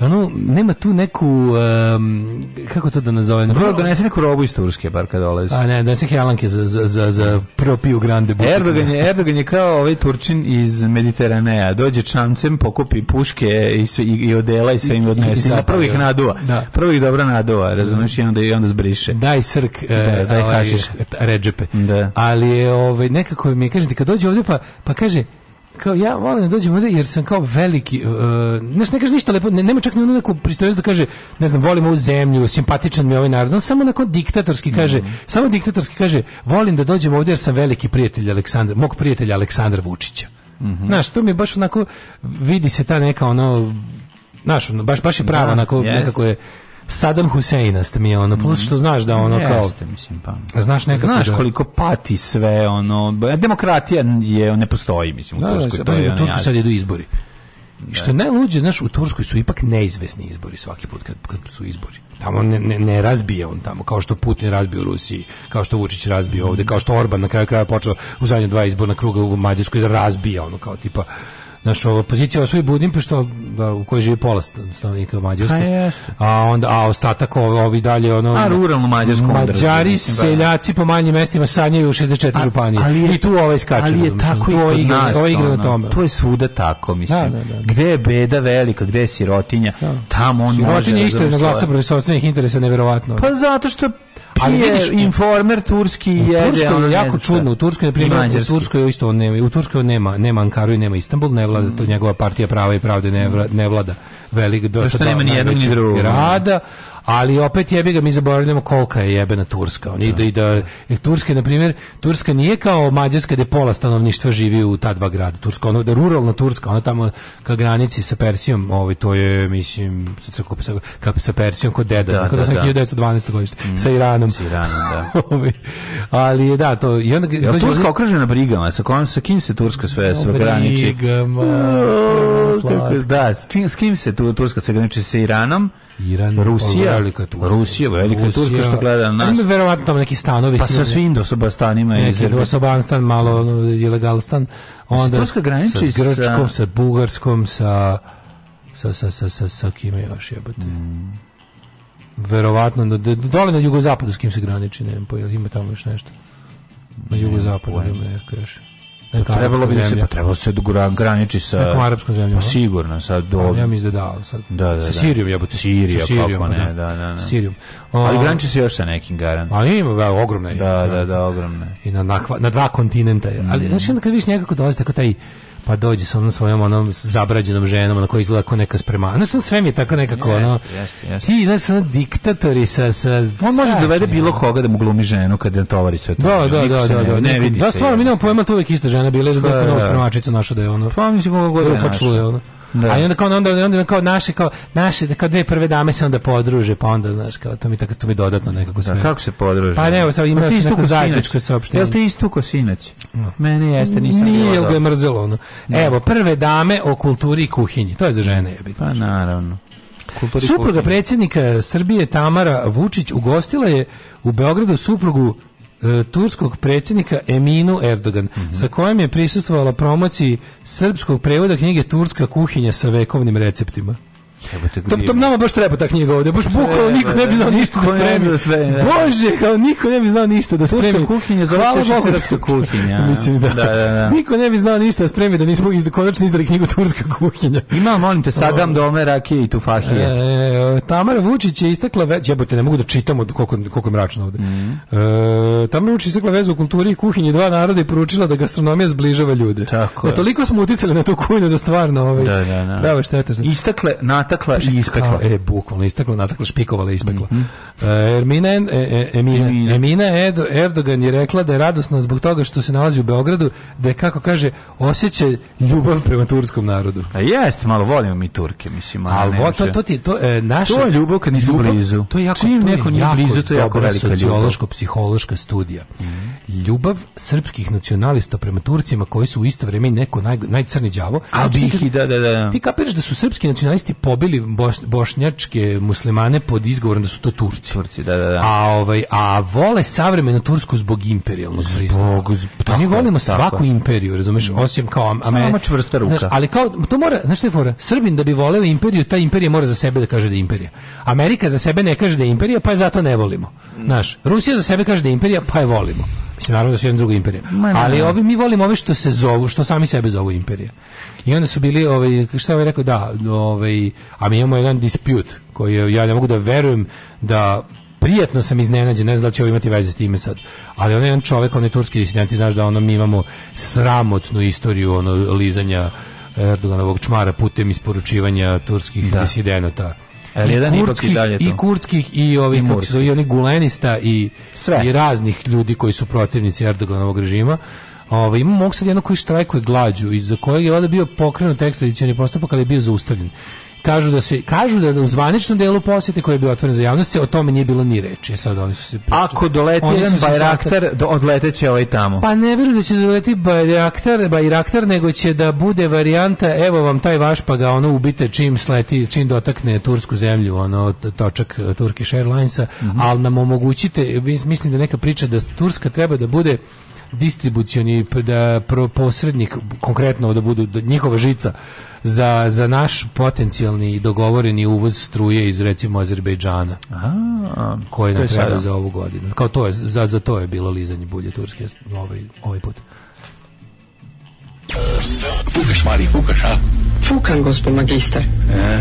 ono, nema tu neku, um, kako to da nazovem? Dobro, donese neku robu iz Turske, bar kad dolazi. A ne, donese helanke za, za, za, za propiju grande buke. Erdogan Erdogan je kao ovaj Turčin iz Mediteranea Dođe čamcem, pokupi puške i, sve, i, i odela i sve im odnese. I, i na prvih naduva. Da. Prvih dobra naduva, razumiješ, i onda, i onda zbriše. Daj srk, da, daj eh, ovaj, hašiš. ređepe. Da. Ali je, ovaj, nekako mi je, kažem ti, kad dođe ovdje pa, pa kaže, kao ja volim da dođem ovdje jer sam kao veliki, uh, ne, ne kaže ništa lepo, ne, nema čak ni onu neku pristojnost da kaže, ne znam, volim ovu zemlju, simpatičan mi je ovaj narod, on samo onako diktatorski kaže, mm -hmm. samo diktatorski kaže, volim da dođem ovdje jer sam veliki prijatelj Aleksandra, mog prijatelja Aleksandra Vučića. Mm -hmm. to mi je baš onako, vidi se ta neka ono, znaš, baš, baš je prava, da, onako, yes. nekako je, Saddam Huseina ste mi ono plus što znaš da ono kao Jeste, mislim pa. Znaš nekako znaš da- koliko pati sve ono demokratija je ne postoji mislim u da, da Turskoj. Da, to je u Turskoj sad idu izbori. I da. što je najluđe, znaš, u Turskoj su ipak neizvesni izbori svaki put kad, kad su izbori. Tamo ne, ne, ne, razbije on tamo, kao što Putin razbio Rusiji, kao što Vučić razbio ovde, kao što Orban na kraju kraja počeo u zadnje dva izborna kruga u Mađarskoj da razbija ono kao tipa naš ovo pozicija osvoji Budimpeštu da u kojoj živi pola stanovnika Mađarska. Pa a onda a ostatak ovi, ovi dalje ono a ruralno mađarsko. Mađari, mislim, da. seljaci po manjim mestima sanjaju 64 županije. I tu ovaj skače. Ali je tako i To igra na tome. To je svuda tako, da, mislim. Da, da, da, da. Gde je beda velika, gde je sirotinja, da. tamo on sirotinja može. Sirotinja da isto je na glasa protiv sopstvenih interesa neverovatno. Pa zato što ali pa vidiš informer turski je jako čudno, u Turskoj primjer, u Turskoj isto nema, u Turskoj nema, nema Ankaru i nema Istanbul, ne vlada to mm. njegova partija prava i pravde ne, ne vlada velik do sada nema ni jednog ni drugog ali opet jebi ga mi zaboravljamo kolika je jebena Turska. Oni da i da e, Turska na primjer, Turska nije kao Mađarska gdje pola stanovništva živi u ta dva grada. Turska ono da ruralna Turska, ona tamo ka granici sa Persijom, ovaj to je mislim sa sa, sa Persijom kod deda, da, tako da, da sam 1912 da. godište mm, sa Iranom. Sa Iranom, da. Ovaj, ali da, to i onda ja, Turska okružena brigama, sa kojom sa kim se Turska sve sve graniči? Brigama. Da, s, čim, s kim se tu Turska sve graniči sa Iranom? Iran, Rusija, pa velika Turska. Rusija, velika Turska što gleda na nas. verovatno tamo neki stanovi. Pa sa svim dosobanstanima. Neki dosobanstan, malo ilegalstan. Onda, Turska graniči sa... Grčkom, sa Bugarskom, sa... Sa, sa, sa, sa, sa kime još jebate? Mm. Verovatno, da, dole na jugozapadu s kim se graniči, ne znam, ima tamo još nešto. Na jugozapadu ima nešto još trebalo bi da se, pa trebalo da se graniči sa... Nekom arapskom zemljom. Pa sigurno, pa da, da, sa do... Ja mi da da, Da, da, da. Sa Sirijom, ja budu. Sirija, sa Sirijom, kako ne, da, da, da. Sirijom. Um, ali graniči se još sa nekim garan. Ali ima, da, ogromne. Da, da, da, ogromne. I na, na, na dva kontinenta. Ali, mm. znaš, onda kad viš nekako dolazi tako taj pa dođe sa onom svojom onom zabrađenom ženom na kojoj izgleda kao neka sprema. Znaš, sam sve mi tako nekako yes, ono. Yes, yes. Ti, znaš, ono, diktatori sa... sa On može da dovede bilo koga da mu glumi ženu kad kada tovari sve to. Da, da, da, da, da. Ne da, vidi da, se. da, stvarno, mi nemamo pojma, to uvijek ista žena bila, da, pa neka nova spremačica naša da, je pa da, Pa da, kako da, da, da, da, da, Da. A onda kao onda, onda kao naše kao naše kao dve prve dame se onda podruže, pa onda znaš kao to mi tako to mi dodatno nekako da, sve. Da, kako se podruže? Pa ne, sad ima pa neko zajedničko saopštenje. Jel te istuko sinoć? No. Meni jeste, nisam Nije jel ga je mrzelo ono. Da. Evo, prve dame o kulturi i kuhinji. To je za žene, je bitno. Pa naravno. Kulturi Supruga predsjednika Srbije Tamara Vučić ugostila je u Beogradu suprugu E, turskog predsjednika Eminu Erdogan, mm -hmm. sa kojim je prisustvovala promociji srpskog prevoda knjige Turska kuhinja sa vekovnim receptima. To, to nama baš treba ta knjiga ovdje. Baš bukvalno niko ne bi da, znao ništa da spremi. Da. Bože, kao niko ne bi znao ništa da spremi. Srpska kuhinja zove se srpska kuhinja. Mislim da. Da, da, da. Niko ne bi znao ništa da spremi da nismo iz, konačno izdali knjigu Turska kuhinja. Ima, molim te, Sagam Dome, Rakije i Tufahije. E, Tamara Vučić je istakla već, jebote, ne mogu da čitam od koliko, koliko je mračno ovde. Mm. E, Tamara Vučić je istakla vezu u kulturi i kuhinji dva naroda i poručila da gastronomija zbližava ljude. Tako. E, toliko smo uticali na tu kuhinju da stvarno ovaj, da, da, da. prava šteta. Istakle natakla i ispekla. Kao, e, bukvalno istakla, natakla, špikovala i ispekla. Mm -hmm. e, Ermina, e, Emina, Emina. Emina Edo, Erdogan je rekla da je radosna zbog toga što se nalazi u Beogradu, da je, kako kaže, osjeća ljubav prema turskom narodu. A jest, malo volimo mi Turke, mislim. Ali vo, to, to, ti, to, e, naša, to je ljubav kad nisu blizu. To je jako, to je neko nije blizu, to je jako velika sociološko-psihološka studija. Mm -hmm. Ljubav srpskih nacionalista prema Turcima koji su u isto vreme neko naj, najcrni đavo. A, a znači, i da, da, da. Ti kapiraš da su srpski nacionalisti po pobili boš, bošnjačke muslimane pod izgovorom da su to Turci. Turci da, da, da. A, ovaj, a vole savremenu Tursku zbog imperijalnog Zbog, zbog pa mi volimo tako. svaku imperiju, razumeš, mm. osim kao... A me, čvrsta ruka. Znaš, ali kao, to mora, znaš što je fora? Srbin da bi voleo imperiju, ta imperija mora za sebe da kaže da je imperija. Amerika za sebe ne kaže da je imperija, pa je zato ne volimo. Znaš, Rusija za sebe kaže da je imperija, pa je volimo. Mislim, naravno da su jedna druga imperija. ali ovi, mi volimo ove što se zovu, što sami sebe zovu imperija. I onda su bili, ovaj, šta je ovaj rekao, da, ovaj, a mi imamo jedan dispute koji ja ne mogu da verujem da prijetno sam iznenađen, ne znam da će ovo imati veze s time sad. Ali on je jedan čovek, on je turski disident, znaš da ono mi imamo sramotnu istoriju ono lizanja Erdoganovog čmara putem isporučivanja turskih da. disidenata ali jedan i kurdskih, dalje i kurdskih i ovih I, kako i onih gulenista i Sve. i raznih ljudi koji su protivnici Erdoganovog režima. Ovaj imamo sad jedno koji štrajkuje glađu i za kojeg je valjda bio pokrenut ekstradicionalni postupak, ali je bio zaustavljen. Kažu da se kažu da u zvaničnom delu posete koji je bio otvoren za javnost o tome nije bilo ni reči. E sad oni su se pričali. Ako doleti jedan Bajraktar, sastav... odleteće ovaj tamo. Pa ne verujem da će doleti Bajraktar, Bajraktar, nego će da bude varijanta evo vam taj vaš pa ga ono ubite čim sleti, čim dotakne tursku zemlju, ono točak e, Turkish Airlinesa, mm -hmm. ali nam omogućite, mislim da neka priča da Turska treba da bude distribucioni da posrednik konkretno da budu da njihova žica za, za naš potencijalni dogovoreni uvoz struje iz recimo Azerbejdžana. A, koji nam treba sada? za ovu godinu. Kao to je, za, za to je bilo lizanje bulje turske ovaj, ovaj put. Fukaš, Mari, fukaš, a? Fukan, gospod magister. E...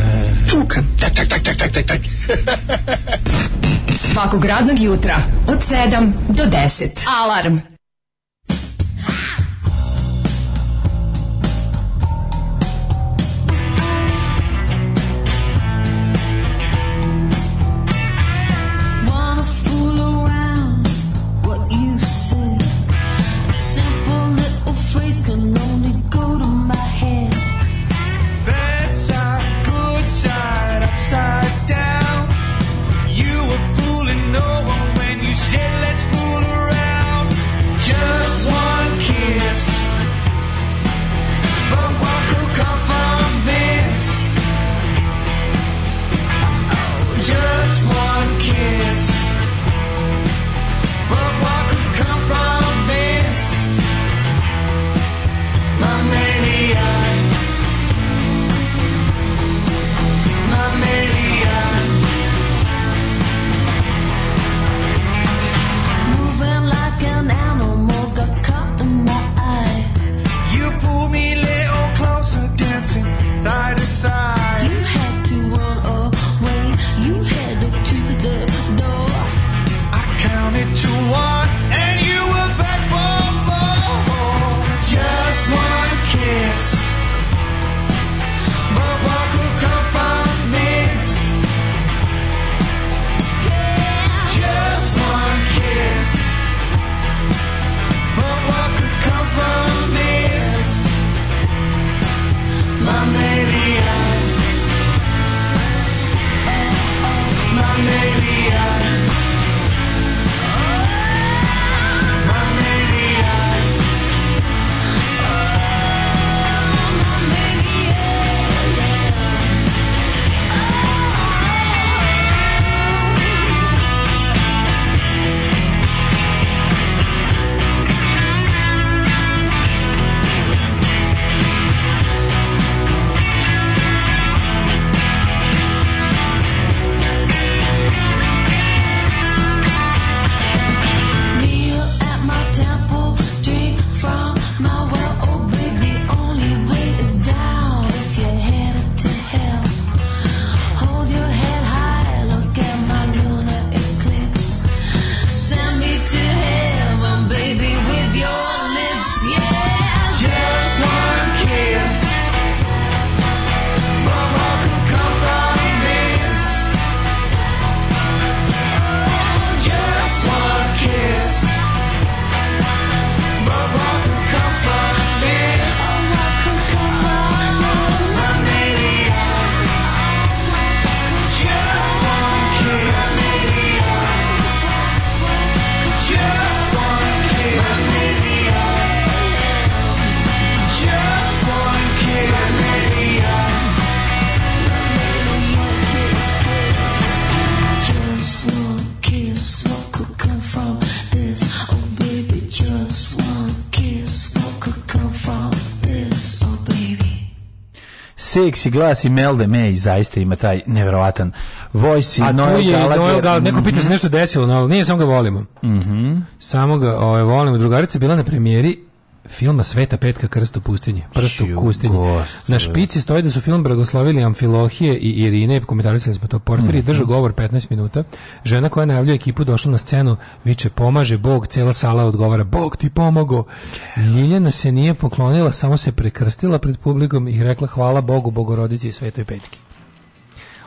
Fukan. Tak, tak, tak, tak, tak, tak, tak. Svakog radnog jutra od 7 do 10. Alarm. seksi glas i Melde May zaista ima taj neverovatan voice i Noel Gallagher. Noel neko mhm. pita se nešto desilo, no nije samo ga volimo. Mhm. Mm samo ga, ovaj volimo. Drugarica bila na premijeri filma Sveta Petka Krst u pustinji, Prst Na špici stoji da su film blagoslovili Amfilohije i Irine, komentarisali smo to Porfiri, mm -hmm. govor 15 minuta. Žena koja najavljuje ekipu došla na scenu, viče pomaže Bog, cela sala odgovara Bog ti pomogo. Ljiljana se nije poklonila, samo se prekrstila pred publikom i rekla hvala Bogu, Bogorodici i Svetoj Petki.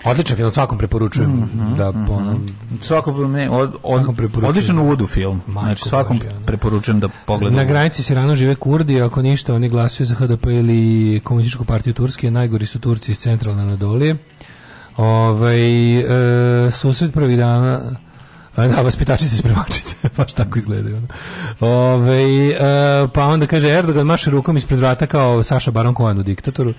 Odličan film, svakom preporučujem. Mm -hmm, da, mm -hmm. svakom, ne, od, od, svakom preporučujem. Odličan uvod u film. znači, svakom bože, da. preporučujem da pogleda. Na granici Sirano žive Kurdi, ako ništa, oni glasuju za HDP ili Komunističku partiju Turske, najgori su Turci iz centralne Anadolije. Ovaj, e, susret prvi dana e, da, se spremačice, baš tako izgledaju. Ove, ovaj, e, pa onda kaže Erdogan maše rukom ispred vrata kao Saša Baron Cohen u diktatoru.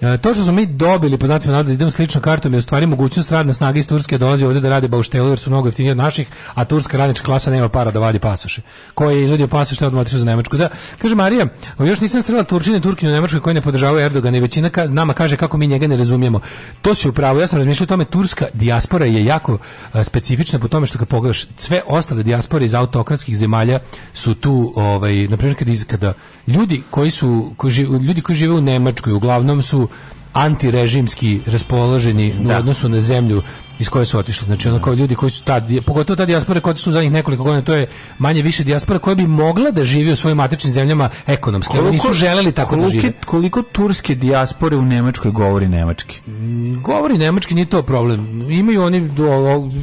E, to što smo mi dobili, po narod navoda, da idemo sličnom kartom, je u mogućnost radne snage iz Turske da dolazi ovde da rade bauštelu, jer su mnogo jeftinije od naših, a turska radnička klasa nema para da vadi pasoše. Ko je izvadio pasoše, odmah otišao za Nemačku. Da, kaže Marija, još nisam strela Turčine, Turkinju, Nemačkoj koji ne podržavaju Erdogan i većina ka, nama kaže kako mi njega ne razumijemo. To se upravo, ja sam razmišljao o tome, turska dijaspora je jako a, e, specifična po tome što kad pogledaš, sve ostale dijaspore iz autokratskih zemalja su tu, ovaj, na primjer, kada, kada ljudi koji su, koji žive, ljudi koji žive u Nemačkoj, uglavnom su antirežimski raspoloženi da. u odnosu na zemlju iz koje su otišli. Znači ono kao ljudi koji su tad, pogotovo ta dijaspora koja su u zadnjih nekoliko godina, to je manje više dijaspora koja bi mogla da živi u svojim matičnim zemljama ekonomski, koliko, ali nisu želeli tako da koliko, da žive. Koliko turske dijaspore u Nemačkoj govori nemački? Mm, govori nemački, nije to problem. Imaju oni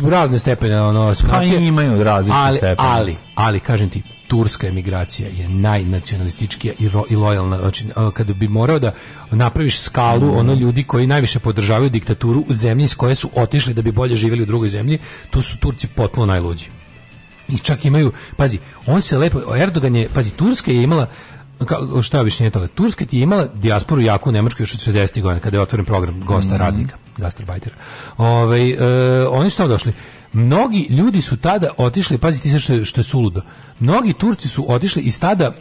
razne stepene ono, Pa imaju različite ali, stepene. Ali, ali, kažem ti, turska emigracija je najnacionalističkija i, ro, i lojalna. Znači, kada bi morao da napraviš skalu da. ono ljudi koji najviše podržavaju diktaturu u zemlji iz koje su otišli da bi bolje živeli u drugoj zemlji, tu su Turci potpuno najluđi. I čak imaju, pazi, on se lepo, Erdogan je, pazi, Turska je imala, ka, šta je toga, Turska ti je imala dijasporu jaku u Nemačkoj još od 60. godina, kada je otvoren program gosta mm radnika, gastarbajtera. Ove, ovaj, e, oni su tamo došli. Mnogi ljudi su tada otišli, pazi ti se što, što je suludo, mnogi Turci su otišli iz tada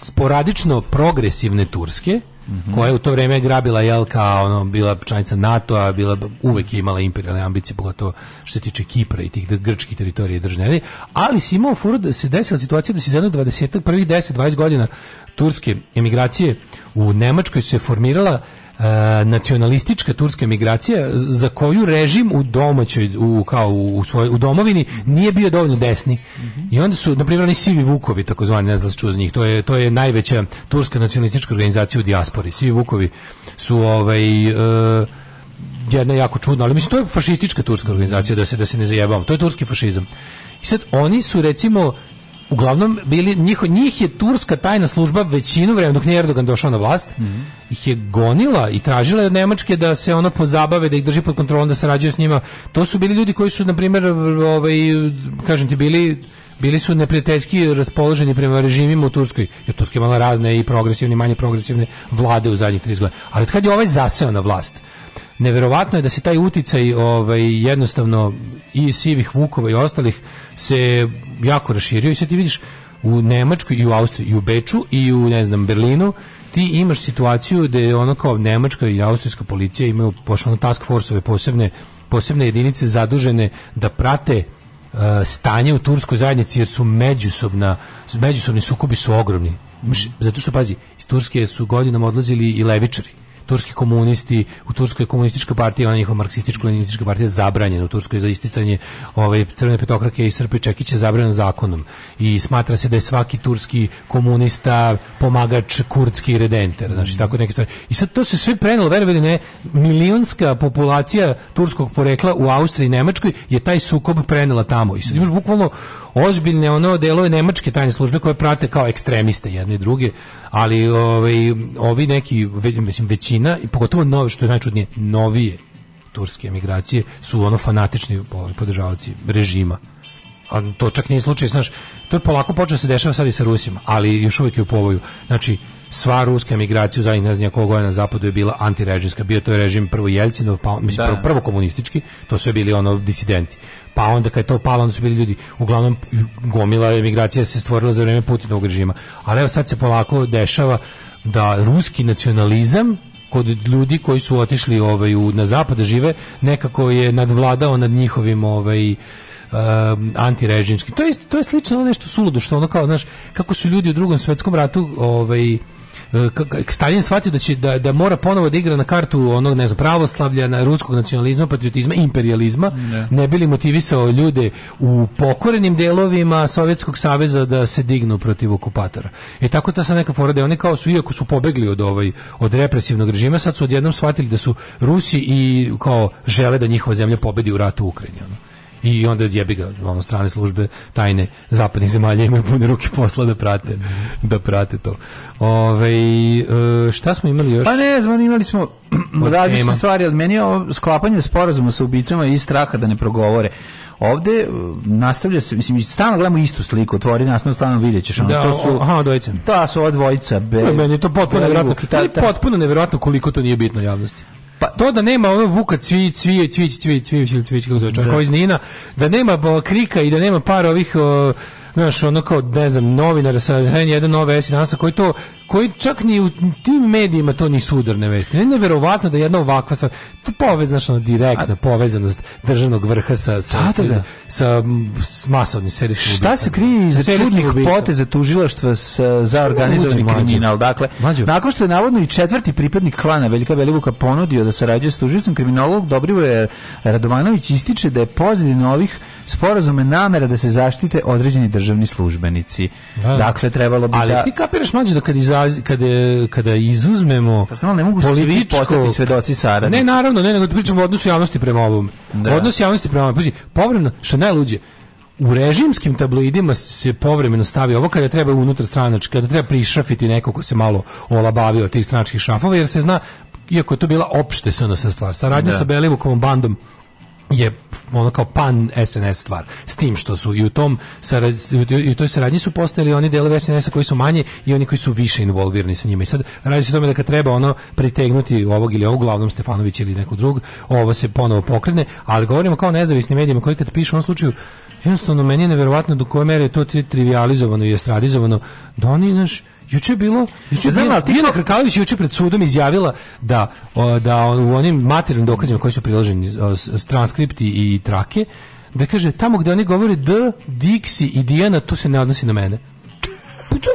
sporadično progresivne Turske, Mm -hmm. koja je u to vrijeme grabila jelka ono bila članica NATO-a, bila uvek je imala imperijalne ambicije pogotovo što se tiče Kipra i tih grčkih teritorija i držnjeri, ali si imao furu da se desila situacija da se za 20 prvih 10 20 godina turske emigracije u Nemačkoj se formirala E, nacionalistička turska migracija za koju režim u domaćoj u kao u svojoj u domovini nije bio dovoljno desni. Mm -hmm. I onda su na primjer oni sivi vukovi takozvani ne znam da čuo za njih. To je to je najveća turska nacionalistička organizacija u dijaspori. Sivi vukovi su ovaj uh, jedna jako čudna, ali mislim to je fašistička turska organizacija da se da se ne zajebamo. To je turski fašizam. I sad oni su recimo uglavnom bili njiho, njih je turska tajna služba većinu vremena dok nije Erdogan došao na vlast mm -hmm. ih je gonila i tražila od Nemačke da se ona pozabave da ih drži pod kontrolom da sarađuje s njima to su bili ljudi koji su na primjer ovaj kažem ti bili bili su neprijateljski raspoloženi prema režimima u Turskoj, jer Turska je imala razne i progresivne i manje progresivne vlade u zadnjih 30 godina. Ali kad je ovaj zaseo na vlast, neverovatno je da se taj uticaj ovaj, jednostavno i sivih vukova i ostalih se jako raširio i sad ti vidiš u Nemačkoj i u Austriji i u Beču i u ne znam Berlinu ti imaš situaciju da je ono kao Nemačka i austrijska policija imaju pošto task forceove posebne posebne jedinice zadužene da prate e, stanje u turskoj zajednici jer su međusobna međusobni sukobi su ogromni zato što pazi iz Turske su godinama odlazili i levičari turski komunisti, u Turskoj komunistička partija, ona njihova marksističko-leninistička partija zabranjena u Turskoj za isticanje ovaj, crvene petokrake i srpe Čekića zabranjeno zakonom. I smatra se da je svaki turski komunista pomagač kurdski redenter, znači tako neke stvari. I sad to se sve prenelo, verovali ne, milionska populacija turskog porekla u Austriji i Nemačkoj je taj sukob prenela tamo. I sad imaš bukvalno ozbiljne ono delove nemačke tajne službe koje prate kao ekstremiste jedne i druge, ali ovaj, ovi neki, mislim, većina, i pogotovo nove, što je najčudnije, novije turske emigracije su ono fanatični ovaj, podržavci režima. A to čak nije slučaj, znaš, to je polako počeo da se dešava sad i sa Rusima, ali još uvijek je u povoju. Znači, sva ruska emigracija u zadnjih ne znam koliko na zapadu je bila antirežimska. Bio to je režim prvo Jelcinov, pa, mislim, da. prvo, prvo komunistički, to su bili ono disidenti pa onda kad je to palo, onda su bili ljudi, uglavnom gomila emigracija se stvorila za vrijeme Putinovog režima. Ali evo sad se polako dešava da ruski nacionalizam kod ljudi koji su otišli ovaj u na zapad da žive nekako je nadvladao nad njihovim ovaj um, antirežimski. To je to je slično ono nešto suludo što ono kao znaš kako su ljudi u drugom svjetskom ratu ovaj E, Stalin shvatio da će da, da mora ponovo da igra na kartu onog ne znam pravoslavlja, na ruskog nacionalizma, patriotizma, imperializma, ne, ne bi li motivisao ljude u pokorenim delovima Sovjetskog saveza da se dignu protiv okupatora. I e, tako ta se neka fora da oni kao su iako su pobegli od ovaj od represivnog režima, sad su odjednom shvatili da su Rusi i kao žele da njihova zemlja pobedi u ratu u Ukrajini. Ono i onda jebi ga ono strane službe tajne zapadnih zemalja imaju pune ruke posla da prate da prate to. Ove, e, šta smo imali još? Pa ne znam, imali smo različite stvari od meni o sklapanju sporazuma sa ubicama i straha da ne progovore. Ovde e, nastavlja se, mislim, stalno gledamo istu sliku, otvori nas, stalno vidjet ćeš. Ono, da, to su, aha, dvojica. Ta su ova dvojica. Be, meni je to potpuno nevjerojatno. potpuno nevjerojatno koliko to nije bitno javnosti. Pa to da nema ono Vuka Cvijić, Cvijić, Cvijić, Cvijić, Cvijić ili Cvijić kako zove čovjek, da. Nina, da nema krika i da nema par ovih, o, znaš, ono kao, ne znam, novinara sa N1 Nove S i koji to koji čak ni u tim medijima to nisu udarne vesti. Ne je neverovatno da jedna ovakva stvar, to poveznaš direktna povezanost državnog vrha sa, sa, da, da, sa, da. masovnim serijskim Šta se krije iz čudnih poteza tužilaštva sa, za organizovani kriminal? Dakle, Mađu. nakon što je navodno i četvrti pripadnik klana Velika Belivuka ponudio da sarađuje sa tužicom, kriminalog Dobrivoje Radovanović ističe da je pozadina ovih sporazume namera da se zaštite određeni državni službenici. Da, da. Dakle, trebalo bi Ali da... ti kapiraš mlađe da kad iza izrazi, kada, kada izuzmemo pa znam, ne mogu političko... svi postati svedoci saradnici. Ne, naravno, ne, nego da pričamo o odnosu javnosti prema ovom. Da. Odnos javnosti prema ovom. Pazi, povremeno, što najluđe, u režimskim tabloidima se povremeno stavi ovo kada treba unutar stranački, kada treba prišrafiti neko ko se malo olabavio od tih stranačkih šrafova, jer se zna, iako je to bila opšte SNS stvar, saradnja da. sa Belivukovom bandom je ono kao pan SNS stvar s tim što su i u tom sarad, i u toj saradnji su postojali oni delovi SNS-a koji su manje i oni koji su više involvirani sa njima i sad radi se o tome da kad treba ono pritegnuti ovog ili ovog glavnom Stefanović ili neko drugog ovo se ponovo pokrene ali govorimo kao nezavisni medijima koji kad pišu u ovom slučaju jednostavno meni je nevjerojatno do koje mere je to trivializovano i estradizovano da oni naš Juče bilo, juče znam, ali Dijana Krkalović juče pred sudom izjavila da, o, da u onim materijalnim dokazima koji su priloženi, transkripti i trake, da kaže, tamo gde oni govore D, Dixi i Diana to se ne odnosi na mene to,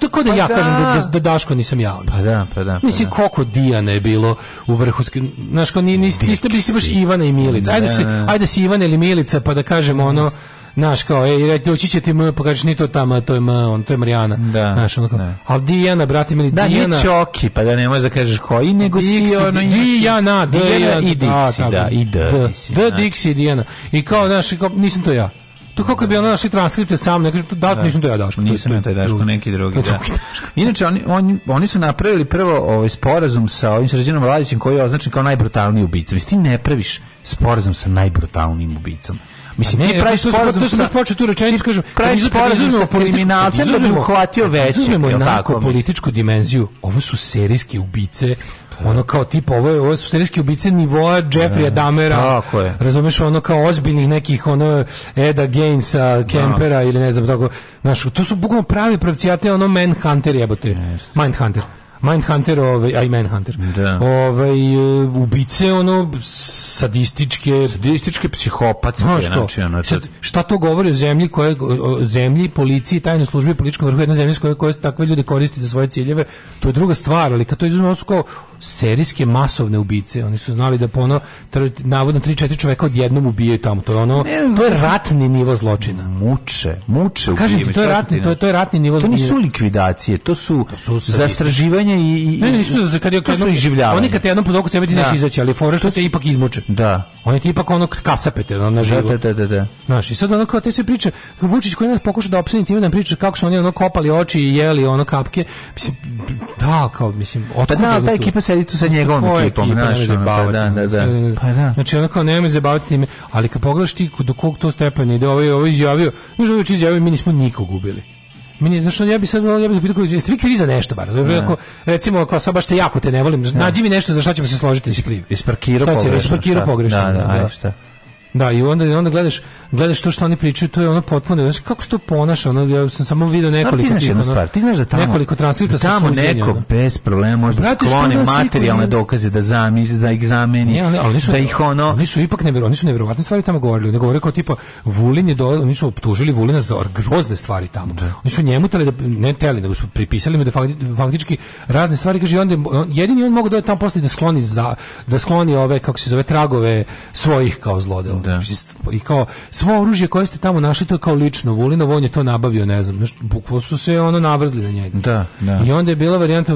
to, kao da pa ja da. kažem da, da, da Daško nisam ja. Pa da, pa da. Pa mislim, da. koliko Dijana je bilo u vrhunski, znaš, kao ni, niste, niste bili si baš Ivana i Milica. Ajde, da. se ajde se Ivana ili Milica, pa da kažemo ono, Naš kao, ej, doći će ti M, pa ni to tamo, to je M, on, to je Marijana. Da. Znaš, ono kao, ne. Da. ali Dijana, brati mili, da, Dijana. Da, nije Čoki, pa da ne možeš da kažeš koji, nego Dixi, si ono... Dijana, Dijana, i Dixi, da, i D. D, znači. Dixi, Dijana. I kao, naš, kao, nisam to ja. To kako bi ono našli transkripte sam, ne kažem, da, da. nisam to ja Daško. Nisam to, to, to je Daško, neki drugi, da. Inače, oni, oni, oni su napravili prvo ovaj sporazum sa ovim Sređenom Vladićem koji je označen kao najbrutalniji ubica. Mislim, ti ne praviš sporazum sa najbrutalnijim ubicom. Mislim, ne, ti praviš sporazum sa... počeo tu rečenicu, kažem, praviš sporazum sa kriminalcem da bi uhvatio veće. Izuzmemo jednako političku dimenziju. Ovo su serijski ubice Pa, ono kao tip ovo, je, ovo su serijski ubice nivoa Jeffrey Damera tako je razumeš ono kao ozbiljnih nekih ono Eda Gainsa da. Kempera ili ne znam tako znaš to su bukvalno pravi pravcijate ono Manhunter jebote Mindhunter Mindhunter, ovaj, a i Manhunter. Da. Ovaj, e, ubice, ono, sadističke... Sadističke, psihopatske, no, što, znači, ono, sad, šta to govori o zemlji, koje, o zemlji, policiji, tajnoj službi, političkom vrhu, jedna zemlja koja, koja takve ljude koristi za svoje ciljeve, to je druga stvar, ali kad to izuzme, ono su kao serijske masovne ubice, oni su znali da po ono, navodno 3-4 čoveka odjednom ubijaju tamo, to je ono, to je ratni nivo zločina. Muče, muče ubijem. Kažem ti, to je ratni, to je, to je ratni nivo zločina. To nisu likvidacije, to su, to su zastraživanje i, i ne, ne, nisu za kad je kad iživljavanje. Oni kad te jednom pozovu sebe ti neće da. izaći, ali fora što te ipak izmuče. Da. Oni ti ipak ono kasapete ono, na živo. Da, da, da, da, da. Znaš, i sad ono kao te sve priče, Vučić koji nas pokuša da opseni tim da nam priča kako su oni ono kopali oči i jeli ono kapke. Mislim, da, kao mislim, pa otkud pa da, ta ekipa sedi tu sa njegovom pa ekipom, znaš, pa da, da, da. Pa da. Znači ono kao nema zabaviti time, ali kad pogledaš ti do kog to stepena ide, ovaj ovaj izjavio, znači ovaj izjavio mi nismo nikog ubili. Meni znači ja bih sad ja bih pitao jeste vi krivi za nešto bar. Dobro, ako recimo ako sa baš te jako te ne volim, nađi mi nešto za šta ćemo se složiti da si kriv. Isparkirao pogrešno. Isparkirao pogrešno. Da, da, da, da. Da, i onda, i onda gledaš, gledaš to što oni pričaju, to je ono potpuno, znači kako se to ponaša, ono, ja sam samo video nekoliko... stvari. ti znaš jednu stvar, ti znaš da tamo, nekoliko transkripta da tamo neko bez problema možda Brate, skloni materijalne dokaze da zamiz, da ih zameni, ne, ali, ali nisu, da ih ono... Oni su ipak nevjero, oni su nevjerovatne stvari tamo govorili, ne govore kao tipa, Vulin je do, oni su optužili Vulina za grozne stvari tamo. Da. Oni su njemu tali da, ne teli, nego su pripisali mu da faktički razne stvari, kaže, onda, jedini on mogu da tamo posle da skloni, za, da skloni ove, kako se zove, tragove svojih kao zlodela. Da. I kao, svo oružje koje ste tamo našli, to je kao lično, Vulinovo, on je to nabavio, ne znam, bukvo su se ono navrzli na njega. Da, da. I onda je bila varijanta,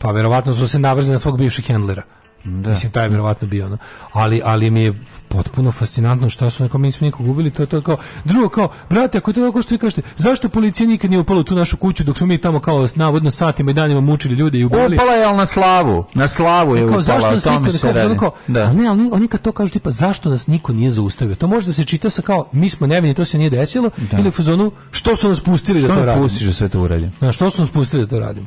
pa verovatno su se navrzli na svog bivšeg hendlera. Da. Mislim, taj je verovatno bio. No. Ali, ali mi je potpuno fascinantno šta su neko, mi smo nikog ubili, to je to kao, drugo kao, brate, ako je to tako što vi kažete, zašto policija nikad nije upala u tu našu kuću dok smo mi tamo kao navodno satima i danima mučili ljude i ubili? Upala je, ali na slavu, na slavu je e, upala, zašto nas niko, se kao, da. ne, ali oni kad to kažu, tipa, zašto nas niko nije zaustavio? To može da se čita sa kao, mi smo nevini, to se nije desilo, da. ili u fazonu, što su nas pustili da što da to radimo? Što nas pustili da sve to uradimo? Na, da, što su nas pustili da to radimo?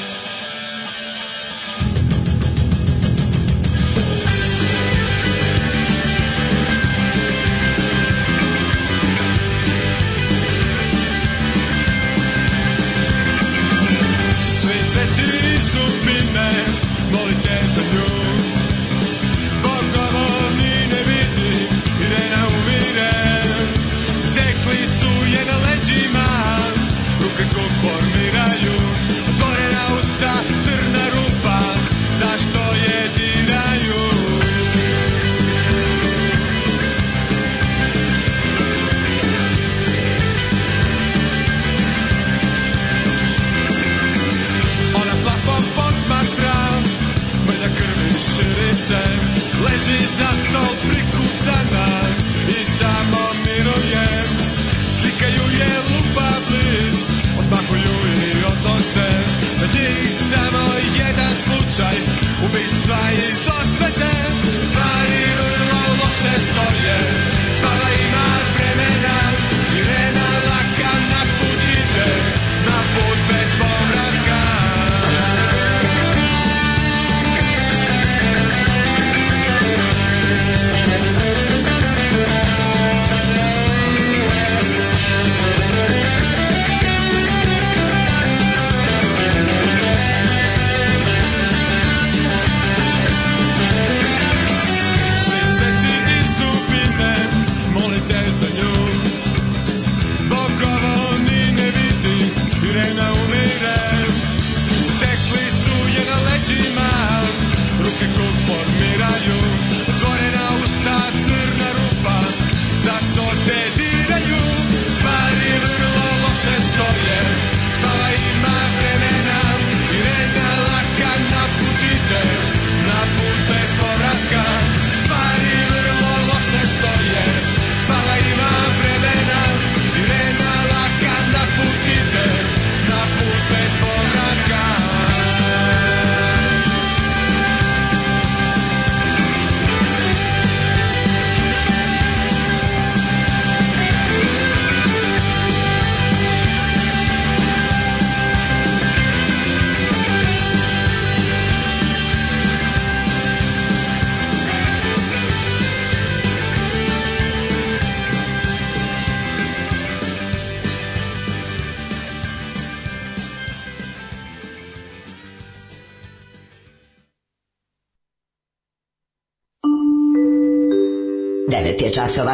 časova.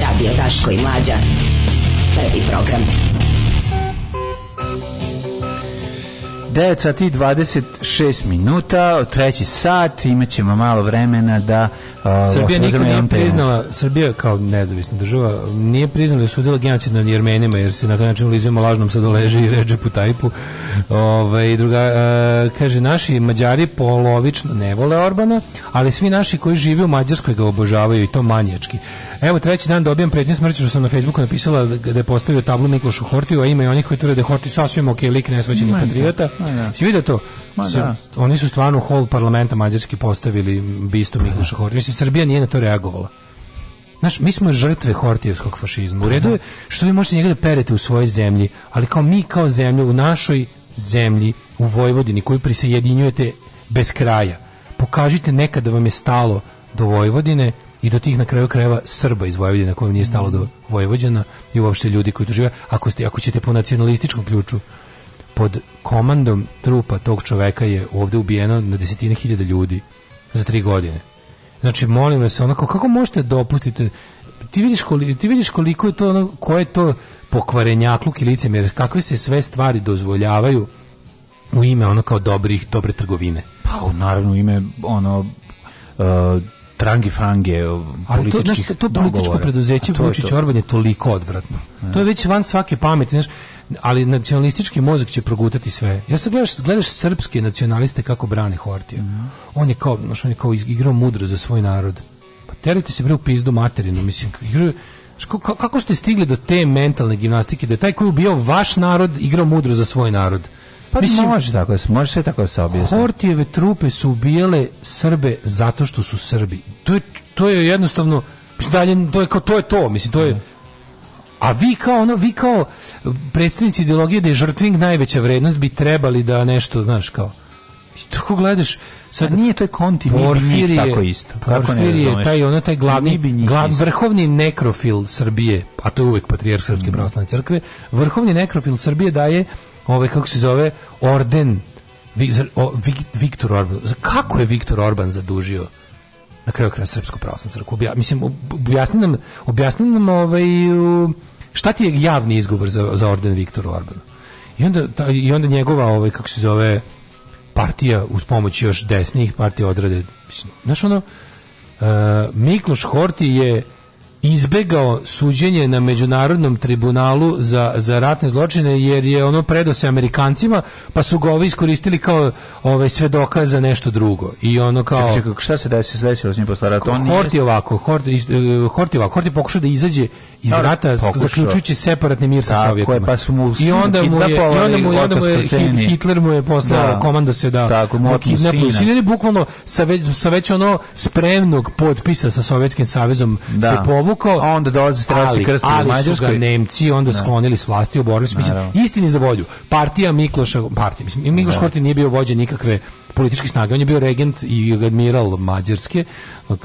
Radio Daško i Mlađa. Prvi program. 9 sati 26 minuta, treći sat, imat ćemo malo vremena da... Uh, Srbija nikad nije priznala, Srbija kao nezavisna država, nije priznala da su udjela genocid nad Jermenima, jer se na taj način ulizujemo lažnom sadoleži i Ređepu Tajpu. Ove, ovaj, druga, e, kaže, naši Mađari polovično ne vole Orbana, ali svi naši koji žive u Mađarskoj ga obožavaju i to manjački. Evo, treći dan dobijam pretnje smrće što sam na Facebooku napisala da je postavio tablu Miklošu Hortiju, a ima i onih koji tvrde da je Horti sasvim ok, lik nesvećenih da, patriota. Da. Si vidio to? Se, da. oni su stvarno hol parlamenta Mađarski postavili bistu Mikloša Horti. Mislim, Srbija nije na to reagovala. Znaš, mi smo žrtve hortijevskog fašizma. U redu pa da. je što vi možete njega da perete u svojoj zemlji, ali kao mi kao zemlju u našoj zemlji u Vojvodini koju prisjedinjujete bez kraja. Pokažite nekad da vam je stalo do Vojvodine i do tih na kraju krajeva Srba iz Vojvodine kojim nije stalo do Vojvođana i uopšte ljudi koji tu žive. Ako, ste, ako ćete po nacionalističkom ključu pod komandom trupa tog čoveka je ovdje ubijeno na desetine hiljada ljudi za tri godine. Znači, molim vas, onako, kako možete da dopustiti ti vidiš koliko, ti vidiš koliko je to ono, koje je to pokvarenjakluk i licemjer, kakve se sve stvari dozvoljavaju u ime ono kao dobrih, dobre trgovine. Pa u naravno ime ono uh, trangi frange političkih uh, Ali to, znaš, to političko preduzeće Vučić Orban je toliko odvratno. Ne. To je već van svake pameti, znaš, ali nacionalistički mozak će progutati sve. Ja sad gledaš, gledaš srpske nacionaliste kako brane Hortija. Mm. On je kao, znaš, on je kao igrao mudro za svoj narod. Pa terajte se bre u pizdu materinu, mislim, igrao kako ste stigli do te mentalne gimnastike, da je taj koji ubio vaš narod igrao mudro za svoj narod? Pa Mislim, može tako, može sve tako da se objasniti. Hortijeve trupe su ubijale Srbe zato što su Srbi. To je, to je jednostavno, dalje, to je, kao, to je to, mislim, to je, a vi kao ono, vi kao predstavnici ideologije da je žrtving najveća vrednost bi trebali da nešto, znaš, kao, I tako gledaš, sad A nije to je konti, Porfirije, tako isto. Porfirije, taj onaj taj glavni glav, vrhovni nekrofil Srbije, pa to je uvek patrijarh srpske mm. pravoslavne crkve, vrhovni nekrofil Srbije daje ovaj kako se zove orden Viktor Orban. Kako je Viktor Orban zadužio na kraju kraja srpsku pravoslavnu crkvu? Obja, mislim, objasni nam, objasni nam ovaj, šta ti je javni izgovor za, za orden Viktor Orbanu? I onda, ta, I onda njegova, ovaj, kako se zove, partija uz pomoć još desnih partija odrade. Mislim, znaš ono, uh, Mikloš Horti je izbegao suđenje na međunarodnom tribunalu za, za ratne zločine jer je ono predao se Amerikancima pa su ga ovi iskoristili kao ovaj svedoka za nešto drugo i ono kao čekaj, čekaj, šta se desi desilo s njim posle rata on Horti nije... ovako Horti Horti ovako Horti e, pokušao da izađe iz da, rata pokušao. zaključujući separatni mir sa Sovjetima pa su mu i onda mu je i onda mu, je, onda mu je Hitler mu je poslao da. komandu se da Tako, mu kidnapu sina je bukvalno sa već, sa već ono spremnog potpisa sa Sovjetskim savezom da. se povu povukao. A onda dolaze strasti krst u Mađarskoj. Ali Nemci onda da. sklonili s vlasti, oborili Mislim, istini za volju. Partija Mikloša, partija, mislim, Mikloš Horti da. nije bio vođa nikakve političke snage. On je bio regent i admiral Mađarske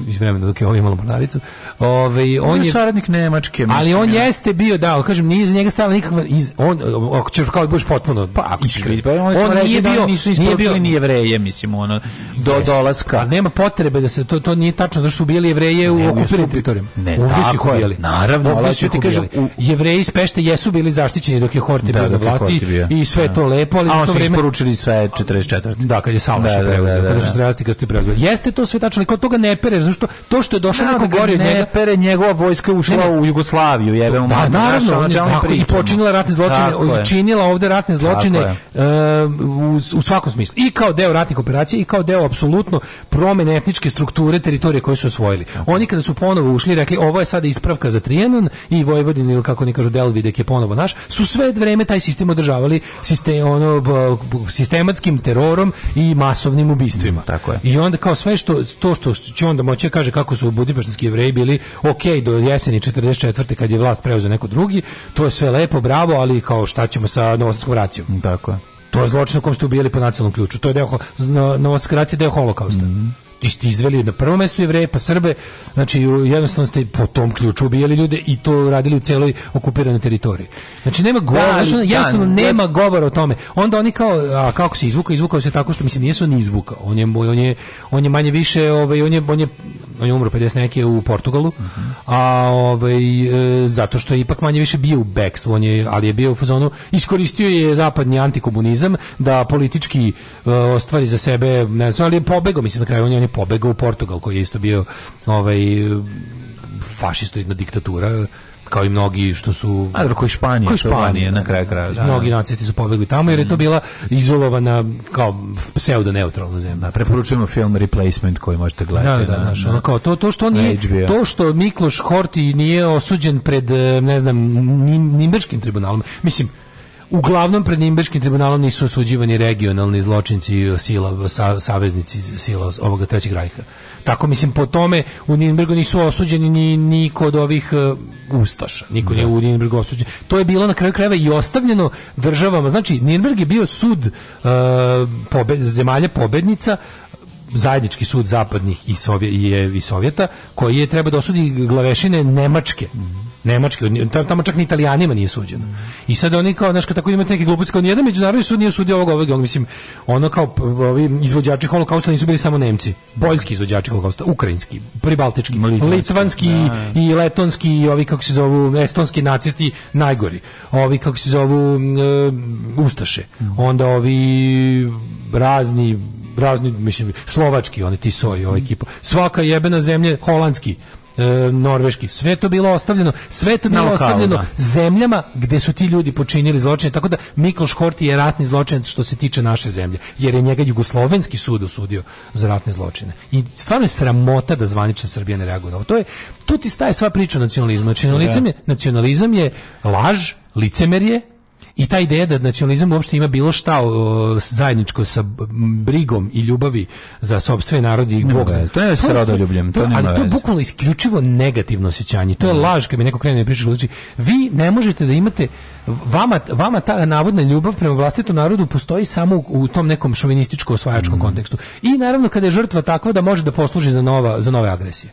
iz vremena dok je on imao mornaricu. Ovaj on, on je saradnik Nemačke, mislim. Ali on ja. jeste bio, da, kažem, nije iz njega stala nikakva iz, on ako ćeš kao budeš potpuno pa ako iskren, pa on, on reći nije da nisu nije bio ni jevreje, mislim, ono do yes. dolaska. A pa nema potrebe da se to to nije tačno zašto su ubijali jevreje u okupiranim teritorijama. Ne, ovdje su ih ubijali. Naravno, ovdje su ti kažem, jevreji iz Pešte jesu bili zaštićeni dok je Horti da, bio na vlasti i sve da. to lepo, ali za to vreme isporučili sve 44. Da, kad je Salvaš da, preuzeo, kad su strasti Jeste to sve tačno, ali kod toga ne pere pere, znaš što, to što je došao neko da gori od njega. pere, njegova vojska je ušla u Jugoslaviju, jebe mu. Da, naravno, on je i počinila ratne zločine, i činila ovde ratne zločine e, u u svakom smislu. I kao deo ratnih operacija i kao deo apsolutno promene etničke strukture teritorije koje su osvojili. Oni kada su ponovo ušli, rekli ovo je sada ispravka za Trijanon i Vojvodin ili kako oni kažu Delvidek je ponovo naš, su sve vreme taj sistem održavali sistem, ono, sistematskim terorom i masovnim ubistvima. Tako je. I onda kao sve što to što će onda moćija kaže kako su budimpeštanski jevreji bili ok do jeseni 44. kad je vlast preuzeo neko drugi, to je sve lepo, bravo, ali kao šta ćemo sa novostarskom racijom? Tako je. To je zločin u kom ste ubijali po nacionalnom ključu. To je deo, novostatska racija je deo holokausta. Mm -hmm ti ste izveli na prvo mesto Jevreje pa Srbe, znači jednostavno ste po tom ključu ubijali ljude i to radili u celoj okupiranoj teritoriji. Znači nema govora, znači, jednostavno nema govora o tome. Onda oni kao, a kako se izvuka, izvukao se tako što mislim nije se on izvukao. On je on je on je manje više, ovaj on je on je on je umro 50 neke u Portugalu. Uh -huh. A ovaj e, zato što je ipak manje više bio u bekstvu, on je ali je bio u fazonu iskoristio je zapadni antikomunizam da politički e, ostvari za sebe, ne znam, ali je pobegao mislim na kraju on je, on je pobegao u Portugal koji je isto bio ovaj fašistoidna diktatura kao i mnogi što su a koji Španije koji Španije da, na da, kraju da, kraja da, mnogi nacisti su pobegli tamo jer je to bila izolovana kao pseudo neutralna zemlja preporučujemo film Replacement koji možete gledati da, da, da, naš, ono kao to to što on nije to što Mikloš Horti nije osuđen pred e, ne znam nimberškim tribunalom mislim Uglavnom pred Nimbeškim tribunalom nisu osuđivani regionalni zločinci i sila sa, saveznici sila ovoga trećeg rajha. Tako mislim po tome u Nirnbergu nisu osuđeni ni niko od ovih uh, ustaša, niko nije da. u Nirnbergu osuđen. To je bilo na kraju krajeva i ostavljeno državama. Znači Nirnberg je bio sud uh, pobe, zemalja pobednica zajednički sud zapadnih i, Sovje, i, i Sovjeta koji je treba da osudi glavešine Nemačke. Mm -hmm nemački, tamo čak ni italijanima nije suđeno. I sad oni kao, znaš, tako imate neke gluposti, kao jedan međunarodni sud nije sudio ovog ovog, mislim, ono kao ovi izvođači holokausta nisu bili samo Nemci, poljski izvođači holokausta, ukrajinski, pribaltički, Litvanski, litvanski da. da. i letonski, i ovi kako se zovu, estonski nacisti, najgori, ovi kako se zovu, uh, ustaše, onda ovi razni razni mislim slovački oni ti soj ova ekipa svaka jebena zemlja holandski E, norveški. Sve to bilo ostavljeno, sve to bilo lokalu, ostavljeno da. zemljama gde su ti ljudi počinili zločine. Tako da Mikloš Horti je ratni zločin što se tiče naše zemlje, jer je njega jugoslovenski sud osudio za ratne zločine. I stvarno je sramota da zvanična Srbija ne reaguje. Ovo to je tu ti staje sva priča o nacionalizmu. Znači, nacionalizam je, nacionalizam je laž, licemerje, i ta ideja da nacionalizam uopšte ima bilo šta o, zajedničko sa brigom i ljubavi za sopstveni narod i Bog zna. To je s rodoljubljem, to, to nema Ali to je bukvalno isključivo negativno osećanje To je laž kad mi neko krene da priča. Znači, vi ne možete da imate vama, vama ta navodna ljubav prema vlastitom narodu postoji samo u tom nekom šovinističko osvajačkom mm. kontekstu. I naravno kada je žrtva takva da može da posluži za nova za nove agresije.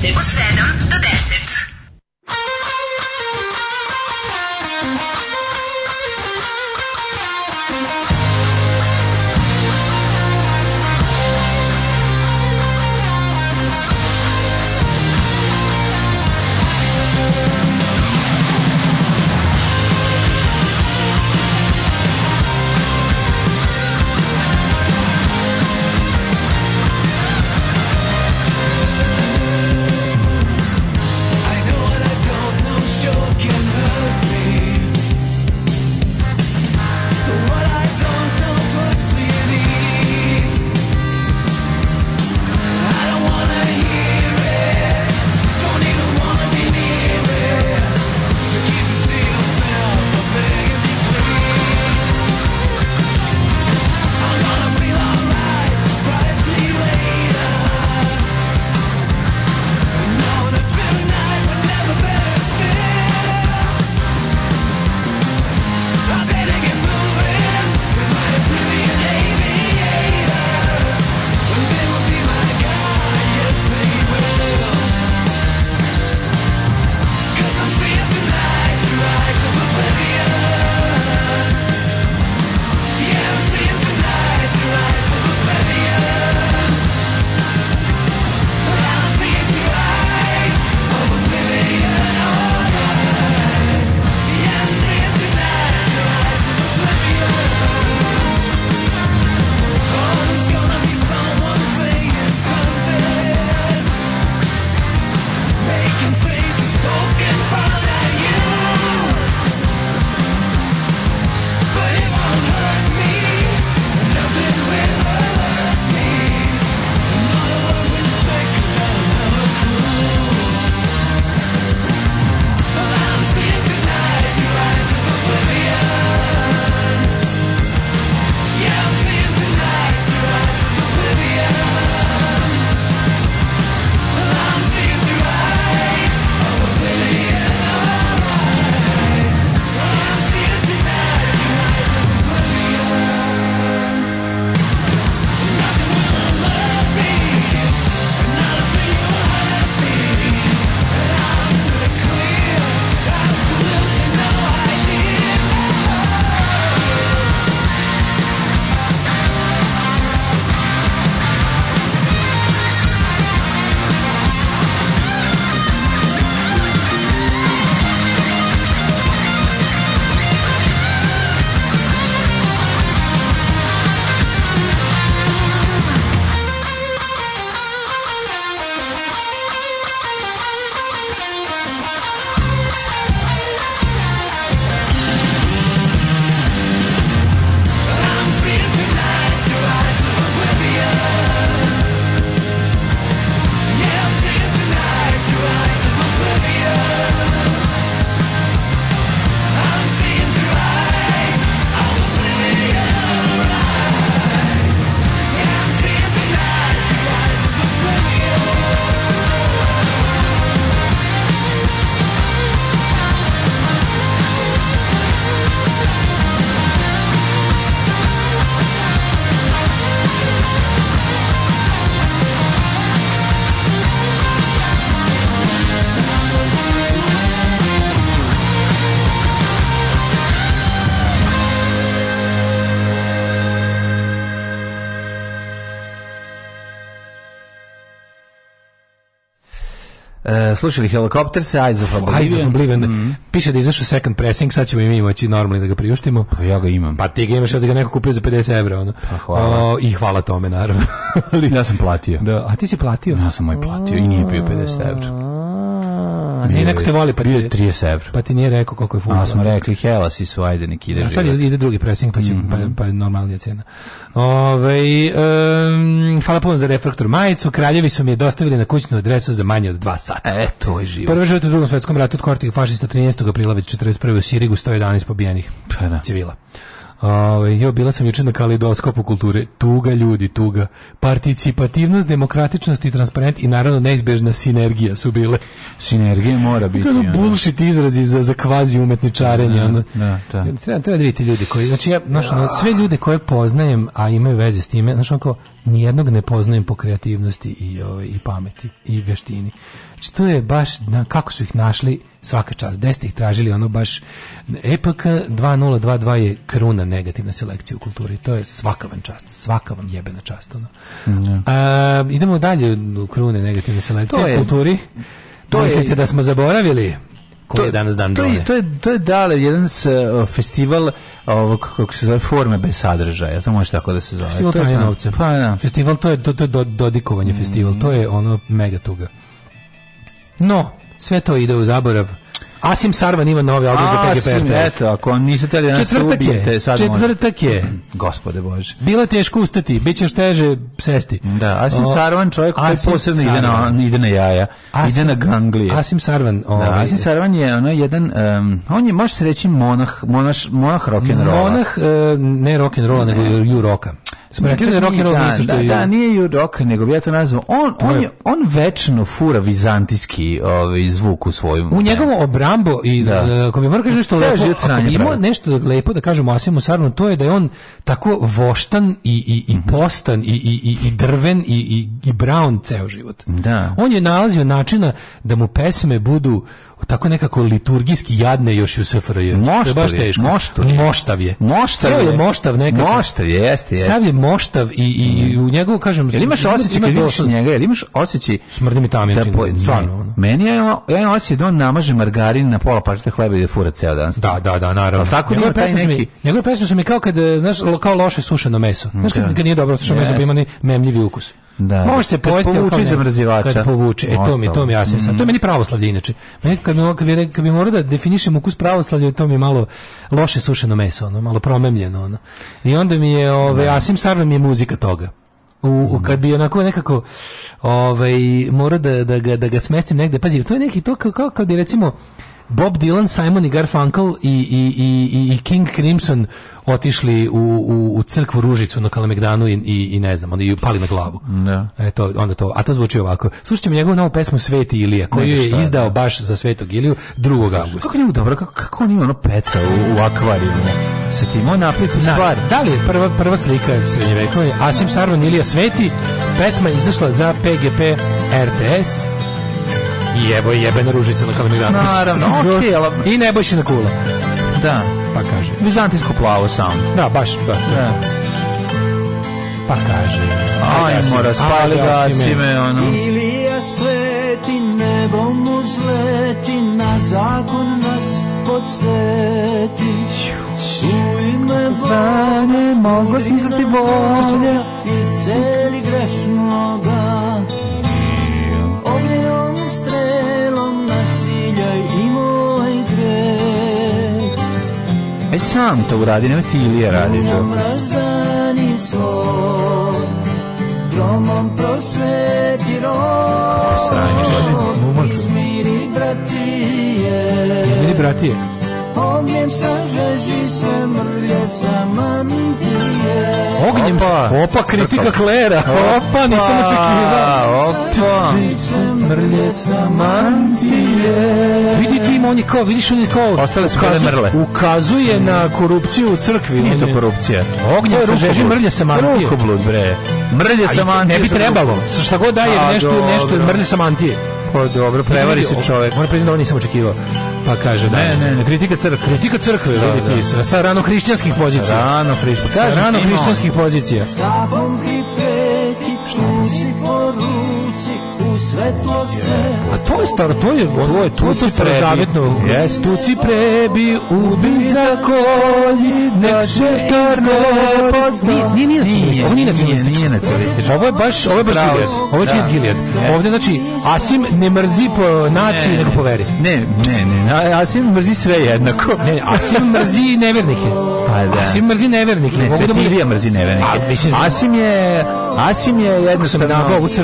Você. não slušali helikopterse se Eyes of Oblivion. Mm -hmm. Piše da izašao second pressing, sad ćemo i mi moći normalno da ga priuštimo. Pa ja ga imam. Pa ti ga imaš da ga neko kupio za 50 evra. Ono. Pa hvala. O, I hvala tome, naravno. Ali, ja sam platio. Da, a ti si platio? Ja sam moj platio i nije bio 50 evra nije neko te voli, pa ti, bio 30 evra. Pa ti nije rekao koliko je fudbal. A smo rekli Helasi su, ajde, neki ide. A sad ide drugi pressing, pa će mm -hmm. pa, mhm. pa normalnija cena. Ove, um, hvala puno za refraktor majicu. Kraljevi su mi je dostavili na kućnu adresu za manje od 2 sata. E, to je život. Prvi žrtva u drugom svetskom ratu od kortih fašista 13. aprila 41. u Sirigu 111 pobijenih pa, da. civila. Ovaj jo bila sam juče na kalidoskopu kulture. Tuga ljudi, tuga. Participativnost, demokratičnost i transparent i naravno neizbežna sinergija su bile. Sinergija mora biti. Kako bullshit izrazi za za kvazi umetničarenje, da, ono. Da, da. Treba, treba da vidite ljudi koji, znači ja, znaš, ono, sve ljude koje poznajem, a imaju veze s time, znači onako, nijednog ne poznajem po kreativnosti i, ovaj, i pameti i veštini. Znači, to je baš, na, kako su ih našli svaka čast, gde ste ih tražili, ono baš EPK 2022 je kruna negativna selekcija u kulturi, to je svaka vam čast, svaka vam jebena čast. Ono. Yeah. A, idemo dalje u krune negativne selekcije to je, u kulturi. To Mislite je, da smo zaboravili? koji je danas dan to je, to je, to je dale jedan s, uh, festival ovog, kako se zove, forme bez sadržaja, to može tako da se zove. Festival to je pa- novce. Pa, da. Festival to je, to, to je do, dodikovanje mm. festival, to je ono mega tuga. No, sve to ide u zaborav. Asim Sarvan ima novi album za PGP Asim, Eto, ako niste da nas četvrtak ubijete, je, sad Četvrtak je. Mhm, gospode Bože. Bilo je teško ustati, bit ćeš teže sesti. Da, Asim o, Sarvan čovjek koji posebno ide na, ide na jaja, Asim, ide na ganglije. Asim Sarvan. O, da, ovaj- Asim Sarvan je ono jedan, um, on je, može se reći, monah, monaš, monah rock'n'rolla. Monah, uh, ne rock'n'rolla, nego ju roka smo rekli da rock and roll da, nisu što da, je. Da, nije ju rock, nego bi ja to nazvao. On on je on večno fura vizantijski ovaj zvuk u svojim. U da. njegovom obrambo i da. E, ako bi morao nešto lepo, ima nešto lepo da kažemo Asimu Sarnu, to je da je on tako voštan i i i mhm. postan i i i drven i i i brown ceo život. Da. On je nalazio načina da mu pesme budu tako nekako liturgijski jadne još i u SFRJ. Moštav je, baš teško. Moštav je. Moštav je. Moštav je. Ceo je moštav nekako. Moštav je, jeste, jeste. Sav je moštav i, i mm. u njegovu, kažem... Jel imaš osjećaj kad vidiš njega, jel imaš osjećaj... Smrdi mi tamin, da, po, stvarno. meni je, ja imam osjećaj da on namaže margarin na pola pačete da hleba i da fura ceo dan. Da, da, da, naravno. Ali tako njegove pesme, neki... njegove pesme su mi kao kad, e, znaš, kao loše sušeno meso. Znaš, kad da. ga nije dobro sušeno meso, pa ima memljivi ukus. Da, da. Može se pojesti kad povuče iz zamrzivača. Kad povuče. E to mi to mi jasno. Mm. To je meni pravoslavlje inače. Meni kad mi kad bi, kad bi morao da definišem ukus pravoslavlja, to mi je malo loše sušeno meso, ono, malo promemljeno ono. I onda mi je ovaj Asim Sarve mi je muzika toga. U, u, da. kad bi onako nekako ovaj mora da, da, ga, da ga smestim negde pazi to je neki to kao, kao kad bi recimo Bob Dylan, Simon i Garfunkel i, i, i, i King Crimson otišli u, u, u crkvu Ružicu na Kalemegdanu i, i, i ne znam, onda ju pali na glavu. Da. E to, onda to, a to zvuči ovako. Slušajte mi njegovu novu pesmu Sveti Ilija, koju je izdao baš za Svetog Iliju 2. augusta. Kako njemu dobro, kako, kako on ima ono peca u, u akvarijumu? Se ti imao napraviti na, stvar. Da li je prva, prva slika srednjevekove? Asim Sarvan Ilija Sveti, pesma izašla za PGP RTS, Jebo je jebena ružica na kalendaru. Naravno, okej, okay, I nebojšina kula. Da. Pa kaže. Bizantinsko plavo sam. Da, baš, da. da. Pa kaže. Aj, aj mora, spali gasi me, ono. Ilija sveti, nebom uzleti, na zakon nas podsjeti. U ime Bane, mogu smisliti bolje, isceli grešnoga Aj sam to uradi, nemoj ti Ilija radi to. Mrazdani sol, gromom prosveti rož, izmiri bratije. Izmiri bratije? Ognjem sam žeži se mrlje sama mi Ognjem opa, opa kritika klera. Opa, nisam očekivao. Opa. Mrlje sama Vidi ti ima on je kao, vidiš on je kao Ostale su ukazuje, mrle. Ukazuje mm. na korupciju u crkvi. Nije to korupcija. Ognjem sam žeži mrlje sama Rukoblud bre. Mrlje samantije. Ne bi trebalo. Sa šta god daje nešto, nešto mrlje samantije. Pa dobro, prevari se čovjek. Moram priznati da ovo nisam očekivao. Pa kaže, da. Ne, da, da. ne, ne, kritika crkve. Kritika crkve, da, vidi ti, da. sa, sa rano hrišćanskih pozicija. Rano, hrišćanskih pozicija. Kažem, rano hrišćanskih pozicija. S tobom i peti, štuci po ruci, u svetlo se A to je staro, to je, to je, to je, to je starozavetno. Yes. Tuci prebi, ubi za kolji, nek da sve tako pozna. Nije, nije nacionalista, ovo nije nacionalista. Nije nacionalista. Ovo je baš, ovo je baš Gilijad. Ovo je da. čist Gilijad. Ovde, znači, Asim ne mrzi po naciji, nego po veri. Ne, ne, ne, Asim mrzi sve jednako. Ne, Asim mrzi nevernike. Pa da. Asim mrzi nevernike. Ne, da Svetilija mrzi nevernike. Asim je, Asim je jednostavno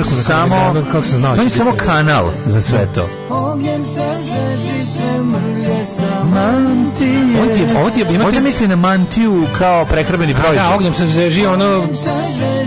samo, kako sam znao, on je samo kanal za sve to. Ognjem se žeži se sam. Mantije. On ti je, ovo ti je, imate... Možda misli na mantiju kao prehrabeni da, proizvod. Da, ognjem sam se žio ono...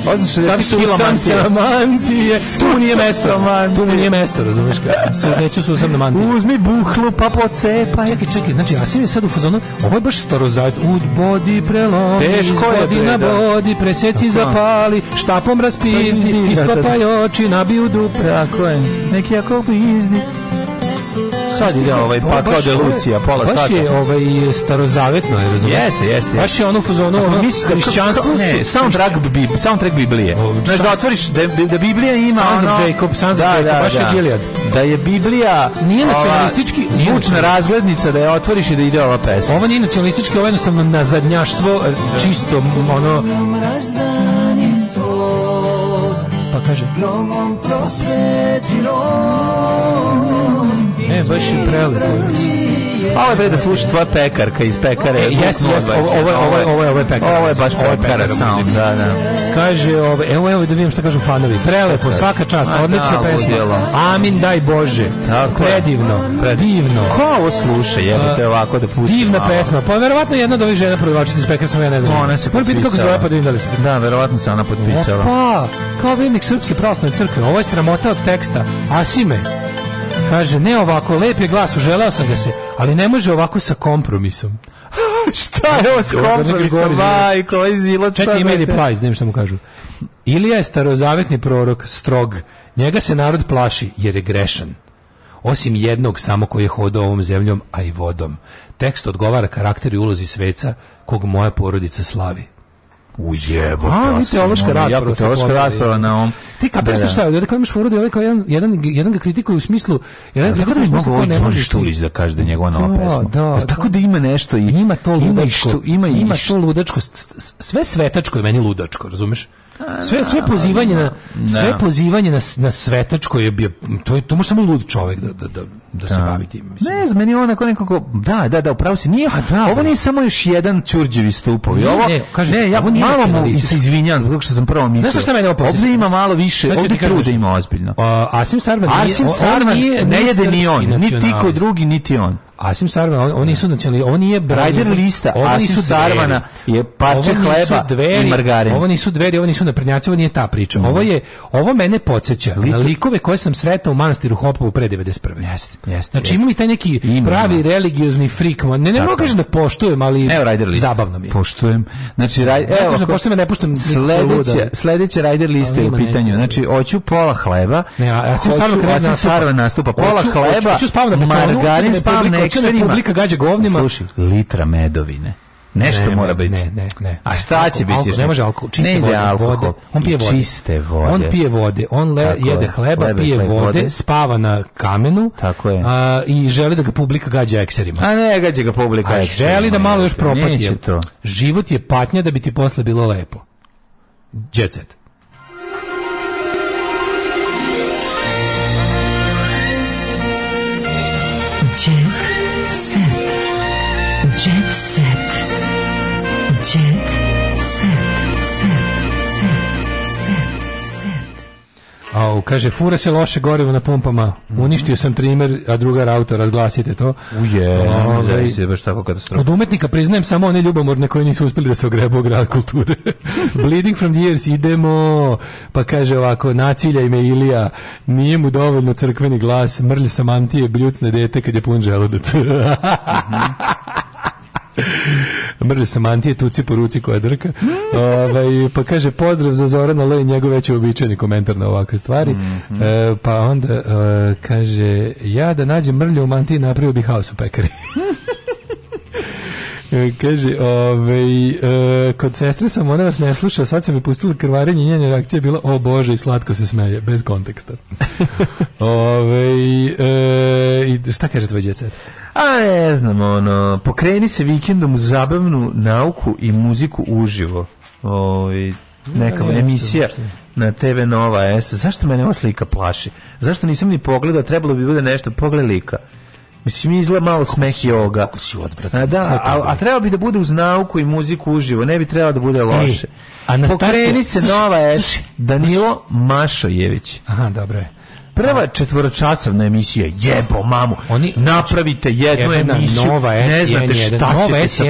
Oznam se da si kila mantije. Sam mantije. Tu nije mesto. Tu mu nije mesto, razumiješ ka? Sad neću su sam na mantije. Uzmi buhlu pa pocepaj. Čekaj, čekaj, znači Asim je sad u fazonu, ovo je baš starozajt. Ud bodi prelomi, Teško je da. bodi na bodi, preseci zapali, štapom raspizdi, ispapaj da, oči, nabiju dupe. Tako je. Neki jako bizni sad ide ovaj pakao de Lucija, pola baš sata. Baš je ovaj starozavetno, je razumiješ? Jeste, jeste. Baš je ono fuzonu, ono pa da hrišćanstvo. Ne, soundtrack, bi, soundtrack Biblije. Znaš da otvoriš, da, da, da Biblija ima Sons of Jacob, Sons of da, Jacob, baš je Gilead. Da je Biblija... Nije nacionalistički... Zvučna razglednica da je otvoriš i da ide ova pesma. Ovo nije nacionalistički, ovo je jednostavno nazadnjaštvo, čisto ono... Pa kaže... Gromom prosvetilo E, baš je prelepo. Ovo je bre da sluša tvoja pekarka iz pekare. Jesi, jes, ovo, je, ovo, ovo, ovo je pekara. Ovo je baš pekara, sound, da, da. Kaže, ovo, evo, evo da vidim šta kažu fanovi. Prelepo, svaka čast, odlična da, pesma. Amin, daj Bože. Tako predivno, predivno. Divno. Ko ovo sluša, te ovako da pusti? Divna pesma. Pa verovatno jedna od ovih žena prodavačica iz pekara, sam ja ne znam. Ona se potpisala. Prvi kako zove, pa da vidim da li se... Da, verovatno se ona potpisala. Pa, kao vjernik Srpske pravoslavne crkve, ovo je sramota od teksta. Asime, Kaže, ne ovako, lep je glas, uželao sam ga se, ali ne može ovako sa kompromisom. šta je ovo s kompromisom, majko, ovaj zilac. Čekaj, ima reply, znam šta mu kažu. Ilija je starozavetni prorok, strog. Njega se narod plaši, jer je grešan. Osim jednog samo koji je hodao ovom zemljom, a i vodom. Tekst odgovara karakter i ulozi sveca, kog moja porodica slavi. Ujebote. A, teološka rasprava. Jako teološka rasprava na ovom. Ti kapiraš da, šta, da kad imaš foru da ovaj kao jedan, jedan, jedan ga kritikuje u smislu, jedan da, kako tako da bi mogao ovaj ne može Štulić da kaže da njegova nova da, pesma. Da, da, tako da ima nešto i ima to ludačko, ima, što, ima, i ima to ludačko, sve svetačko je meni ludačko, razumeš? sve sve da, pozivanje na da. sve da. pozivanje na na svetačko je bio to je to može samo lud čovjek da da da, da se bavi tim mislim. Ne, zmeni ona kao nekako da da da upravo si nije A, da, ovo nije samo još jedan Đurđevi stupov. I ovo ne, kaže, ne ja malo mu se izvinjavam zbog što sam prvo mislio. Znaš šta mene opet? Ovde ima malo više, ovde truda ima ozbiljno. Asim Sarvan Asim Sarvan ne jede ni on, niti ko drugi, niti on. Asim Sarman, on, oni su nacionalni, oni je Brajder lista, oni su Sarmana je pače hleba dveri, i margarin. Ovo nisu dveri, ovo nisu naprednjaci, ovo nije ta priča. Ovo je, ovo mene podsjeća Lik. na likove koje sam sretao u manastiru Hopovu pre 91. Jeste, jeste. Znači imam i taj neki Ima, pravi religiozni frik. Ne, ne mogu da kažem da poštujem, ali evo, zabavno mi je. Poštujem. Znači, raj, da evo, ne kažem, ako, poštujem, ne poštujem. Sledeće, sledeće Rider liste je u pitanju. Znači, hoću pola hleba, ne, Asim Sarman nastupa. Pola hleba, da margarin spavam hoću da publika gađa govnima. Slušaj, litra medovine. Nešto ne, mora biti. Ne, ne, ne. A šta će biti? Alkohol, ne može alkohol, čiste ne vode, alkohol, vode. On pije vode. Čiste vode. On pije vode, on le, jede hleba, Lebe, pije hleb, vode, vode, spava na kamenu. Tako je. A, I želi da ga publika gađa ekserima. A ne, gađa ga publika ekserima. A želi da malo još propati. Život je patnja da bi ti posle bilo lepo. Jet set. Au, kaže, fura se loše gorivo na pumpama. Uništio sam trimer, a drugar auto, razglasite to. Uje, Ove, je ovaj, baš tako katastrofa. Od umetnika priznajem samo one ljubomorne koji nisu uspeli da se ogrebu grad kulture. Bleeding from the years, idemo. Pa kaže ovako, nacilja ime Ilija, nije mu dovoljno crkveni glas, mrlje samantije, bljucne dete kad je pun želudac. Mhm. Mrže se tuci po ruci koja drka. Ove, ovaj, pa kaže, pozdrav za Zorana L. i njegov već uobičajeni komentar na ovakve stvari. Mm -hmm. e, pa onda e, kaže, ja da nađem mrlju u mantiji napravio bih haos u pekari. E, kaže, ovaj, e, kod sestre sam, ona vas ne sluša, sad sam mi pustila krvarenje i njena reakcija bila, o bože, i slatko se smeje, bez konteksta. Ove, e, šta kaže tvoj djece? A ne znam, ono, pokreni se vikendom u zabavnu nauku i muziku uživo. Ove, neka ja, emisija na TV Nova S. Zašto mene ova slika plaši? Zašto nisam ni pogledao, trebalo bi da bude nešto, pogled lika. Mislim, izgleda malo smeh i oga. A, da, a, a treba bi da bude uz nauku i muziku uživo, ne bi trebalo da bude loše. Ej, Anastasija... Pokreni se nova es, Danilo Mašojević. Aha, dobro je prva četvoročasovna emisija jebo mamu oni napravite jednu emisiju nova ne znate šta nova ćete S, sa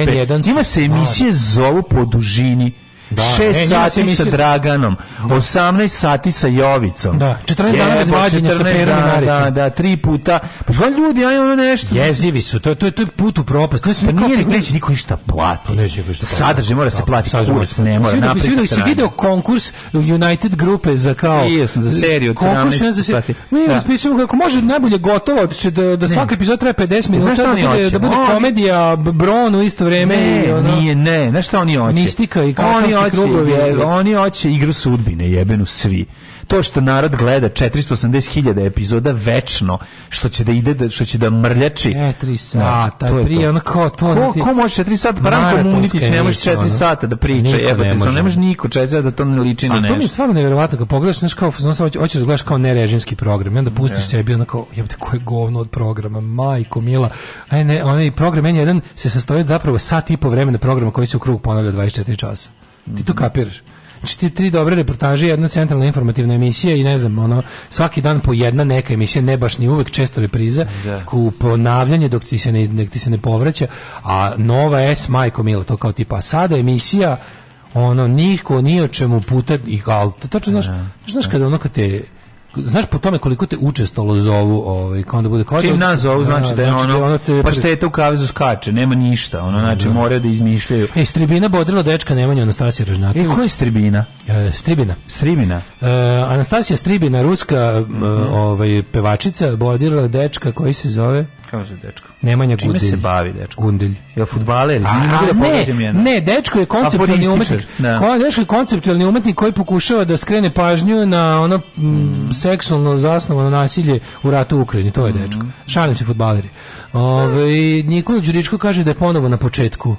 ima se emisije zovu po dužini Da, 6 e, sati mislim... sa Draganom, 18 da. sati sa Jovicom. Da, 14 dana bez vađenja sa Perom i Da, da, tri puta. Pa što ljudi, aj ono nešto. Jezivi su, to, to, to je put u propast. To pa nije, niko, neće niko ništa plati. To pa neće niko ništa plati. Sadržaj mora se plati, sadržaj kurs ne mora, napred strane. Si video konkurs United grupe za kao... Nije sam za seriju, konkurs za seriju. Mi da. raspisujemo kako može najbolje gotovo, da, da, da svaka epizoda traje 50 minuta, da bude komedija, bron u isto vreme. Ne, nije, ne, znaš šta oni hoće? Mistika i kao... Oni oće, krugovi, je, oni hoće igru sudbine, jebenu svi. To što narod gleda 480.000 epizoda večno, što će da ide, da, što će da mrljači. 4 da, sata, to je prije, to. ono kao to. Ko, ti... ko može 4 sata? Pa Ranko Mundić ne može 4 ono. sata da priča, jebate se, ne može niko 4 sata da to ne liči na nešto. A to mi je stvarno nevjerovatno, kad pogledaš, znaš kao, znaš, hoćeš da gledaš kao nerežimski program, i onda pustiš yeah. Da. sebi, onako, jebate, koje govno od programa, majko, mila. Aj, ne, onaj program, meni jedan se sastoji zapravo sat i po vremena programa koji se u krug ponavlja 24 časa. Ti to kapiraš? Znači ti tri dobre reportaže, jedna centralna informativna emisija i ne znam, ono, svaki dan po jedna neka emisija, ne baš ni uvek, često repriza, da. ponavljanje dok ti, se ne, dok ti se ne povraća, a nova S, majko mila, to kao tipa, a sada emisija, ono, niko, ni o čemu puta, i, ali, to, to znaš, da. znaš, znaš kada ono kad te znaš po tome koliko te učestalo zovu, ovaj kao da bude kao da- Čim nas zovu znači da, da je znači, ono, ono te, pa šteta u kavezu skače, nema ništa, ono da, znači da. mora da izmišljaju. E stribina bodrila dečka Nemanja Anastasija Ražnjatović. E koja je stribina? E, stribina. Stribina. E, Anastasija Stribina, ruska mm -hmm. ovaj pevačica bodrila dečka koji se zove Kaže dečko. Nemanja Čime Čime se bavi dečko? Gundelj. Je fudbaler, znači ne mogu da povežem Ne, dečko je konceptualni umetnik. Da. Ko, dečko je konceptualni umetnik koji pokušava da skrene pažnju na ono m, seksualno zasnovano nasilje u ratu u Ukrajini. To je dečko. Mm Šalim se fudbaleri. Ovaj Nikola Đuričko kaže da je ponovo na početku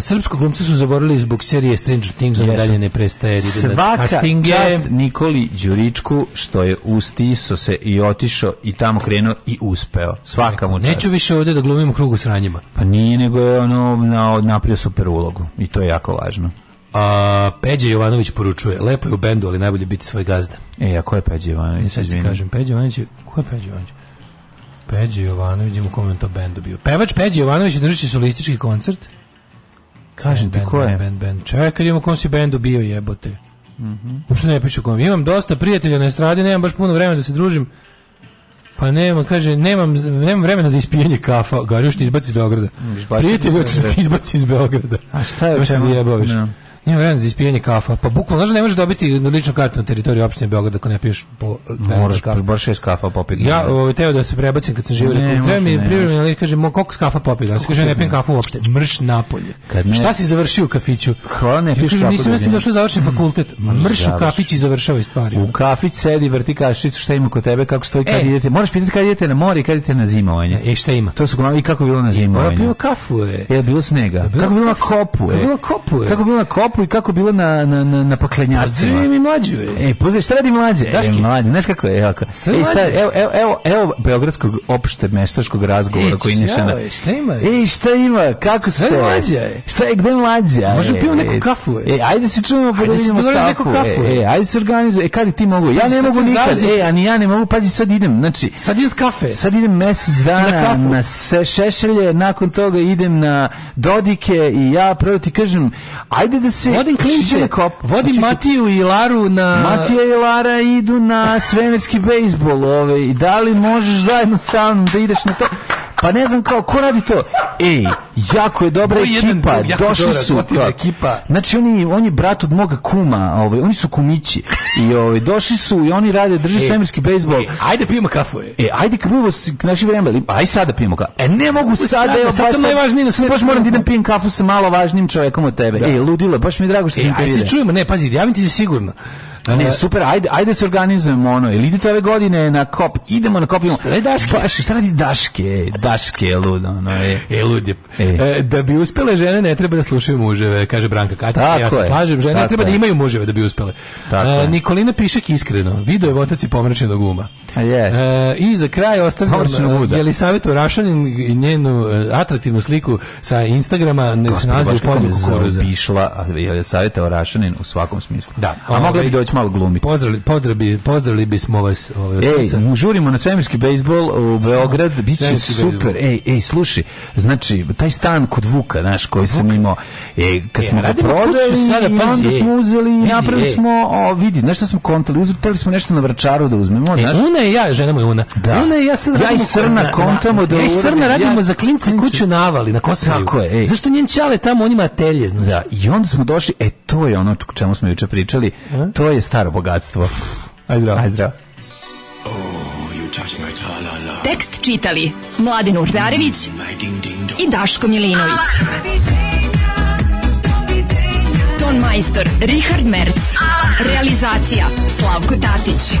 Srpsko glumce su zaborili zbog serije Stranger Things, on dalje ne prestaje. Svaka castinge. čast Nikoli Đuričku što je ustiso se i otišao i tamo krenuo i uspeo. Svaka mu čast. Neću više ovde da glumim krugu s ranjima. Pa nije, nego je ono na, napravio super ulogu i to je jako važno. A, Peđa Jovanović poručuje, lepo je u bendu, ali najbolje biti svoj gazda. E, a ko je Peđa Jovanović? E, sad ti kažem, Peđa Jovanović, ko je Peđa Jovanović? Peđa Jovanović, u kojem je to bendu bio. Pevač Peđa Jovanović održat će solistički koncert Kažem ti ko je? Band, band, band. Čekaj, imamo kom si bendu bio jebote. Mhm. Uopšte ne pišu kom. Imam dosta prijatelja na estradi, nemam baš puno vremena da se družim. Pa nema, kaže, nemam, nemam vremena za ispijanje kafa. Gari, ti izbaci iz Beograda. Prijatelj, još ti izbaci iz Beograda. A šta je? Još se zajebaviš. Nije vremena za ispijanje kafa. Pa bukvalno, znaš, da ne možeš dobiti ličnu kartu na teritoriju opštine Beograda ako ne piješ po eh, Moraš kafa. bar šest kafa popiti. Ja ovaj teo da se prebacim kad sam živio, rekao, treba mi privremeno, ali kaže, mo koliko kafa popiti? Ja se kaže ne pijem kafu uopšte. Mrš napolje. Kad ne... Šta si završio u kafiću? Hvala, ne piš kafu. Nisam da mislim došao da završen fakultet. Mrš u kafić i završavaj stvari. U kafić sedi, vrti kašicu, šta ima kod tebe, kako stoji kad e. idete. Moraš pitati kad idete na more kad idete na zimovanje. E šta ima? To su glavni kako bilo na zimovanje. Pa pio kafu je. Je bilo snega. Kako e? bilo na kopu e? je. Kako bilo na kopu popu i kako bilo na, na, na, na poklenjacima. Pa mi mlađu Ej, E, pozdrav, pa šta radi mlađe? Daški. E, mlađe, znaš kako je? Evo, e, šta, evo, evo, evo, evo Beogradskog opšte meštaškog razgovora e, koji ne šana. Šta ima? Ej, šta ima? Kako ste? Mlađe. Šta je, gde mlađe? Možemo pijemo e, neku kafu. Ej, e, ajde se čujemo pa da vidimo kafu. kafu. E, ajde se organizuje. E, kada ti mogu? Ja ne mogu nikad. Ej, a ni ja ne mogu, pazi, sad idem. Znači, sad idem kafe. Sad idem mesec dana na, šešelje, nakon toga idem na dodike i ja prvo ti kažem, ajde da Znači, znači, klince. Vodim klince. Kop. Vodim znači, Matiju i Laru na... Matija i Lara idu na svemirski bejsbol. Ove, I da li možeš zajedno sa mnom da ideš na to? Pa ne znam kao, ko radi to? Ej, jako je dobra ekipa, došli su. Ekipa. Znači, oni, oni brat od moga kuma, ovaj, oni su kumići. I ovaj, došli su i oni rade, drže e, svemirski bejsbol. E, ajde pijemo kafu. ej e, ajde pijemo naši vreme, aj da pijemo kafu. E, ne mogu sada, evo, sad sam najvažniji na svetu. Baš moram da idem pijem kafu sa malo važnim čovekom od tebe. Da. Ej, ludilo, baš mi je drago što si intervjuo. Ajde se čujemo, ne, pazi, javim ti se sigurno. A ne, e, super, ajde, ajde se organizujemo ono. Ili idete ove godine na kop, idemo na kop. Idemo. Šta je daške? Pa, šta radi daške? Daške je lud, ono je. E, lud je. E. e. da bi uspele žene ne treba da slušaju muževe, kaže Branka Katić. E, ja se slažem, žene ne treba da je. da imaju muževe da bi uspele. Nikolina Pišek iskreno, video je otac i pomračenog uma. Yes. E, I za kraj ostavljam e, Jelisavetu Rašanin i njenu e, atraktivnu sliku sa Instagrama ne snazi u polju kukuruza. Bišla Jelisaveta Rašanin u svakom smislu. Da. A ove, mogla bi doći malo glumiti. Pozdravili, pozdravili, pozdravili bismo vas. Ove, ej, žurimo na svemirski bejsbol u Beograd, bit će super. Ej, ej, slušaj, znači, taj stan kod Vuka, znaš, koji Vuka. sam imao, ej, kad e, smo ga prodali, sada, pa onda smo uzeli, napravili smo, o, vidi, nešto smo kontali, uzeli smo nešto na vrčaru da uzmemo, e, znaš? Una je ja, žena moja Una. Da. Una i ja sad ja i Srna kontamo da ja i Srna radimo za klince kuću navali na Kosovu. Tako je. Ej. Zašto njen čale tamo on ima atelje, znaš. Da, i onda smo došli, e to je ono o čemu smo juče pričali, A? to je staro bogatstvo. Aj zdravo. Aj zdravo. Oh, Tekst čitali Mladin Urdarević i Daško Milinović. Ton majstor Richard Merc. Realizacija Slavko Tatić